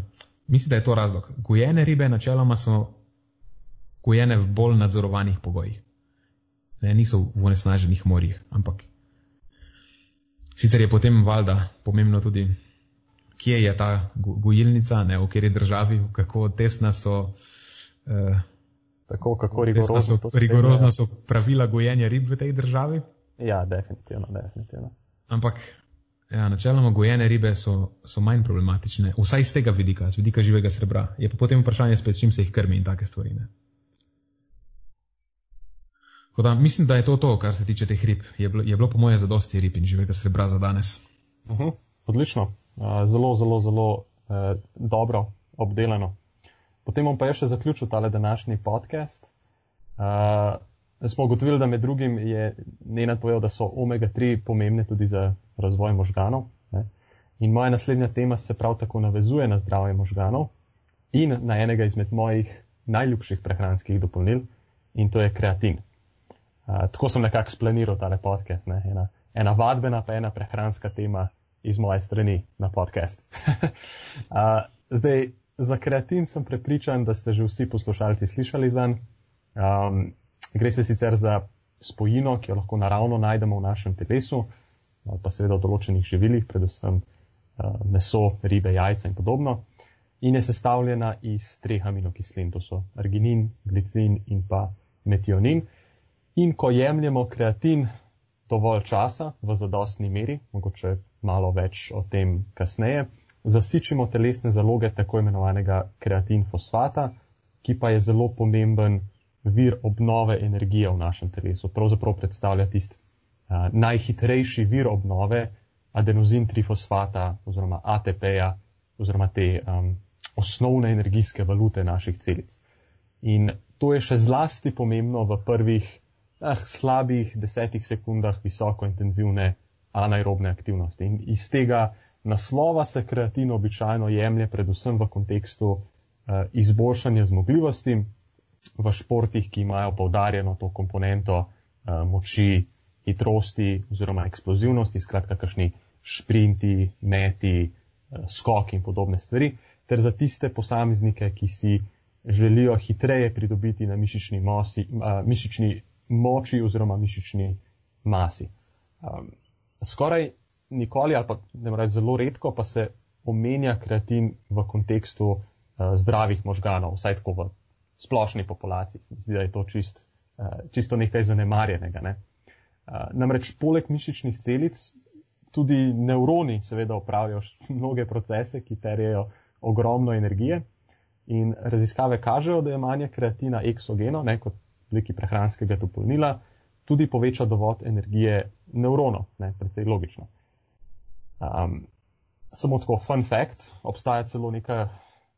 Mislim, da je to razlog. Gojene ribe načeloma so gojene v bolj nadzorovanih pogojih. Ne, niso v onesnaženih morjih, ampak Sicer je potem valjda pomembno tudi, kje je ta gojilnica, ne, v kateri državi, kako tesna so. Eh, Tako, kako rigorozno, so, rigorozno so pravila gojenja rib v tej državi. Ja, definitivno, definitivno. Ampak, ja, načeloma gojene ribe so, so manj problematične, vsaj iz tega vidika, z vidika živega srebra. Je pa potem vprašanje spet, čim se jih krmi in take stvari. Ne? Da, mislim, da je to to, kar se tiče teh rib. Je bilo, je bilo po moje zadosti rib in živega srebra za danes. Uh mhm, -huh, odlično, uh, zelo, zelo, zelo uh, dobro obdelano. Potem bom pa še zaključil tale današnji podcast. Uh, smo ugotovili, da med drugim je Nenad povedal, da so omega-3 pomembne tudi za razvoj možganov. Ne? In moja naslednja tema se prav tako navezuje na zdravje možganov in na enega izmed mojih najljubših prehranskih dopolnil, in to je kreatin. Uh, tako sem nekako splaniral tale podcast. Ne? Ena, ena vadbena, pa ena prehranska tema iz moje strani na podcast. uh, zdaj, za kreatin sem prepričan, da ste že vsi poslušalci slišali za njega. Um, gre se sicer za spojino, ki jo lahko naravno najdemo v našem telesu, pa seveda v določenih živilih, predvsem uh, meso, ribe, jajca in podobno. In je sestavljena iz treh aminokislin, to so arginin, glicin in pa metionin. In ko jemljemo kreatin dovolj časa, v zadostni meri, mogoče malo več o tem kasneje, zasičimo telesne zaloge tako imenovanega kreatin fosfata, ki pa je zelo pomemben vir obnove energije v našem telesu. Pravzaprav predstavlja tisti uh, najhitrejši vir obnove adenozin trifosfata oziroma ATP-ja oziroma te um, osnovne energijske valute naših celic. In to je še zlasti pomembno v prvih eh, slabih desetih sekundah visoko intenzivne anaerobne aktivnosti. In iz tega naslova se kreatin običajno jemlje predvsem v kontekstu uh, izboljšanja zmogljivosti v športih, ki imajo poudarjeno to komponento uh, moči, hitrosti oziroma eksplozivnosti, skratka, kakšni šprinti, meti, uh, skoki in podobne stvari, ter za tiste posameznike, ki si želijo hitreje pridobiti na mišični, mosi, uh, mišični moči oziroma mišični masi. Um, skoraj nikoli, ali pa ne morem reči zelo redko, pa se omenja kreatin v kontekstu uh, zdravih možganov, vsaj tako v splošni populaciji. Zdi, da je to čist, uh, čisto nekaj zanemarjenega. Ne? Uh, namreč poleg mišičnih celic tudi nevroni seveda upravljajo mnoge procese, ki terjajo ogromno energije. In raziskave kažejo, da je manje kreatina eksogeno, ne kot obliki prehranskega dopolnila, tudi poveča dovod energije nevronov, ne, predvsej logično. Um, samo tako, fun fact, obstaja celo neka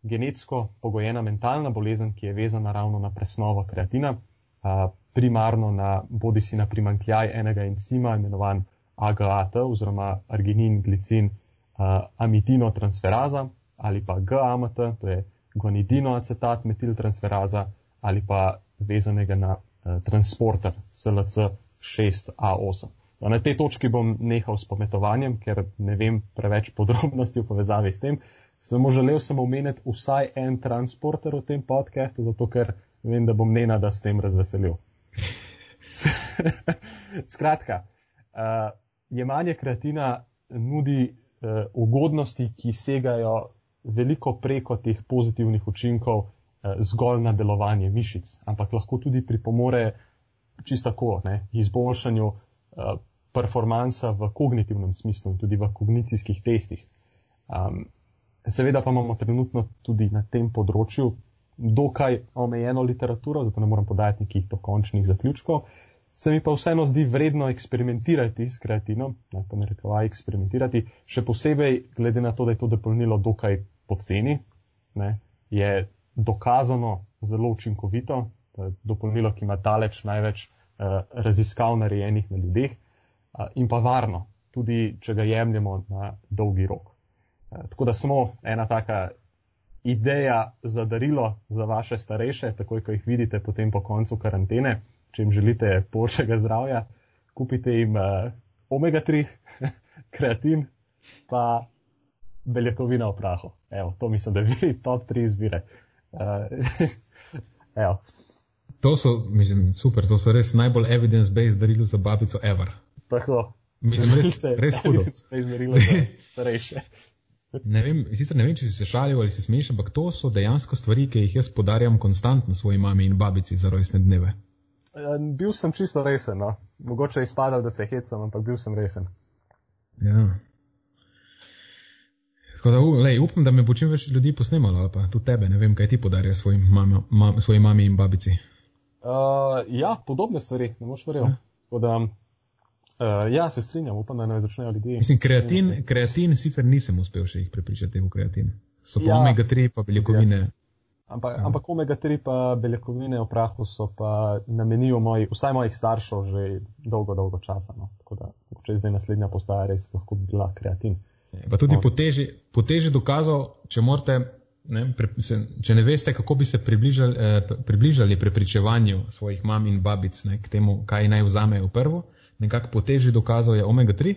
genetsko pogojena mentalna bolezen, ki je vezana ravno na presnovo kreatina, uh, primarno na bodi si na primankljaj enega encima, imenovan AGAT oziroma arginin, glicin, uh, amitinotransferaza ali pa GAMT, to je guanidinoacetat metiltransferaza ali pa vezanega na uh, transporter SLC6A8. No, na tej točki bom nehal s pometovanjem, ker ne vem preveč podrobnosti v povezavi s tem. Samo želel sem omeniti vsaj en transporter v tem podkastu, zato ker vem, da bom nena, da s tem razveselil. Skratka, uh, jemanje kreatina nudi uh, ugodnosti, ki segajo veliko preko teh pozitivnih učinkov uh, zgolj na delovanje mišic, ampak lahko tudi pripomore čisto tako, ne, izboljšanju uh, performansa v kognitivnem smislu in tudi v kognicijskih testih. Um, seveda pa imamo trenutno tudi na tem področju dokaj omejeno literaturo, zato ne morem podajati nekih dokončnih zaključkov. Se mi pa vseeno zdi vredno eksperimentirati s kreatinom, ne pa ne rekovaj eksperimentirati, še posebej glede na to, da je to dopolnilo dokaj poceni, ne, je dokazano zelo učinkovito, dopolnilo, ki ima daleč največ uh, raziskav narejenih na ljudeh in pa varno, tudi če ga jemljemo na dolgi rok. Tako da samo ena taka ideja za darilo za vaše starejše, takoj ko jih vidite potem po koncu karantene, če jim želite boljšega zdravja, kupite jim uh, omega-3, kreatin, pa beljakovina v prahu. Evo, to mislim, da vidi top 3 izbire. Uh, to so, mislim, super, to so res najbolj evidence-based darilo za babico ever. Tako. Mislim, res, res hudo. starejše. Ne vem, sicer ne vem, če si se šalil ali se smeješ, ampak to so dejansko stvari, ki jih jaz podarjam konstantno svoji mami in babici za rojstne dneve. Ja, bil sem čisto resen, no. Mogoče je izpadal, da se hecam, ampak bil sem resen. Ja. Tako da, lej, upam, da me bo čim več ljudi posnemalo, pa tudi tebe, ne vem, kaj ti podarja svojim mami, mam, svoji mami in babici. Uh, ja, podobne stvari, ne moš verjeti. Ja. Uh, ja, se strinjam, upam, da ne začnejo ljudje. Mislim, kreatin, kreatin sicer nisem uspel še jih prepričati v kreatin. So pa ja. omega 3 pa beljakovine. Yes. Ampak, ja. ampak omega 3 pa beljakovine v prahu so pa namenijo moji, vsaj mojih staršev že dolgo, dolgo časa. No. Tako da, če zdaj naslednja postaja, res lahko bi bila kreatin. Pa tudi no. po teži, po teži dokazal, če morate, ne, pre, se, če ne veste, kako bi se približali, eh, približali prepričevanju svojih mam in babic ne, k temu, kaj naj vzamejo prvo nekako po teži dokazal je omega 3,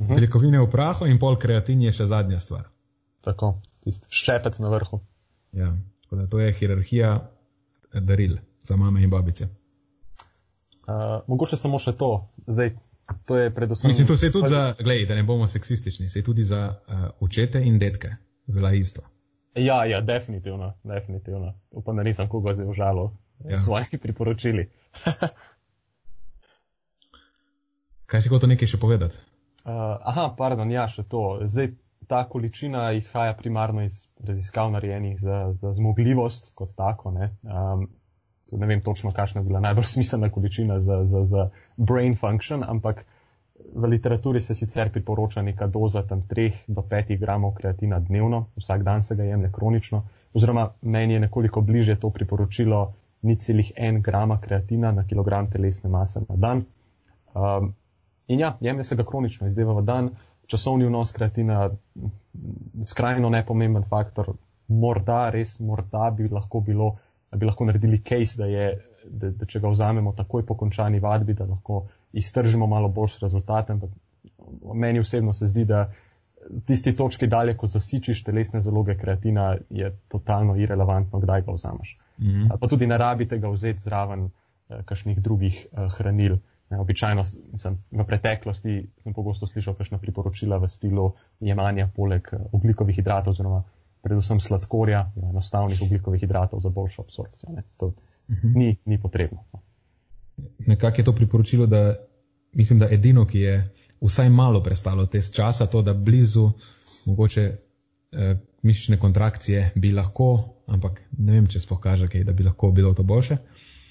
mhm. beljakovine v prahu in pol kreatin je še zadnja stvar. Tako, tisti ščepec na vrhu. Ja, tako da to je hierarhija daril za mame in babice. Uh, mogoče samo še to. Zdaj, to je predvsem. Mislim, to se je tudi za, gledaj, da ne bomo seksistični, se je tudi za uh, očete in detke. Vela isto. Ja, ja, definitivno, definitivno. Upam, da nisem koga zdaj užalil ja. s svojimi priporočili. Kaj si hotel nekaj še povedati? Uh, aha, pardon, ja, še to. Zdaj, ta količina izhaja primarno iz raziskav narejenih za, za zmogljivost kot tako. Ne, um, ne vem točno, kakšna je bila najbolj smiselna količina za, za, za brain function, ampak v literaturi se sicer priporoča neka doza tam 3 do 5 gramov kreatina dnevno, vsak dan se ga jemlje kronično, oziroma meni je nekoliko bliže to priporočilo ni celih 1 grama kreatina na kilogram telesne mase na dan. Um, In ja, jemlje se ga kronično, izdeva v dan, časovni vnos kreatina, skrajno nepomemben faktor, morda, res morda bi lahko bilo, bi lahko naredili case, da, je, da, da če ga vzamemo takoj po končani vadbi, da lahko iztržimo malo boljše rezultate. Ampak meni osebno se zdi, da tisti točki dalje, ko zasičiš telesne zaloge kreatina, je totalno irrelevantno, kdaj ga vzameš. Mm -hmm. Pa tudi ne rabite ga vzeti zraven eh, kakšnih drugih eh, hranil. Običajno sem v preteklosti sem pogosto slišal kakšna priporočila v stilu jemanja poleg eh, oglikovih hidratov, oziroma predvsem sladkorja, enostavnih oglikovih hidratov za boljšo absorpcijo. Ne. To uh mhm. -huh. ni, ni potrebno. No. Nekako je to priporočilo, da mislim, da edino, ki je vsaj malo prestalo test časa, to, da blizu mogoče eh, mišične kontrakcije bi lahko, ampak ne vem, če sploh kaže kaj, da bi lahko bilo to boljše.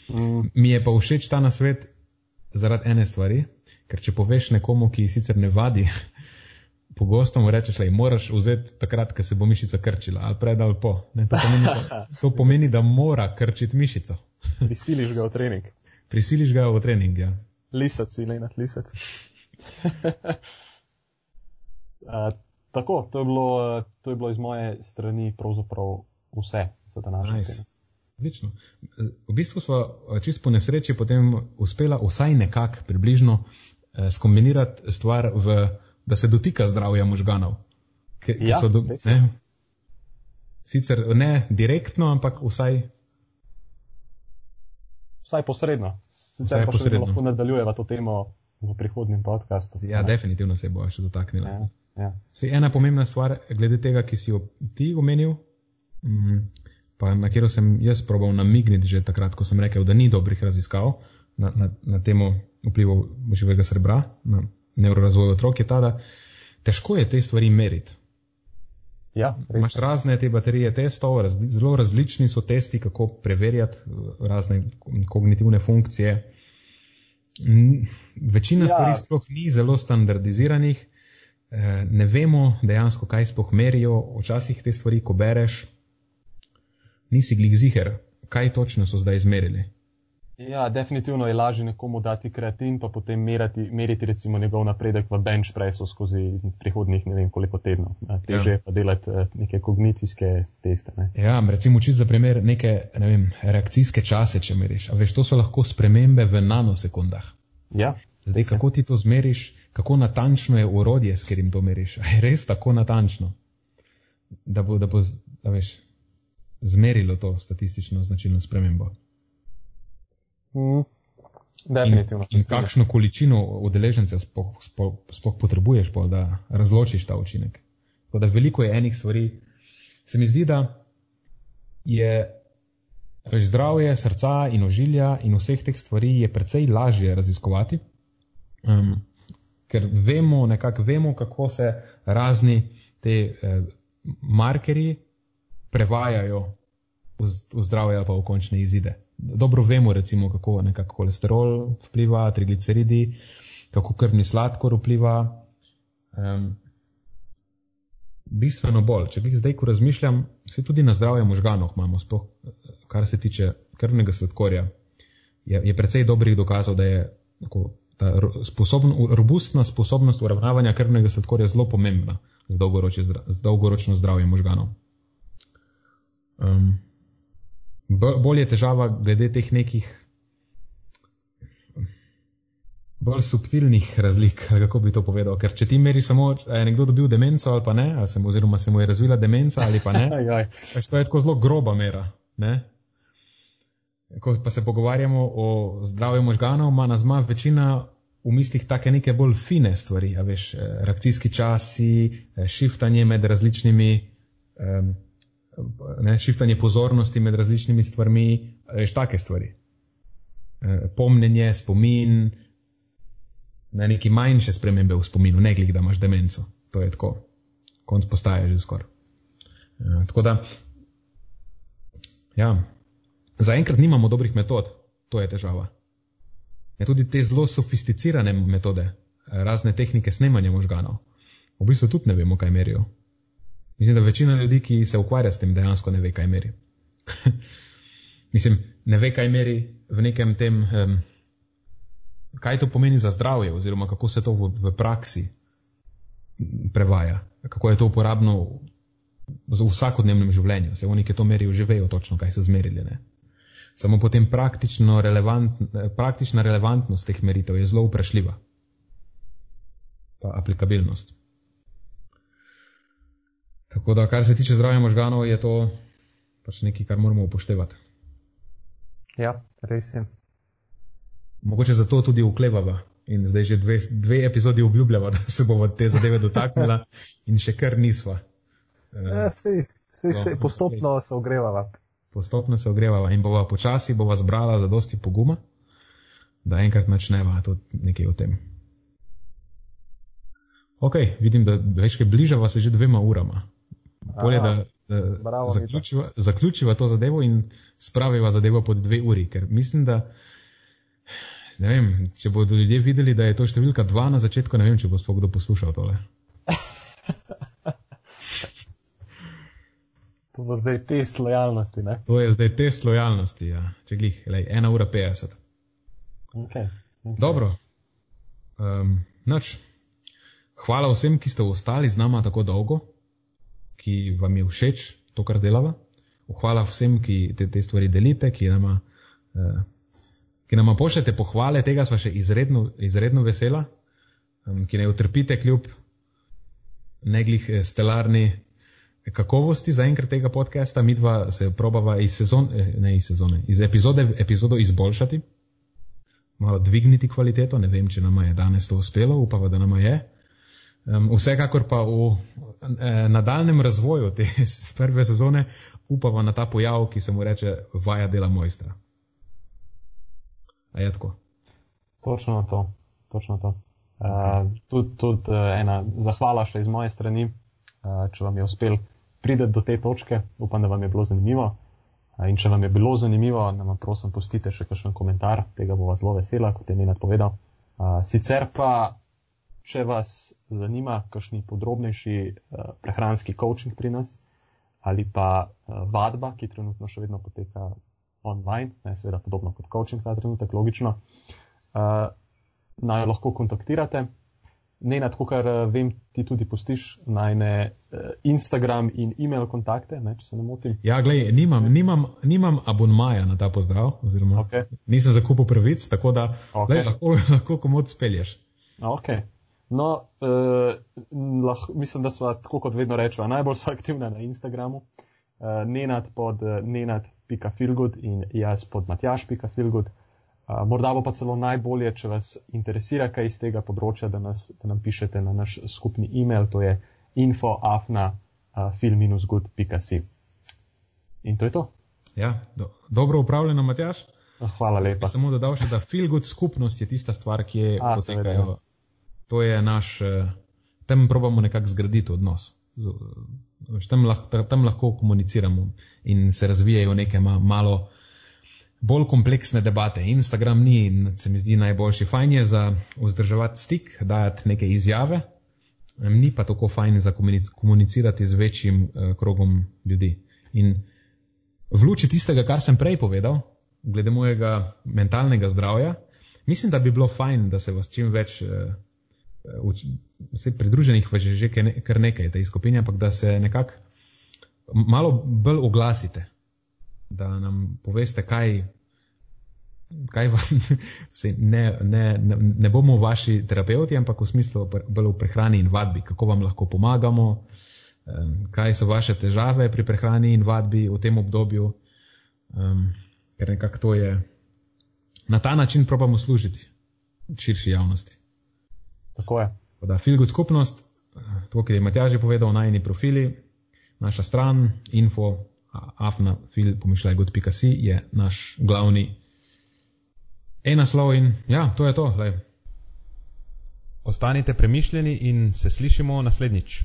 Mm. Mi je pa všeč ta nasvet, zaradi ene stvari, ker če poveš nekomu, ki sicer ne vadi, pogosto mu rečeš, da moraš vzeti takrat, ko se bo mišica krčila, ali pred ali po. Ne, to, pomeni, to pomeni, da mora krčiti mišico. Prisiliš ga v trening. Prisiliš ga v trening, ja. Lisac, ili na lisac. uh, tako, to je, bilo, to je bilo iz moje strani pravzaprav vse za današnji nice. teden. Odlično. V bistvu smo eh, čisto po nesreči potem uspela vsaj nekako približno eh, skombinirati stvar, v, da se dotika zdravja možganov. Ki, ja, ki do, ne, sicer ne direktno, ampak vsaj. Vsaj posredno. Sicer vsaj pa posredno. lahko nadaljujeva to temo v prihodnjem podkastu. Ja, ne. definitivno se bo še dotaknila. Ja, ja. Ena pomembna stvar, glede tega, ki si jo ti omenil. Mm, pa na katero sem jaz probal namigniti že takrat, ko sem rekel, da ni dobrih raziskav na, na, na temo vplivov živega srebra, na neurorazvoj otrok, je ta, da težko je te stvari meriti. Ja, Imaš razne te baterije testov, raz, zelo različni so testi, kako preverjati uh, razne kognitivne funkcije. Večina ja. stvari sploh ni zelo standardiziranih, eh, ne vemo dejansko, kaj sploh merijo. Včasih te stvari, ko bereš, nisi glih ziger, kaj točno so zdaj izmerili. Ja, definitivno je lažje nekomu dati kreatin, pa potem meriti, meriti recimo njegov napredek v bench pressu skozi prihodnih ne vem koliko tednov. Teže ja. pa delati eh, neke kognicijske teste. Ne. Ja, recimo učiti za primer neke ne vem, reakcijske čase, če meriš. A veš, to so lahko spremembe v nanosekundah. Ja. Zdaj, kako ti to zmeriš, kako natančno je urodje, s katerim to meriš. A je res tako natančno, da bo, da bo, da veš, zmerilo to statistično značilno spremembo. Mm. Definitivno. In, in kakšno količino udeležencev sploh, sploh, sploh potrebuješ, pol, da razločiš ta učinek. Tako da veliko je enih stvari. Se mi zdi, da je zdravje srca in ožilja in vseh teh stvari je precej lažje raziskovati, um, ker vemo, nekako vemo, kako se razni te eh, markerji prevajajo v, v zdravje ali pa v končne izide. Dobro vemo, recimo, kako nekako holesterol vpliva, trigliceridi, kako krvni sladkor vpliva. Um, bistveno bolj, če bi zdaj, ko razmišljam, se tudi na zdravje možganov imamo, spoh, kar se tiče krvnega sladkorja, je, je precej dobrih dokazov, da je tako, ta sposobn, robustna sposobnost uravnavanja krvnega sladkorja zelo pomembna za, za dolgoročno zdravje možganov. Um, bolj je težava glede teh nekih bolj subtilnih razlik, kako bi to povedal. Ker če ti meri samo, je nekdo dobil demenco ali pa ne, ali se mu, oziroma se mu je razvila demenca ali pa ne, to je tako zelo groba mera. Ne? Ko pa se pogovarjamo o zdravju možganov, ima nas ima večina v mislih take neke bolj fine stvari, a veš, eh, reakcijski časi, eh, šiftanje med različnimi, ne, šiftanje pozornosti med različnimi stvarmi, veš, take stvari. Eh, pomnenje, spomin, na neki manjše spremembe v spominu, ne glede, da imaš demenco. To je tako, konc postaje že skoraj. Uh, tako da, ja, zaenkrat nimamo dobrih metod, to je težava. Ja, tudi te zelo sofisticirane metode, razne tehnike snemanja možganov, v bistvu tudi ne vemo, kaj merijo. Mislim, da večina ljudi, ki se ukvarja s tem, dejansko ne ve, kaj meri. Mislim, ne ve, kaj meri v nekem tem. Um, kaj to pomeni za zdravje, oziroma kako se to v, v praksi prevaja, kako je to uporabno v vsakodnevnem življenju. Se oni, ki to merijo, že vejo točno, kaj so zmerili. Ne? Samo potem relevant, praktična relevantnost teh meritev je zelo vprašljiva. Pa aplikabilnost. Tako da, kar se tiče zdravja možganov, je to pač nekaj, kar moramo upoštevati. Ja, res je mogoče zato tudi uklevava. In zdaj že dve, dve epizodi obljubljava, da se bomo te zadeve dotaknila, in še kar nisva. Ja, sej, sej, sej, postopno se ogrevava. Postopno se ogrevava in bova počasi bova zbrala za dosti poguma, da enkrat načneva tudi nekaj o tem. Ok, vidim, da večkaj bližava se že dvema urama. Bolje, da, da zaključiva, zaključiva to zadevo in spraviva zadevo pod dve uri, ker mislim, da ne vem, če bodo ljudje videli, da je to številka dva na začetku, ne vem, če bo sploh kdo poslušal tole. to bo zdaj test lojalnosti, ne? To je zdaj test lojalnosti, ja. Če glih, lej, ena ura petdeset. Okay, okay. Dobro. Um, noč. Hvala vsem, ki ste ostali z nama tako dolgo, ki vam je všeč to, kar delava. Hvala vsem, ki te, te stvari delite, ki nama uh, ki nam pošljete pohvale, tega smo še izredno, izredno vesela, um, ki ne utrpite kljub neglih eh, stelarni kakovosti za enkrat tega podcasta. Mi dva se probava iz, sezon, eh, ne, iz sezone, iz epizode v epizodo izboljšati, malo dvigniti kvaliteto. Ne vem, če nam je danes to uspelo, upava, da nam je. Um, vsekakor pa v eh, nadaljem razvoju te prve sezone upava na ta pojav, ki se mu reče vaja dela mojstra. A je tako? Točno to. Točno to. Uh, tudi tud, uh, ena zahvala še iz moje strani, uh, če vam je uspel priti do te točke. Upam, da vam je bilo zanimivo. Uh, in če vam je bilo zanimivo, nam prosim pustite še kakšen komentar, tega bova zelo vesela, kot je Nenad povedal. Uh, sicer pa, če vas zanima kakšni podrobnejši uh, prehranski coaching pri nas ali pa uh, vadba, ki trenutno še vedno poteka online, ne, seveda podobno kot coaching ta trenutek, logično, uh, naj lahko kontaktirate. Ne, na tako, kar vem, ti tudi postiš najne Instagram in e-mail kontakte, ne, če se ne motim. Ja, gledaj, nimam, nimam, nimam abonmaja na ta pozdrav, oziroma okay. nisem zakupil pravic, tako da okay. glej, lahko, lahko komod spelješ. Okay. No, uh, lah, mislim, da smo tako kot vedno rečemo, najbolj so aktivne na Instagramu. Uh, nenad pod uh, nenad matjaš.filgud in jaz pod matjaš.filgud. Uh, morda bo pa celo najbolje, če vas interesira kaj iz tega področja, da, nas, da nam pišete na naš skupni e-mail, to je infoafna.film-good.si. In to je to. Ja, do, dobro upravljeno, Matjaš. Hvala lepa. Samo dodal še, da Filgud skupnost je tista stvar, ki je potekajo. To je naš, tam probamo nekako zgraditi odnos. Tam lahko, tam lahko komuniciramo in se razvijajo neke malo bolj kompleksne debate. Instagram ni, se mi zdi, najboljši. Fajn je za vzdrževati stik, dajati neke izjave, ni pa tako fajn za komunicirati z večjim uh, krogom ljudi. In v luči tistega, kar sem prej povedal, glede mojega mentalnega zdravja, mislim, da bi bilo fajn, da se vas čim več. Uh, Vse pridruženih pa že, že kar nekaj te skupine, ampak da se nekako malo bolj oglasite, da nam poveste, kaj, kaj vam, se, ne, ne, ne, ne bomo vaši terapeuti, ampak v smislu bolj v prehrani in vadbi, kako vam lahko pomagamo, kaj so vaše težave pri prehrani in vadbi v tem obdobju, ker nekako to je, na ta način probamo služiti širši javnosti. Tako je. Da, Filgud skupnost, to, kar je Matjaž že povedal, najni profili, naša stran, info, afna, fil, pomišljaj.si je naš glavni e-naslov in ja, to je to. Lej. Ostanite premišljeni in se slišimo naslednjič.